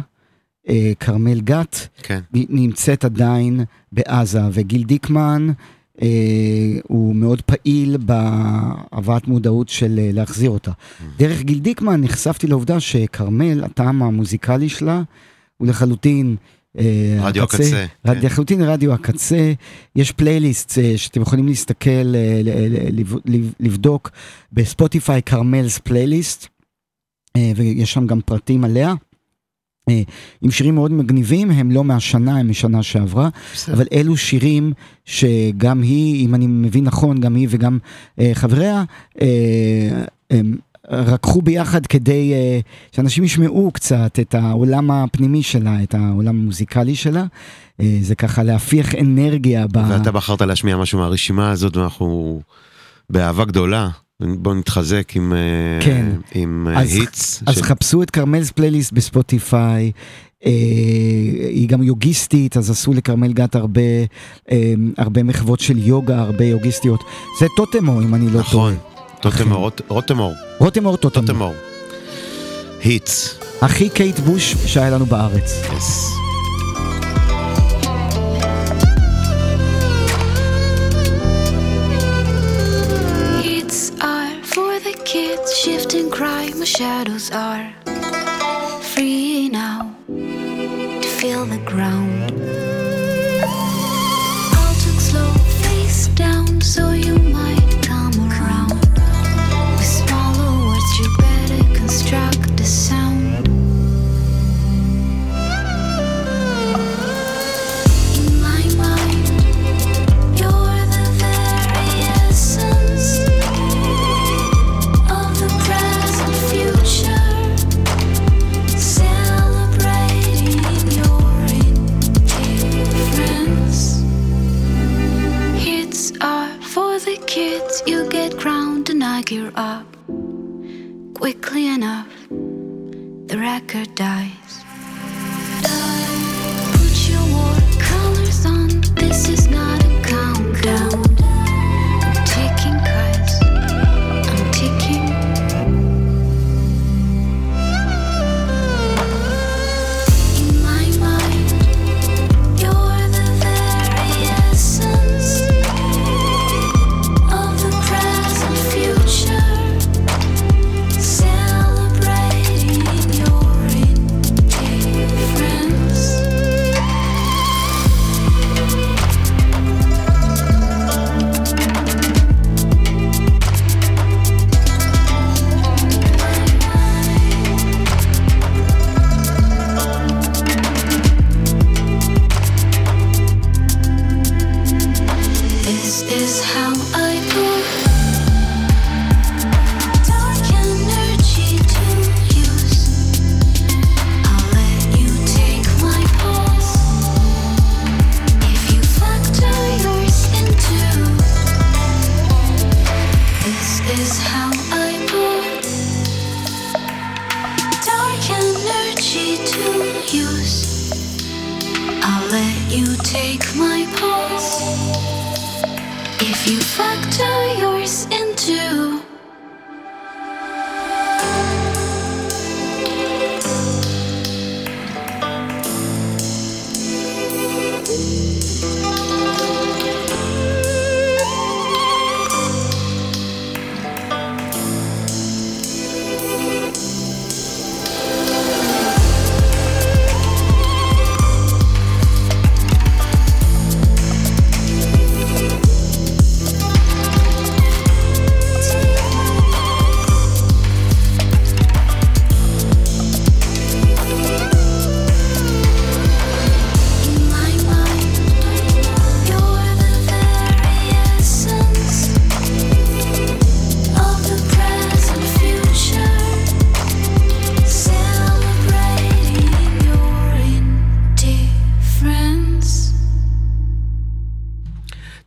כרמל גת, כן. נמצאת עדיין בעזה, וגיל דיקמן הוא מאוד פעיל בהבאת מודעות של אה, להחזיר אותה. דרך גיל דיקמן נחשפתי לעובדה שכרמל, הטעם המוזיקלי שלה, הוא לחלוטין... אה, רדיו הקצה, רד, כן. לחלוטין רדיו הקצה, יש פלייליסט אה, שאתם יכולים להסתכל, אה, לבדוק בספוטיפיי כרמלס פלייליסט, אה, ויש שם גם פרטים עליה. אה, עם שירים מאוד מגניבים, הם לא מהשנה, הם משנה שעברה, אבל אלו שירים שגם היא, אם אני מבין נכון, גם היא וגם אה, חבריה, אה, הם רקחו ביחד כדי אה, שאנשים ישמעו קצת את העולם הפנימי שלה, את העולם המוזיקלי שלה. אה, זה ככה להפיח אנרגיה ב... ואתה בחרת להשמיע משהו מהרשימה הזאת, ואנחנו באהבה גדולה. בואו נתחזק עם, אה, כן. עם אה, אז, Hits. אז של- חפשו את Carmel's playlist בספוטיפיי. אה, היא גם יוגיסטית, אז עשו לכרמל גת הרבה, אה, הרבה מחוות של יוגה, הרבה יוגיסטיות. זה טוטמו, אם אני לא נכון, טועה. טוטמור, רות- רותם אור. רותם אור טוטמו. טוטמור. Hits. הכי קייט בוש שהיה לנו בארץ. Yes. Kids, shifting cry. My shadows are free now to feel the ground. I'll took slow face down so you might the kids. You get crowned and I gear up quickly enough. The record dies. Put your war colors on. This is not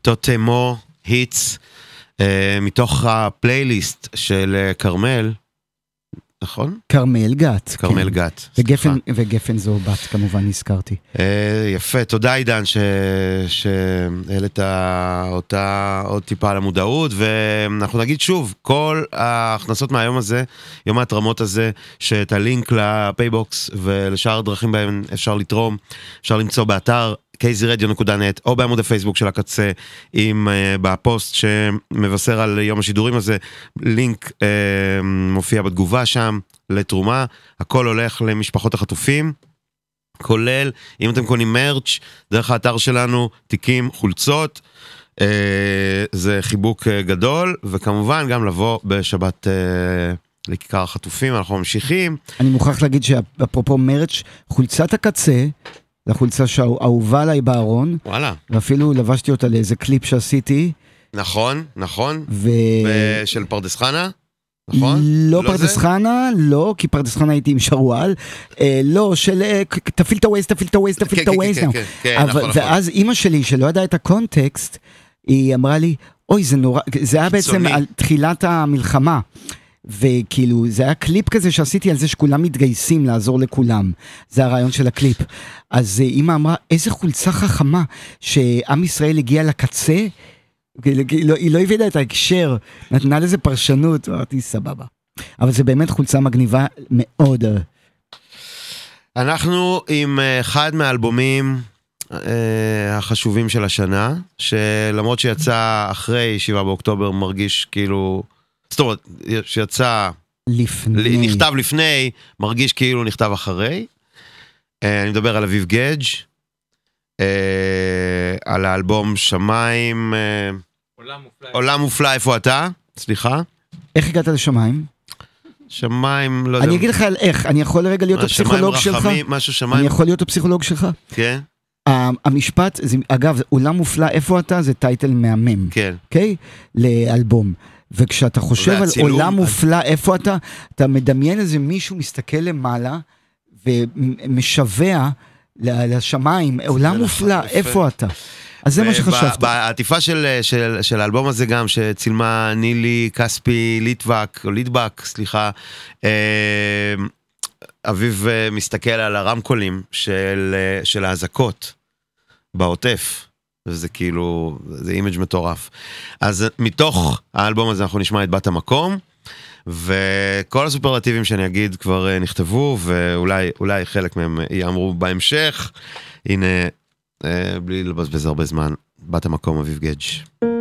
טוטמו Hits, אה, מתוך הפלייליסט של אה, כרמל, נכון? כרמל גת. כרמל כן. גת. וגפן, וגפן זו בת, כמובן, נזכרתי. אה, יפה, תודה עידן שהעלית אותה עוד טיפה על המודעות, ואנחנו נגיד שוב, כל ההכנסות מהיום הזה, יום ההתרמות הזה, שאת הלינק לפייבוקס ולשאר הדרכים בהם אפשר לתרום, אפשר למצוא באתר kzradio.net או בעמוד הפייסבוק של הקצה, עם, uh, בפוסט שמבשר על יום השידורים הזה, לינק uh, מופיע בתגובה שם לתרומה, הכל הולך למשפחות החטופים. כולל, אם אתם קונים מרץ', דרך האתר שלנו, תיקים, חולצות, אה, זה חיבוק אה, גדול, וכמובן גם לבוא בשבת אה, לכיכר החטופים, אנחנו ממשיכים. אני מוכרח להגיד שאפרופו merch, חולצת הקצה, זו החולצה שאהובה עליי בארון, וואלה. ואפילו לבשתי אותה לאיזה קליפ שעשיתי. נכון, נכון. ו... של פרדס חנה? נכון? לא לא פרדס? חנה, לא, כי פרדס חנה הייתי עם שרוואל. אה, לא, של אה, תפעיל את הווייז, תפעיל את הווייז, תפעיל את כן, כן, הווייז. כן, now. כן, כן, אבל- נכון, נכון. ואז אימא שלי, שלא ידעה את הקונטקסט, היא אמרה לי, אוי, זה נורא, זה היה בעצם. על תחילת המלחמה. וכאילו, זה היה קליפ כזה שעשיתי על זה שכולם מתגייסים לעזור לכולם. זה הרעיון של הקליפ. אז אה, אימא אמרה, איזה חולצה חכמה, שעם ישראל הגיע לקצה, כאילו, כאילו, היא לא הבינה את ההקשר, נתנה לזה פרשנות, אמרתי, סבבה. אבל זה באמת חולצה מגניבה מאוד. אנחנו עם אה, אחד מהאלבומים אה, החשובים של השנה, שלמרות שיצא אחרי 7 באוקטובר מרגיש כאילו, זאת אומרת, שיצא, לפני. נכתב לפני, מרגיש כאילו נכתב אחרי. אה, אני מדבר על אביב גדג', אה, על האלבום שמיים, אה, עולם מופלא. עולם מופלא, איפה אתה? סליחה. איך הגעת לשמיים? שמיים, לא יודע. אני אגיד לך על איך, אני יכול רגע להיות מה, שמיים הפסיכולוג שלך? רחמים, משהו שמיים- אני יכול להיות הפסיכולוג שלך? כן. המשפט, זה, אגב, עולם מופלא, איפה אתה? זה טייטל מהמם. כן. אוקיי? לאלבום. וכשאתה חושב על והצילום, עולם אז- מופלא, איפה אתה? אתה מדמיין איזה מישהו מסתכל למעלה ומשווע לשמיים, עולם מופלא, יפה. איפה אתה? אז זה מה שחשבתי. בעטיפה של, של, של האלבום הזה גם, שצילמה נילי כספי ליטבק, או ליטבק, סליחה, אה, אביב אה, מסתכל על הרמקולים של, אה, של האזעקות בעוטף. וזה כאילו, זה image מטורף. אז מתוך האלבום הזה אנחנו נשמע את בת המקום, וכל הסופרלטיבים שאני אגיד כבר אה, נכתבו, ואולי אולי חלק מהם ייאמרו בהמשך. הנה, אה, בלי לבזבז הרבה זמן, בת המקום אביב גדג'.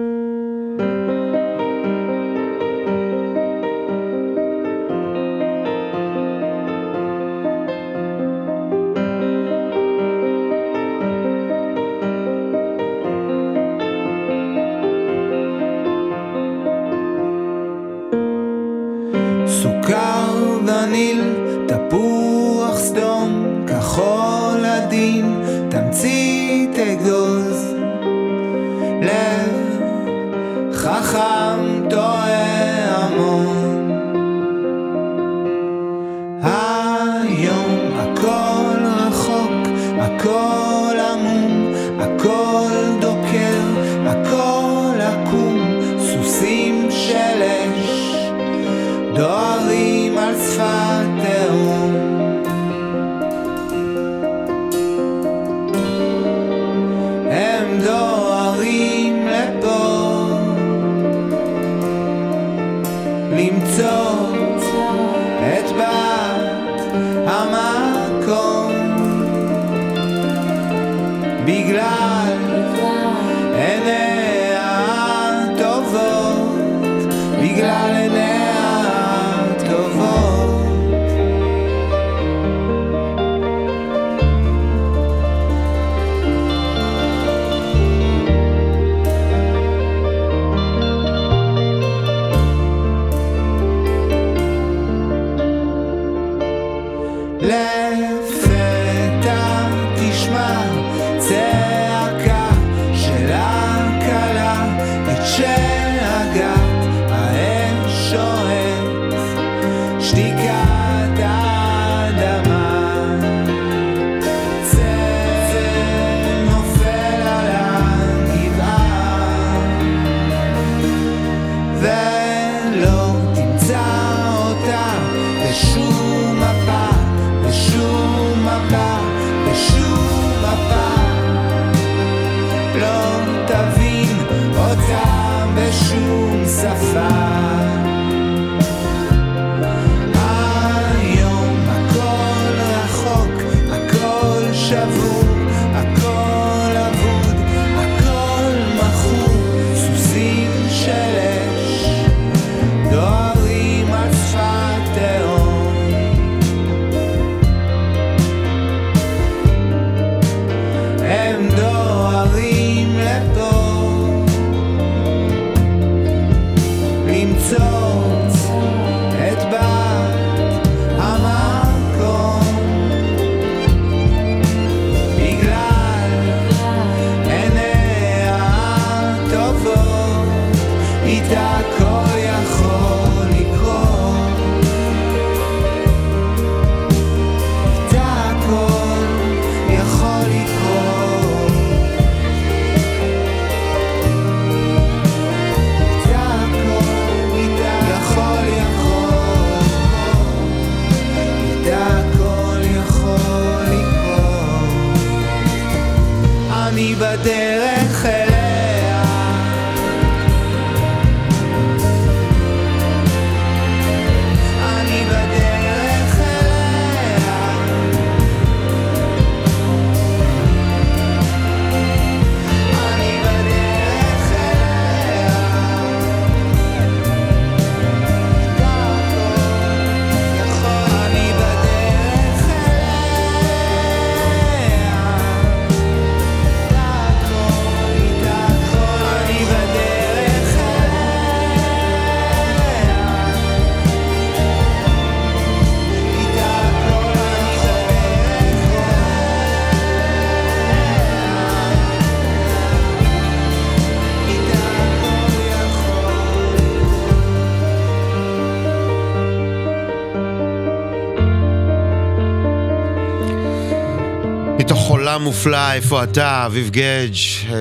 מתוך עולם מופלא, איפה אתה, אביב גדג',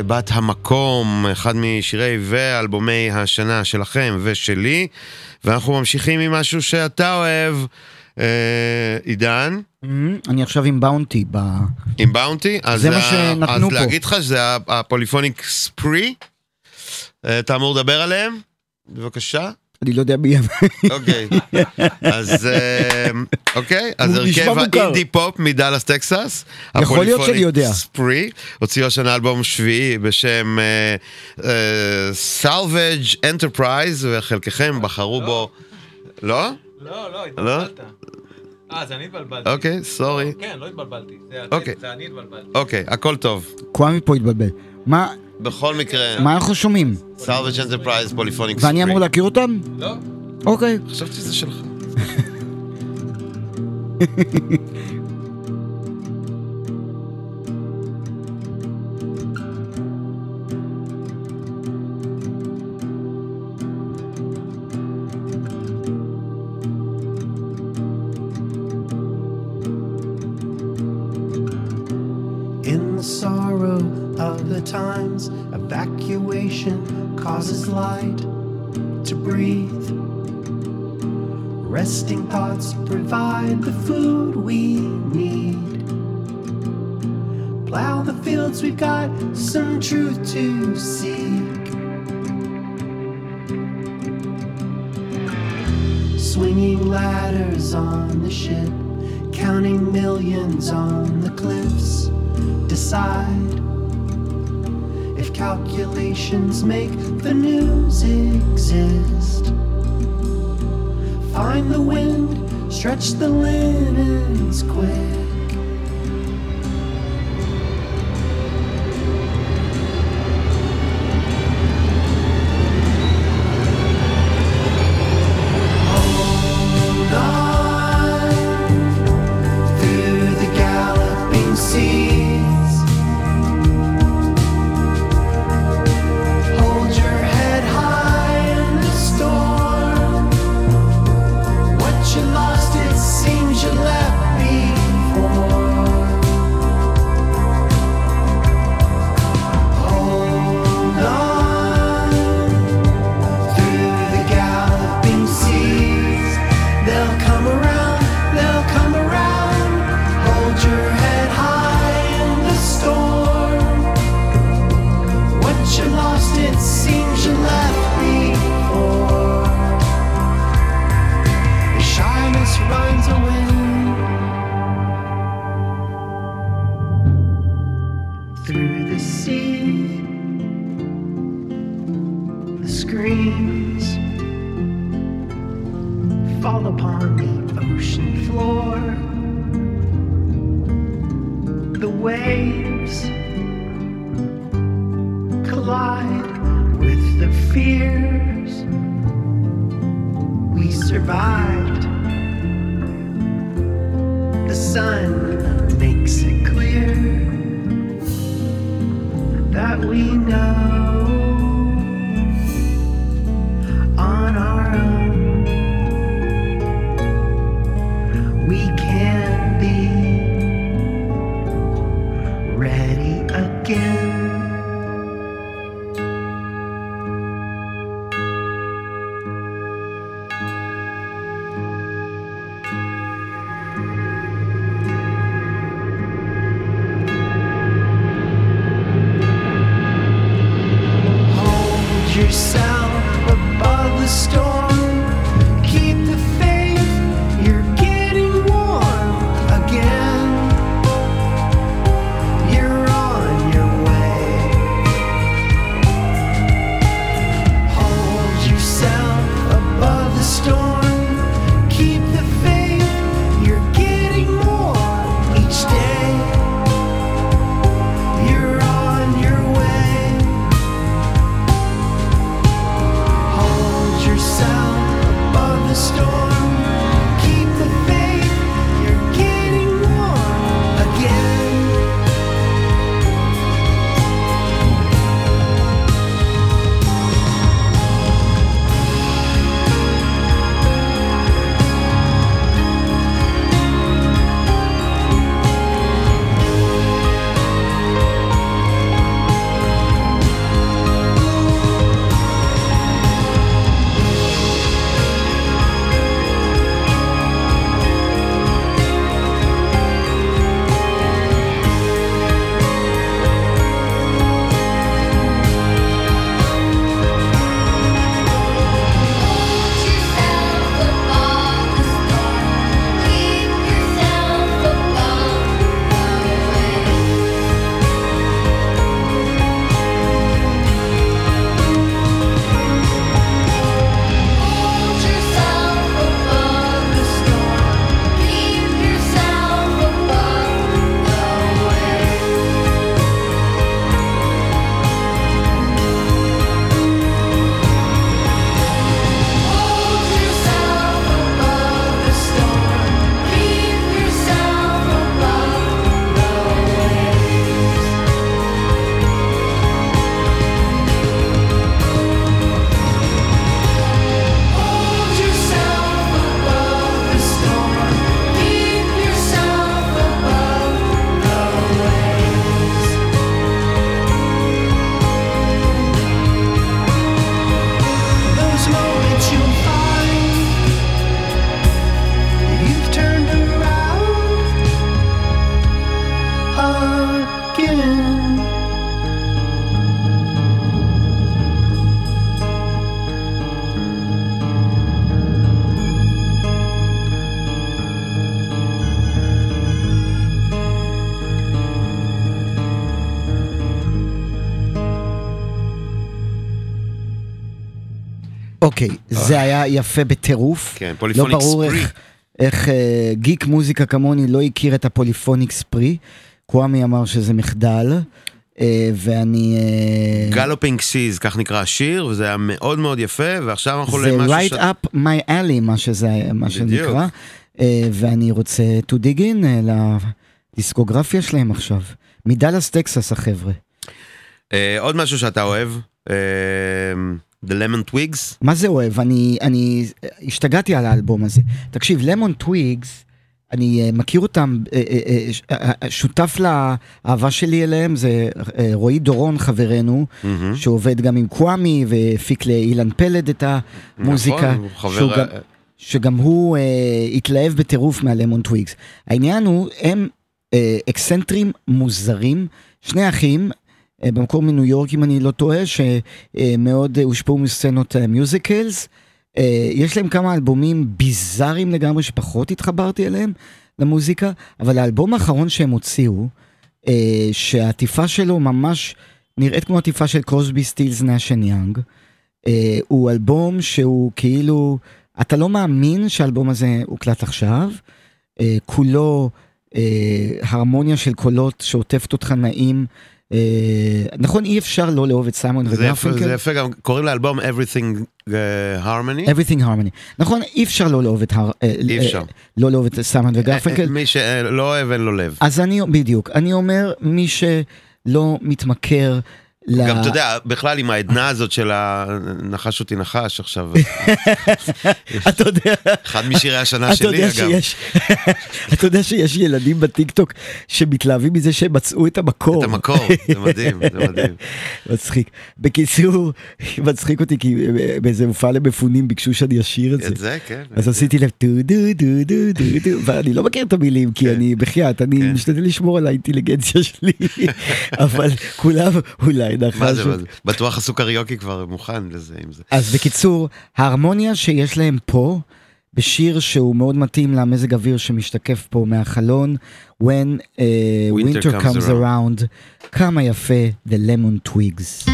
בת המקום, אחד משירי ואלבומי השנה שלכם ושלי, ואנחנו ממשיכים עם משהו שאתה אוהב, אה, עידן. אני עכשיו עם באונטי ב... עם באונטי? אז זה מה שנתנו אז פה. להגיד לך שזה הפוליפוניק ספרי? אה, אתה אמור לדבר עליהם? בבקשה. אני לא יודע מי הם. אוקיי. אז אה, אוקיי, אז הרכב. האינדי פופ מדאלאס טקסס. יכול להיות שאני יודע. Spree, הוציאו השנה אלבום שביעי בשם אה, Salvage Enterprise, וחלקכם בחרו בו... לא? לא, לא, לא? התבלבלת. אה, זה אני התבלבלתי. אוקיי, sorry. כן, לא התבלבלתי. זה אוקיי. זה אני התבלבלתי. אוקיי, הכל טוב. קוואמי פה התבלבל. מה, בכל מקרה, מה אנחנו שומעים? Salvage Enterprise Polyphonic ואני אמור להכיר אותם? לא. אוקיי. חשבתי שזה שלך. Resting thoughts provide the food we need. Plow the fields, we've got some truth to seek. Swinging ladders on the ship, counting millions on the cliffs. Decide if calculations make the news exist. Find the wind, stretch the linens quick. זה היה יפה בטירוף. כן, לא Polyphonic ברור Spree. איך, איך אה, גיק מוזיקה כמוני לא הכיר את ה Polyphonic Spree. קוואמי אמר שזה מחדל, אה, ואני... אה, Galloping Seas, כך נקרא השיר, וזה היה מאוד מאוד יפה, ועכשיו אנחנו זה למשהו right up my alley, מה שזה, מה. שנקרא. אה, ואני רוצה to dig in אה, לדיסקוגרפיה שלהם עכשיו. מדאלאס טקסס החבר'ה. אה, עוד משהו שאתה אוהב, אה, The Lemon Twigs. מה זה אוהב? אני, אני השתגעתי על האלבום הזה. תקשיב, Lemon Twigs, אני אה, מכיר אותם, אה, אה, שותף לאהבה שלי אליהם, זה רועי דורון חברנו, מהמם. שעובד גם עם קוואמי והפיק לאילן פלד את המוזיקה. נכון, הוא חבר- גם- שגם הוא אה, התלהב בטירוף מה Lemon Twigs. העניין הוא, הם אה, אקסצנטרים מוזרים, שני אחים, במקור מניו יורק אם אני לא טועה, שמאוד אה, הושפעו מסצנות אה, musicals. אה, יש להם כמה אלבומים ביזאריים לגמרי שפחות התחברתי אליהם למוזיקה, אבל האלבום האחרון שהם הוציאו, אה, שהעטיפה שלו ממש נראית כמו עטיפה של Crosby Stills Nash and Young, אה, הוא אלבום שהוא כאילו, אתה לא מאמין שהאלבום הזה הוקלט עכשיו, אה, כולו אה, הרמוניה של קולות שעוטפת אותך נעים, אה, נכון, אי אפשר לא לאהוב את סיימון וגרפינקל. זה יפה גם, קוראים לאלבום Everything uh, Harmony. Everything Harmony. נכון, אי אפשר לא לאהוב את. אה, אי אה, אפשר. לא לאהוב את סיימון וגרפינקל. מי שלא אוהב אין לו לב. אז אני, בדיוק, אני אומר, מי שלא מתמכר ל... גם אתה יודע, בכלל עם העדנה הזאת של הנחש אותי נחש עכשיו. אתה יודע... אחד משירי השנה שלי אגב. שיש, אתה יודע שיש ילדים בטיקטוק שמתלהבים מזה שהם מצאו את המקור. את המקור, זה מדהים, זה מדהים. מצחיק. בקיצור, מצחיק אותי כי באיזה הופעה למפונים ביקשו שאני אשיר את זה. את זה, כן. אז עשיתי לב דו דו דו דו דו דו, ואני לא מכיר את המילים כי אני בחייאת, אני משתדל לשמור על האינטליגנציה שלי, אבל כולם אולי מה זה? בטוח עשו קריוקי כבר מוכן לזה עם זה. אז בקיצור, ההרמוניה שיש להם פה, בשיר שהוא מאוד מתאים למזג אוויר שמשתקף פה מהחלון, When uh, Winter, Winter Comes, Comes around, כמה יפה, The Lemon Twigs.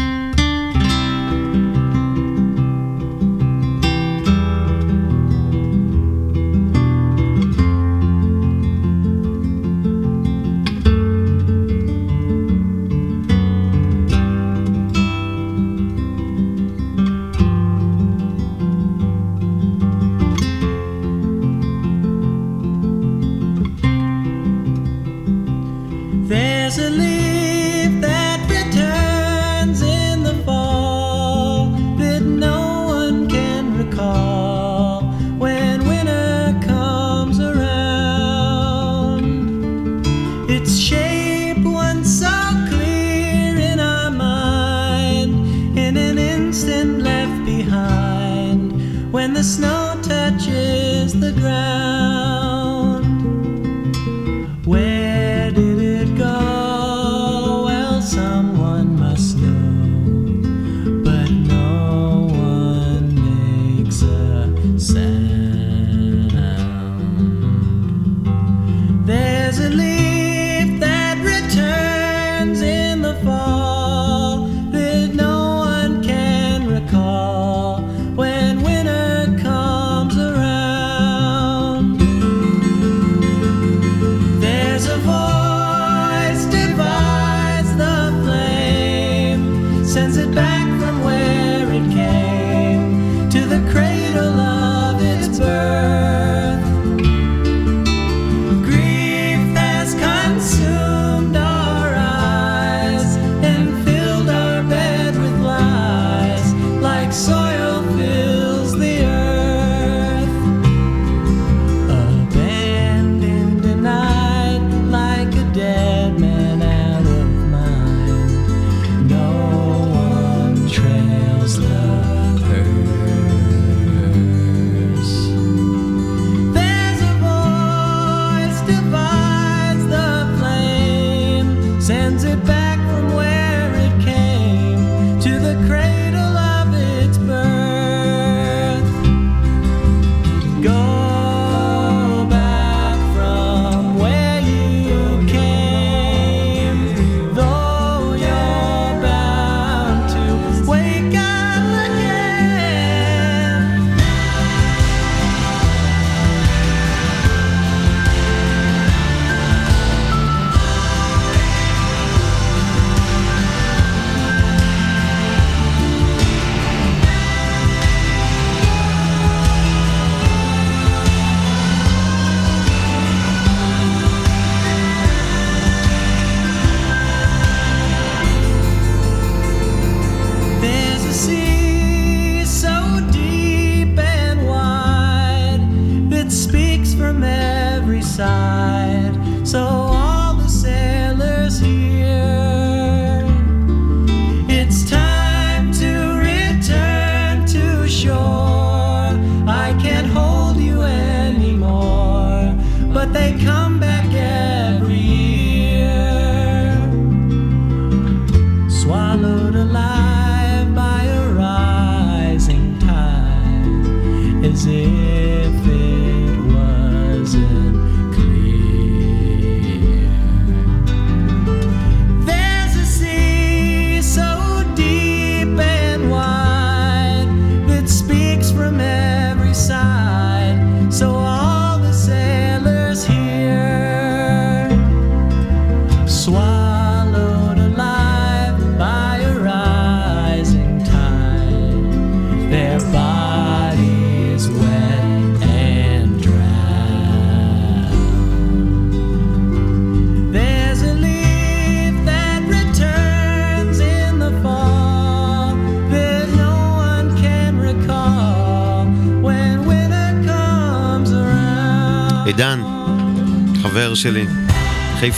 as a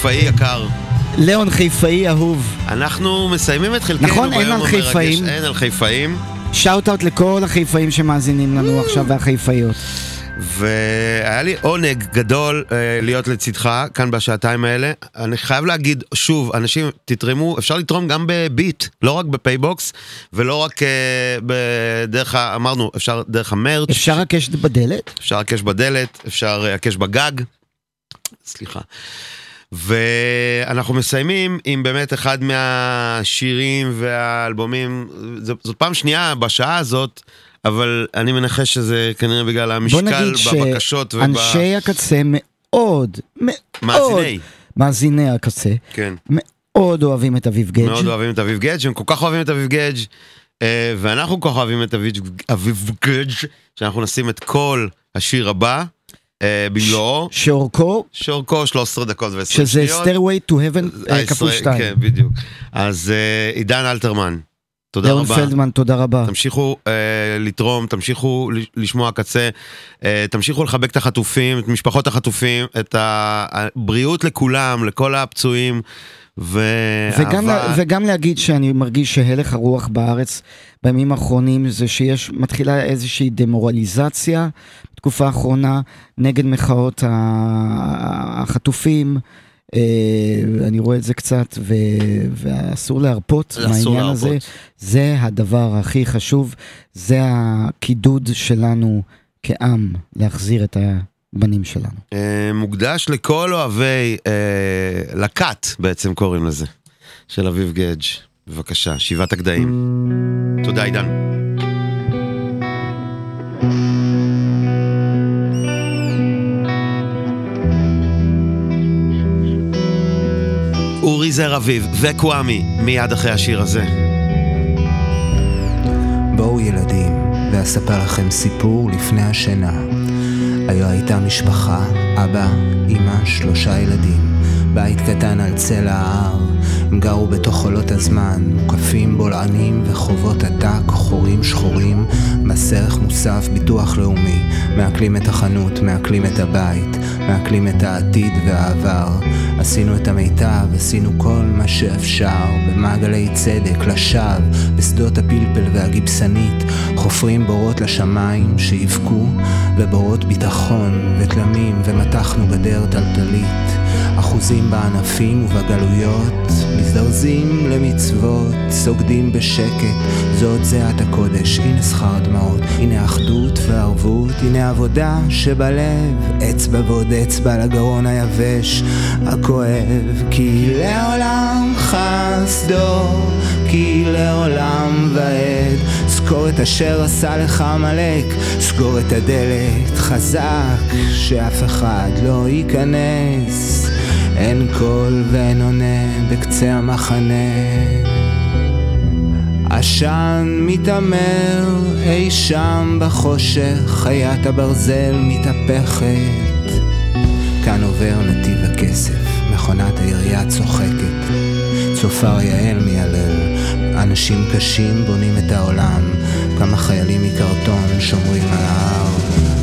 חיפאי יקר. ליאון חיפאי אהוב. אנחנו מסיימים את חלקנו נכון, ביום המרגש. חיפאים. אין על חיפאים. shout out לכל החיפאים שמאזינים לנו עכשיו והחיפאיות. והיה לי עונג גדול אה, להיות לצדך כאן בשעתיים האלה. אני חייב להגיד, שוב, אנשים, תתרמו, אפשר לתרום גם בביט, לא רק בפייבוקס, ולא רק אה, בדרך, ה- אמרנו, אפשר דרך ה merch. אפשר הקש בדלת? אפשר הקש בדלת, אפשר הקש בגג. סליחה. ואנחנו מסיימים עם באמת אחד מהשירים והאלבומים, זאת פעם שנייה בשעה הזאת, אבל אני מנחש שזה כנראה בגלל בוא המשקל נגיד בבקשות וב... שאנשי הקצה מאוד, מאוד, מאזיני. מאזיני הקצה, כן. מאוד אוהבים את אביב גדג'. מאוד אוהבים את אביב גדג', הם כל כך אוהבים את אביב גדג', אה, ואנחנו כל כך אוהבים את אביב- גדג', שאנחנו נשים את כל השיר הבא במלואו. שאורכו? שאורכו 13 דקות ו-20 שזה שניות. Stairway to Heaven אה, כפול הישראל- שתיים. כן, בדיוק. אז אה, עידן אלתרמן, תודה רבה. פלדמן, תודה רבה. תמשיכו אה, לתרום, תמשיכו לשמוע קצה, אה, תמשיכו לחבק את החטופים, את משפחות החטופים, את הבריאות לכולם, לכל הפצועים, וגם, ואהבה. לה- וגם להגיד שאני מרגיש שהלך הרוח בארץ בימים האחרונים זה שיש, מתחילה איזושהי דמורליזציה בתקופה האחרונה נגד מחאות החטופים. אה, אני רואה את זה קצת, ו, ואסור להרפות מהעניין. הזה. זה הדבר הכי חשוב, זה הקידוד שלנו כעם, להחזיר את הבנים שלנו. אה, מוקדש לכל אוהבי, אה, לקאט בעצם קוראים לזה, של אביב גדג'. בבקשה, שבעת הגדיים. תודה עידן. אורי זר אביב וקוואמי, מיד אחרי השיר הזה. בואו ילדים, ואספר לכם סיפור לפני השינה. היה הייתה משפחה, אבא, אמא, שלושה ילדים. בית קטן על צלע ההר, הם גרו בתוך חולות הזמן, מוקפים בולענים וחובות עתק, חורים שחורים, מס ערך מוסף, ביטוח לאומי, מעקלים את החנות, מעקלים את הבית, מעקלים את העתיד והעבר. עשינו את המיטב, עשינו כל מה שאפשר, במעגלי צדק, לשווא, בשדות הפלפל והגיבסנית, חופרים בורות לשמיים שיבכו, ובורות ביטחון ותלמים, ומתחנו גדר טלטלית. אחוזים בענפים ובגלויות, מזדרזים למצוות, סוגדים בשקט, זאת זיעת הקודש, הנה שכר דמעות, הנה אחדות וערבות, הנה עבודה שבלב, אצבע ועוד אצבע לגרון היבש, הכואב, כי לעולם חסדו, כי לעולם ועד, זכור את אשר עשה לך עמלק, סגור את הדלת חזק, שאף אחד לא ייכנס. אין קול ואין עונה בקצה המחנה. עשן מתעמר אי שם בחושך, חיית הברזל מתהפכת. כאן עובר נתיב הכסף, מכונת העירייה צוחקת. צופר יעל מיילל, אנשים קשים בונים את העולם. כמה חיילים מקרטון שומרים על ההר.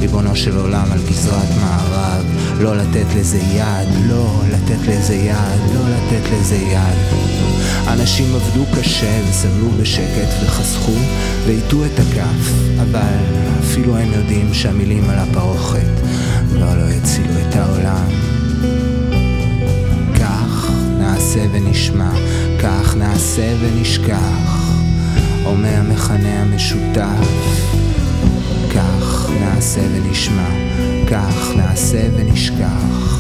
ריבונו של עולם על גזרת מערב, לא לתת לזה יד, לא לתת לזה יד, לא לתת לזה יד. אנשים עבדו קשה וסבלו בשקט וחסכו והטו את הכף, אבל אפילו הם יודעים שהמילים על הפרוכת כבר לא יצילו את העולם. כך נעשה ונשמע, כך נעשה ונשכח, אומר המכנה המשותף. כך נעשה ונשמע, כך נעשה ונשכח.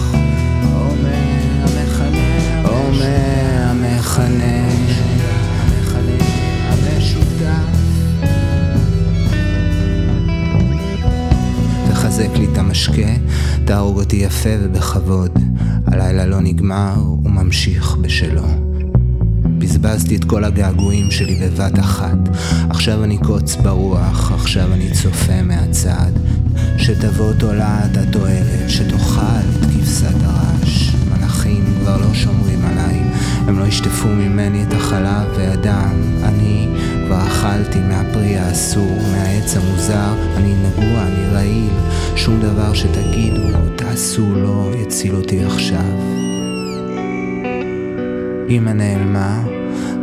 תהרוג אותי יפה ובכבוד. הלילה לא נגמר, הוא ממשיך בשלו. בזבזתי את כל הגעגועים שלי בבת אחת. עכשיו אני קוץ ברוח, עכשיו אני צופה מהצד. שתבוא תולעת התועלת, שתאכל את כבשת הרש. כבר לא שומרים עליי, הם לא ישטפו ממני את החלב והדם. אני כבר אכלתי מהפרי האסור, מהעץ המוזר, אני נגוע, אני רעיל. שום דבר שתגידו או תעשו לא יציל אותי עכשיו. אמא נעלמה,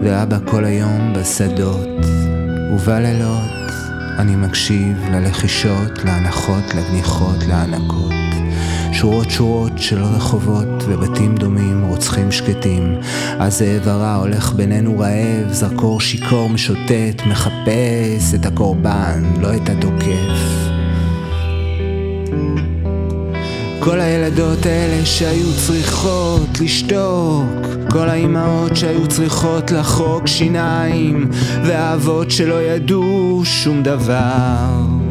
ואבא כל היום בשדות, ובלילות אני מקשיב ללחישות, להנחות, לגניחות, להענקות. שורות שורות של רחובות ובתים דומים, רוצחים שקטים. הזאב הרע הולך בינינו רעב, זרקור שיכור משוטט, מחפש את הקורבן, לא את התוקף. כל הילדות האלה שהיו צריכות לשתוק, כל האימהות שהיו צריכות לחרוק שיניים, והאבות שלא ידעו שום דבר.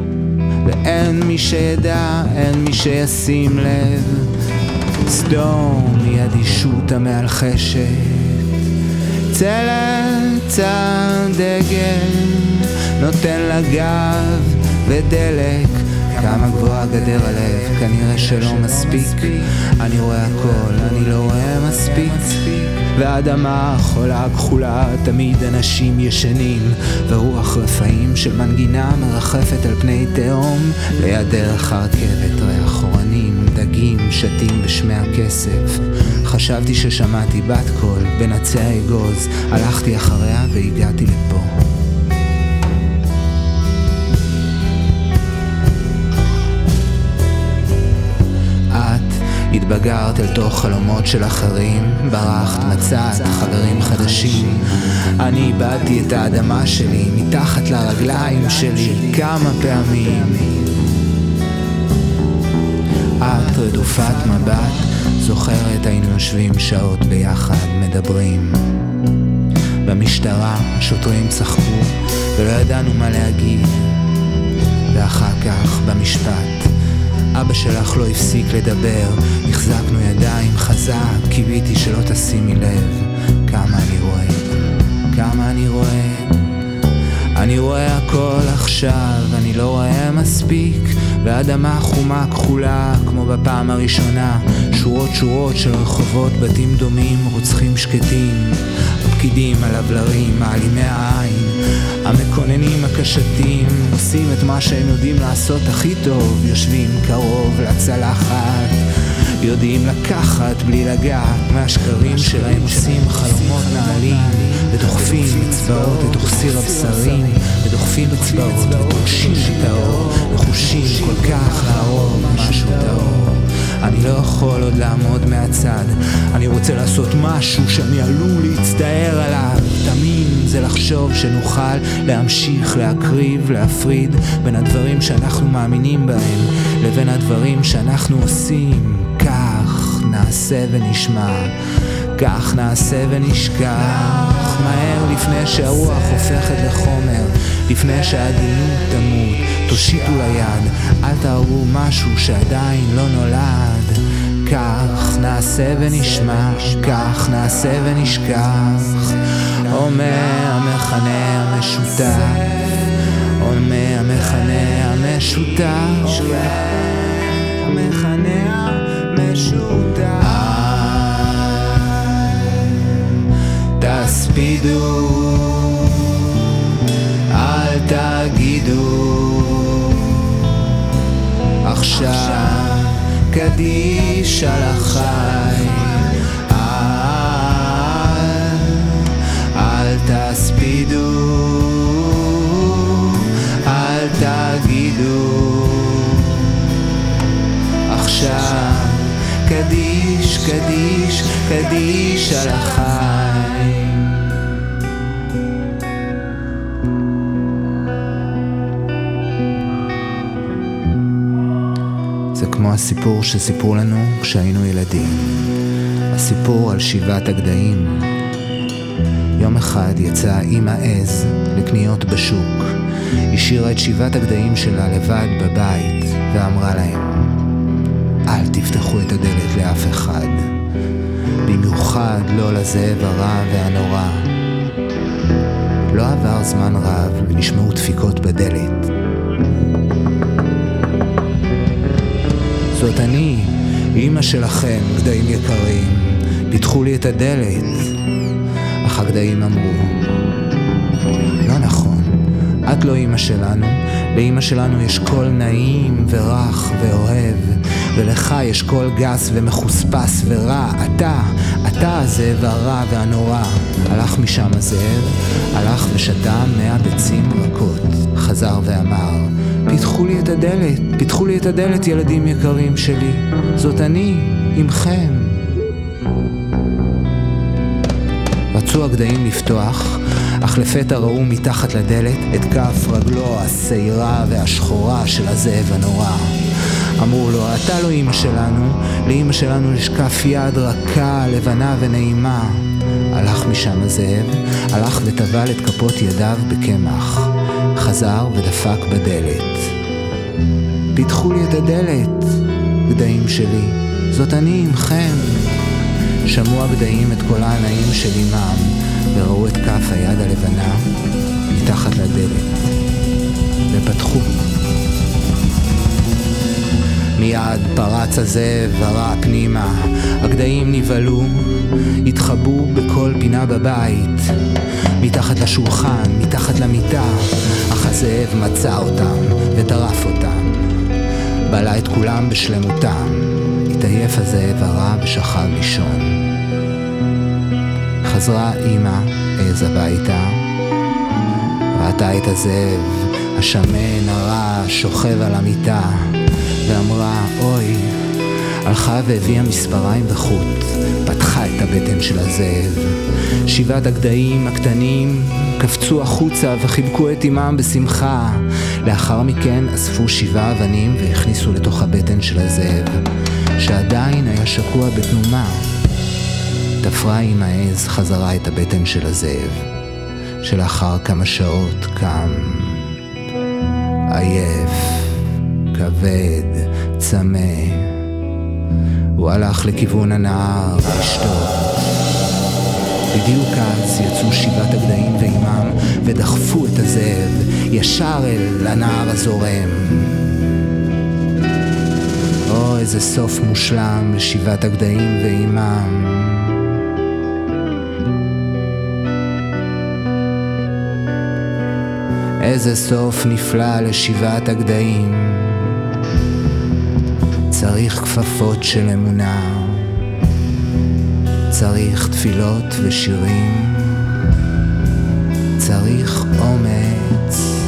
ואין מי שידע, אין מי שישים לב. סדום היא אדישות המאלחשת. צלת הדגל נותן לה גב ודלק כמה גבוהה גדר הלב, כנראה שלא מספיק אני רואה הכל, אני לא רואה מספיק והאדמה חולה כחולה, תמיד אנשים ישנים ורוח רפאים של מנגינה מרחפת על פני תהום. ליד דרך הרכבת, ריח אורנים, דגים, שתים בשמי הכסף. חשבתי ששמעתי בת קול בין עצי האגוז, הלכתי אחריה והגעתי לפה התבגרת אל תוך חלומות של אחרים, ברחת, מצאת חברים חדשים. אני איבדתי את האדמה שלי מתחת לרגליים שלי כמה פעמים. את רדופת מבט, זוכרת היינו יושבים שעות ביחד, מדברים. במשטרה שוטרים צחקו ולא ידענו מה להגיד. ואחר כך במשפט אבא שלך לא הפסיק לדבר, החזקנו ידיים חזק, קיוויתי שלא תשימי לב. כמה אני רואה, כמה אני רואה. אני רואה הכל עכשיו, אני לא רואה מספיק, ואדמה חומה כחולה כמו בפעם הראשונה, שורות שורות של רחובות, בתים דומים, רוצחים שקטים, הפקידים, הלבלרים, מעלימי העין, המקוננים הקשתים, עושים את מה שהם יודעים לעשות הכי טוב, יושבים קרוב לצלחת. יודעים לקחת בלי לגעת מהשקרים שלהם. עושים חלומות נעלים ודוחפים אצבעות לתוך סיר הבשרים ודוחפים אצבעות ותולשים את האור נחושים כל כך להרוג משהו טהור. אני לא יכול עוד לעמוד מהצד אני רוצה לעשות משהו שאני עלול להצטער עליו תמים זה לחשוב שנוכל להמשיך להקריב, להפריד בין הדברים שאנחנו מאמינים בהם לבין הדברים שאנחנו עושים. כך נעשה ונשמע. כך נעשה ונשכח. מהר לפני שהרוח הופכת לחומר לפני שהעדינות תמות תושיטו ליד. אל תהרגו משהו שעדיין לא נולד. כך נעשה ונשמע. כך נעשה ונשכח אומר המכנה המשותף. אומר המכנה המשותף. המכנה המשותף. תספידו. אל תגידו. עכשיו קדיש על החי תספידו אל תגידו עכשיו קדיש, קדיש, קדיש על החיים זה כמו הסיפור שסיפרו לנו כשהיינו ילדים. הסיפור על שבעת הגדיים. יום אחד יצאה אימא עז לקניות בשוק. השאירה את שבעת הגדיים שלה לבד בבית, ואמרה להם, אל תפתחו את הדלת לאף אחד. במיוחד לא לזאב הרע והנורא. לא עבר זמן רב ונשמעו דפיקות בדלת. זאת אני, אימא שלכם, גדיים יקרים. פיתחו לי את הדלת. אך אמרו, לא נכון, את לא אימא שלנו, לאימא שלנו יש קול נעים ורך ואוהב, ולך יש קול גס ומחוספס ורע. אתה, אתה הזאב הרע והנורא. הלך משם הזאב, הלך ושתה מאה ביצים רכות. חזר ואמר, פתחו לי את הדלת, פתחו לי את הדלת ילדים יקרים שלי, זאת אני, עמכם. רצו הגדיים לפתוח, אך לפתע ראו מתחת לדלת את כף רגלו השעירה והשחורה של הזאב הנורא. אמרו לו, אתה לא אימא שלנו, לאימא שלנו יש כף יד רכה, לבנה ונעימה. הלך משם הזאב, הלך וטבל את כפות ידיו בקמח. חזר ודפק בדלת. פיתחו לי את הדלת, גדיים שלי, זאת אני עמכם. שמעו הגדיים את קולה הנעים של אמם, וראו את כף היד הלבנה מתחת לדלת, ופתחו. מיד פרץ הזאב ורע פנימה, הגדיים נבהלו, התחבאו בכל פינה בבית, מתחת לשולחן, מתחת למיטה, אך הזאב מצא אותם וטרף אותם, בלע את כולם בשלמותם, התעייף הזאב הרע ושכב לישון. חזרה אמא, עז הביתה, ראתה את הזאב, השמן הרע, שוכב על המיטה, ואמרה, אוי, הלכה והביאה מספריים וחוט, פתחה את הבטן של הזאב. שבעת הגדיים הקטנים קפצו החוצה וחיבקו את אמם בשמחה. לאחר מכן אספו שבעה אבנים והכניסו לתוך הבטן של הזאב, שעדיין היה שקוע בתנומה. תפרה עם העז חזרה את הבטן של הזאב, שלאחר כמה שעות קם עייף, כבד, צמא. הוא הלך לכיוון הנהר לשתות. בדיוק אז יצאו שבעת הגדיים ועימם ודחפו את הזאב ישר אל הנהר הזורם. או איזה סוף מושלם לשבעת הגדיים ועימם. איזה סוף נפלא לשבעת הגדיים. צריך כפפות של אמונה, צריך תפילות ושירים, צריך אומץ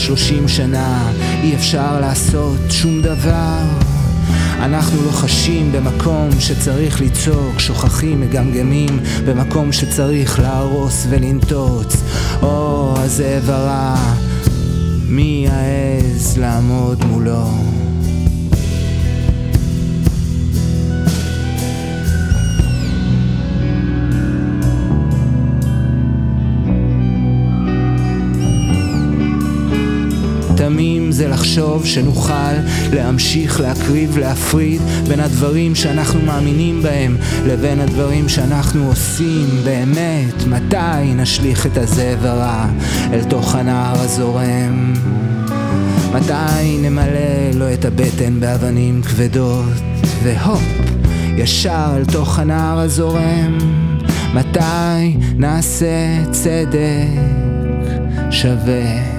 30 שנה אי אפשר לעשות שום דבר אנחנו לא חשים במקום שצריך לצעוק, שוכחים מגמגמים במקום שצריך להרוס ולנטוץ. או, oh, הזאב הרע, מי יעז לעמוד מולו? תמים זה לחשוב שנוכל להמשיך להקריב, להפריד בין הדברים שאנחנו מאמינים בהם לבין הדברים שאנחנו עושים באמת. מתי נשליך את הזאב הרע אל תוך הנהר הזורם? מתי נמלא לו את הבטן באבנים כבדות והופ, ישר אל תוך הנהר הזורם? מתי נעשה צדק שווה?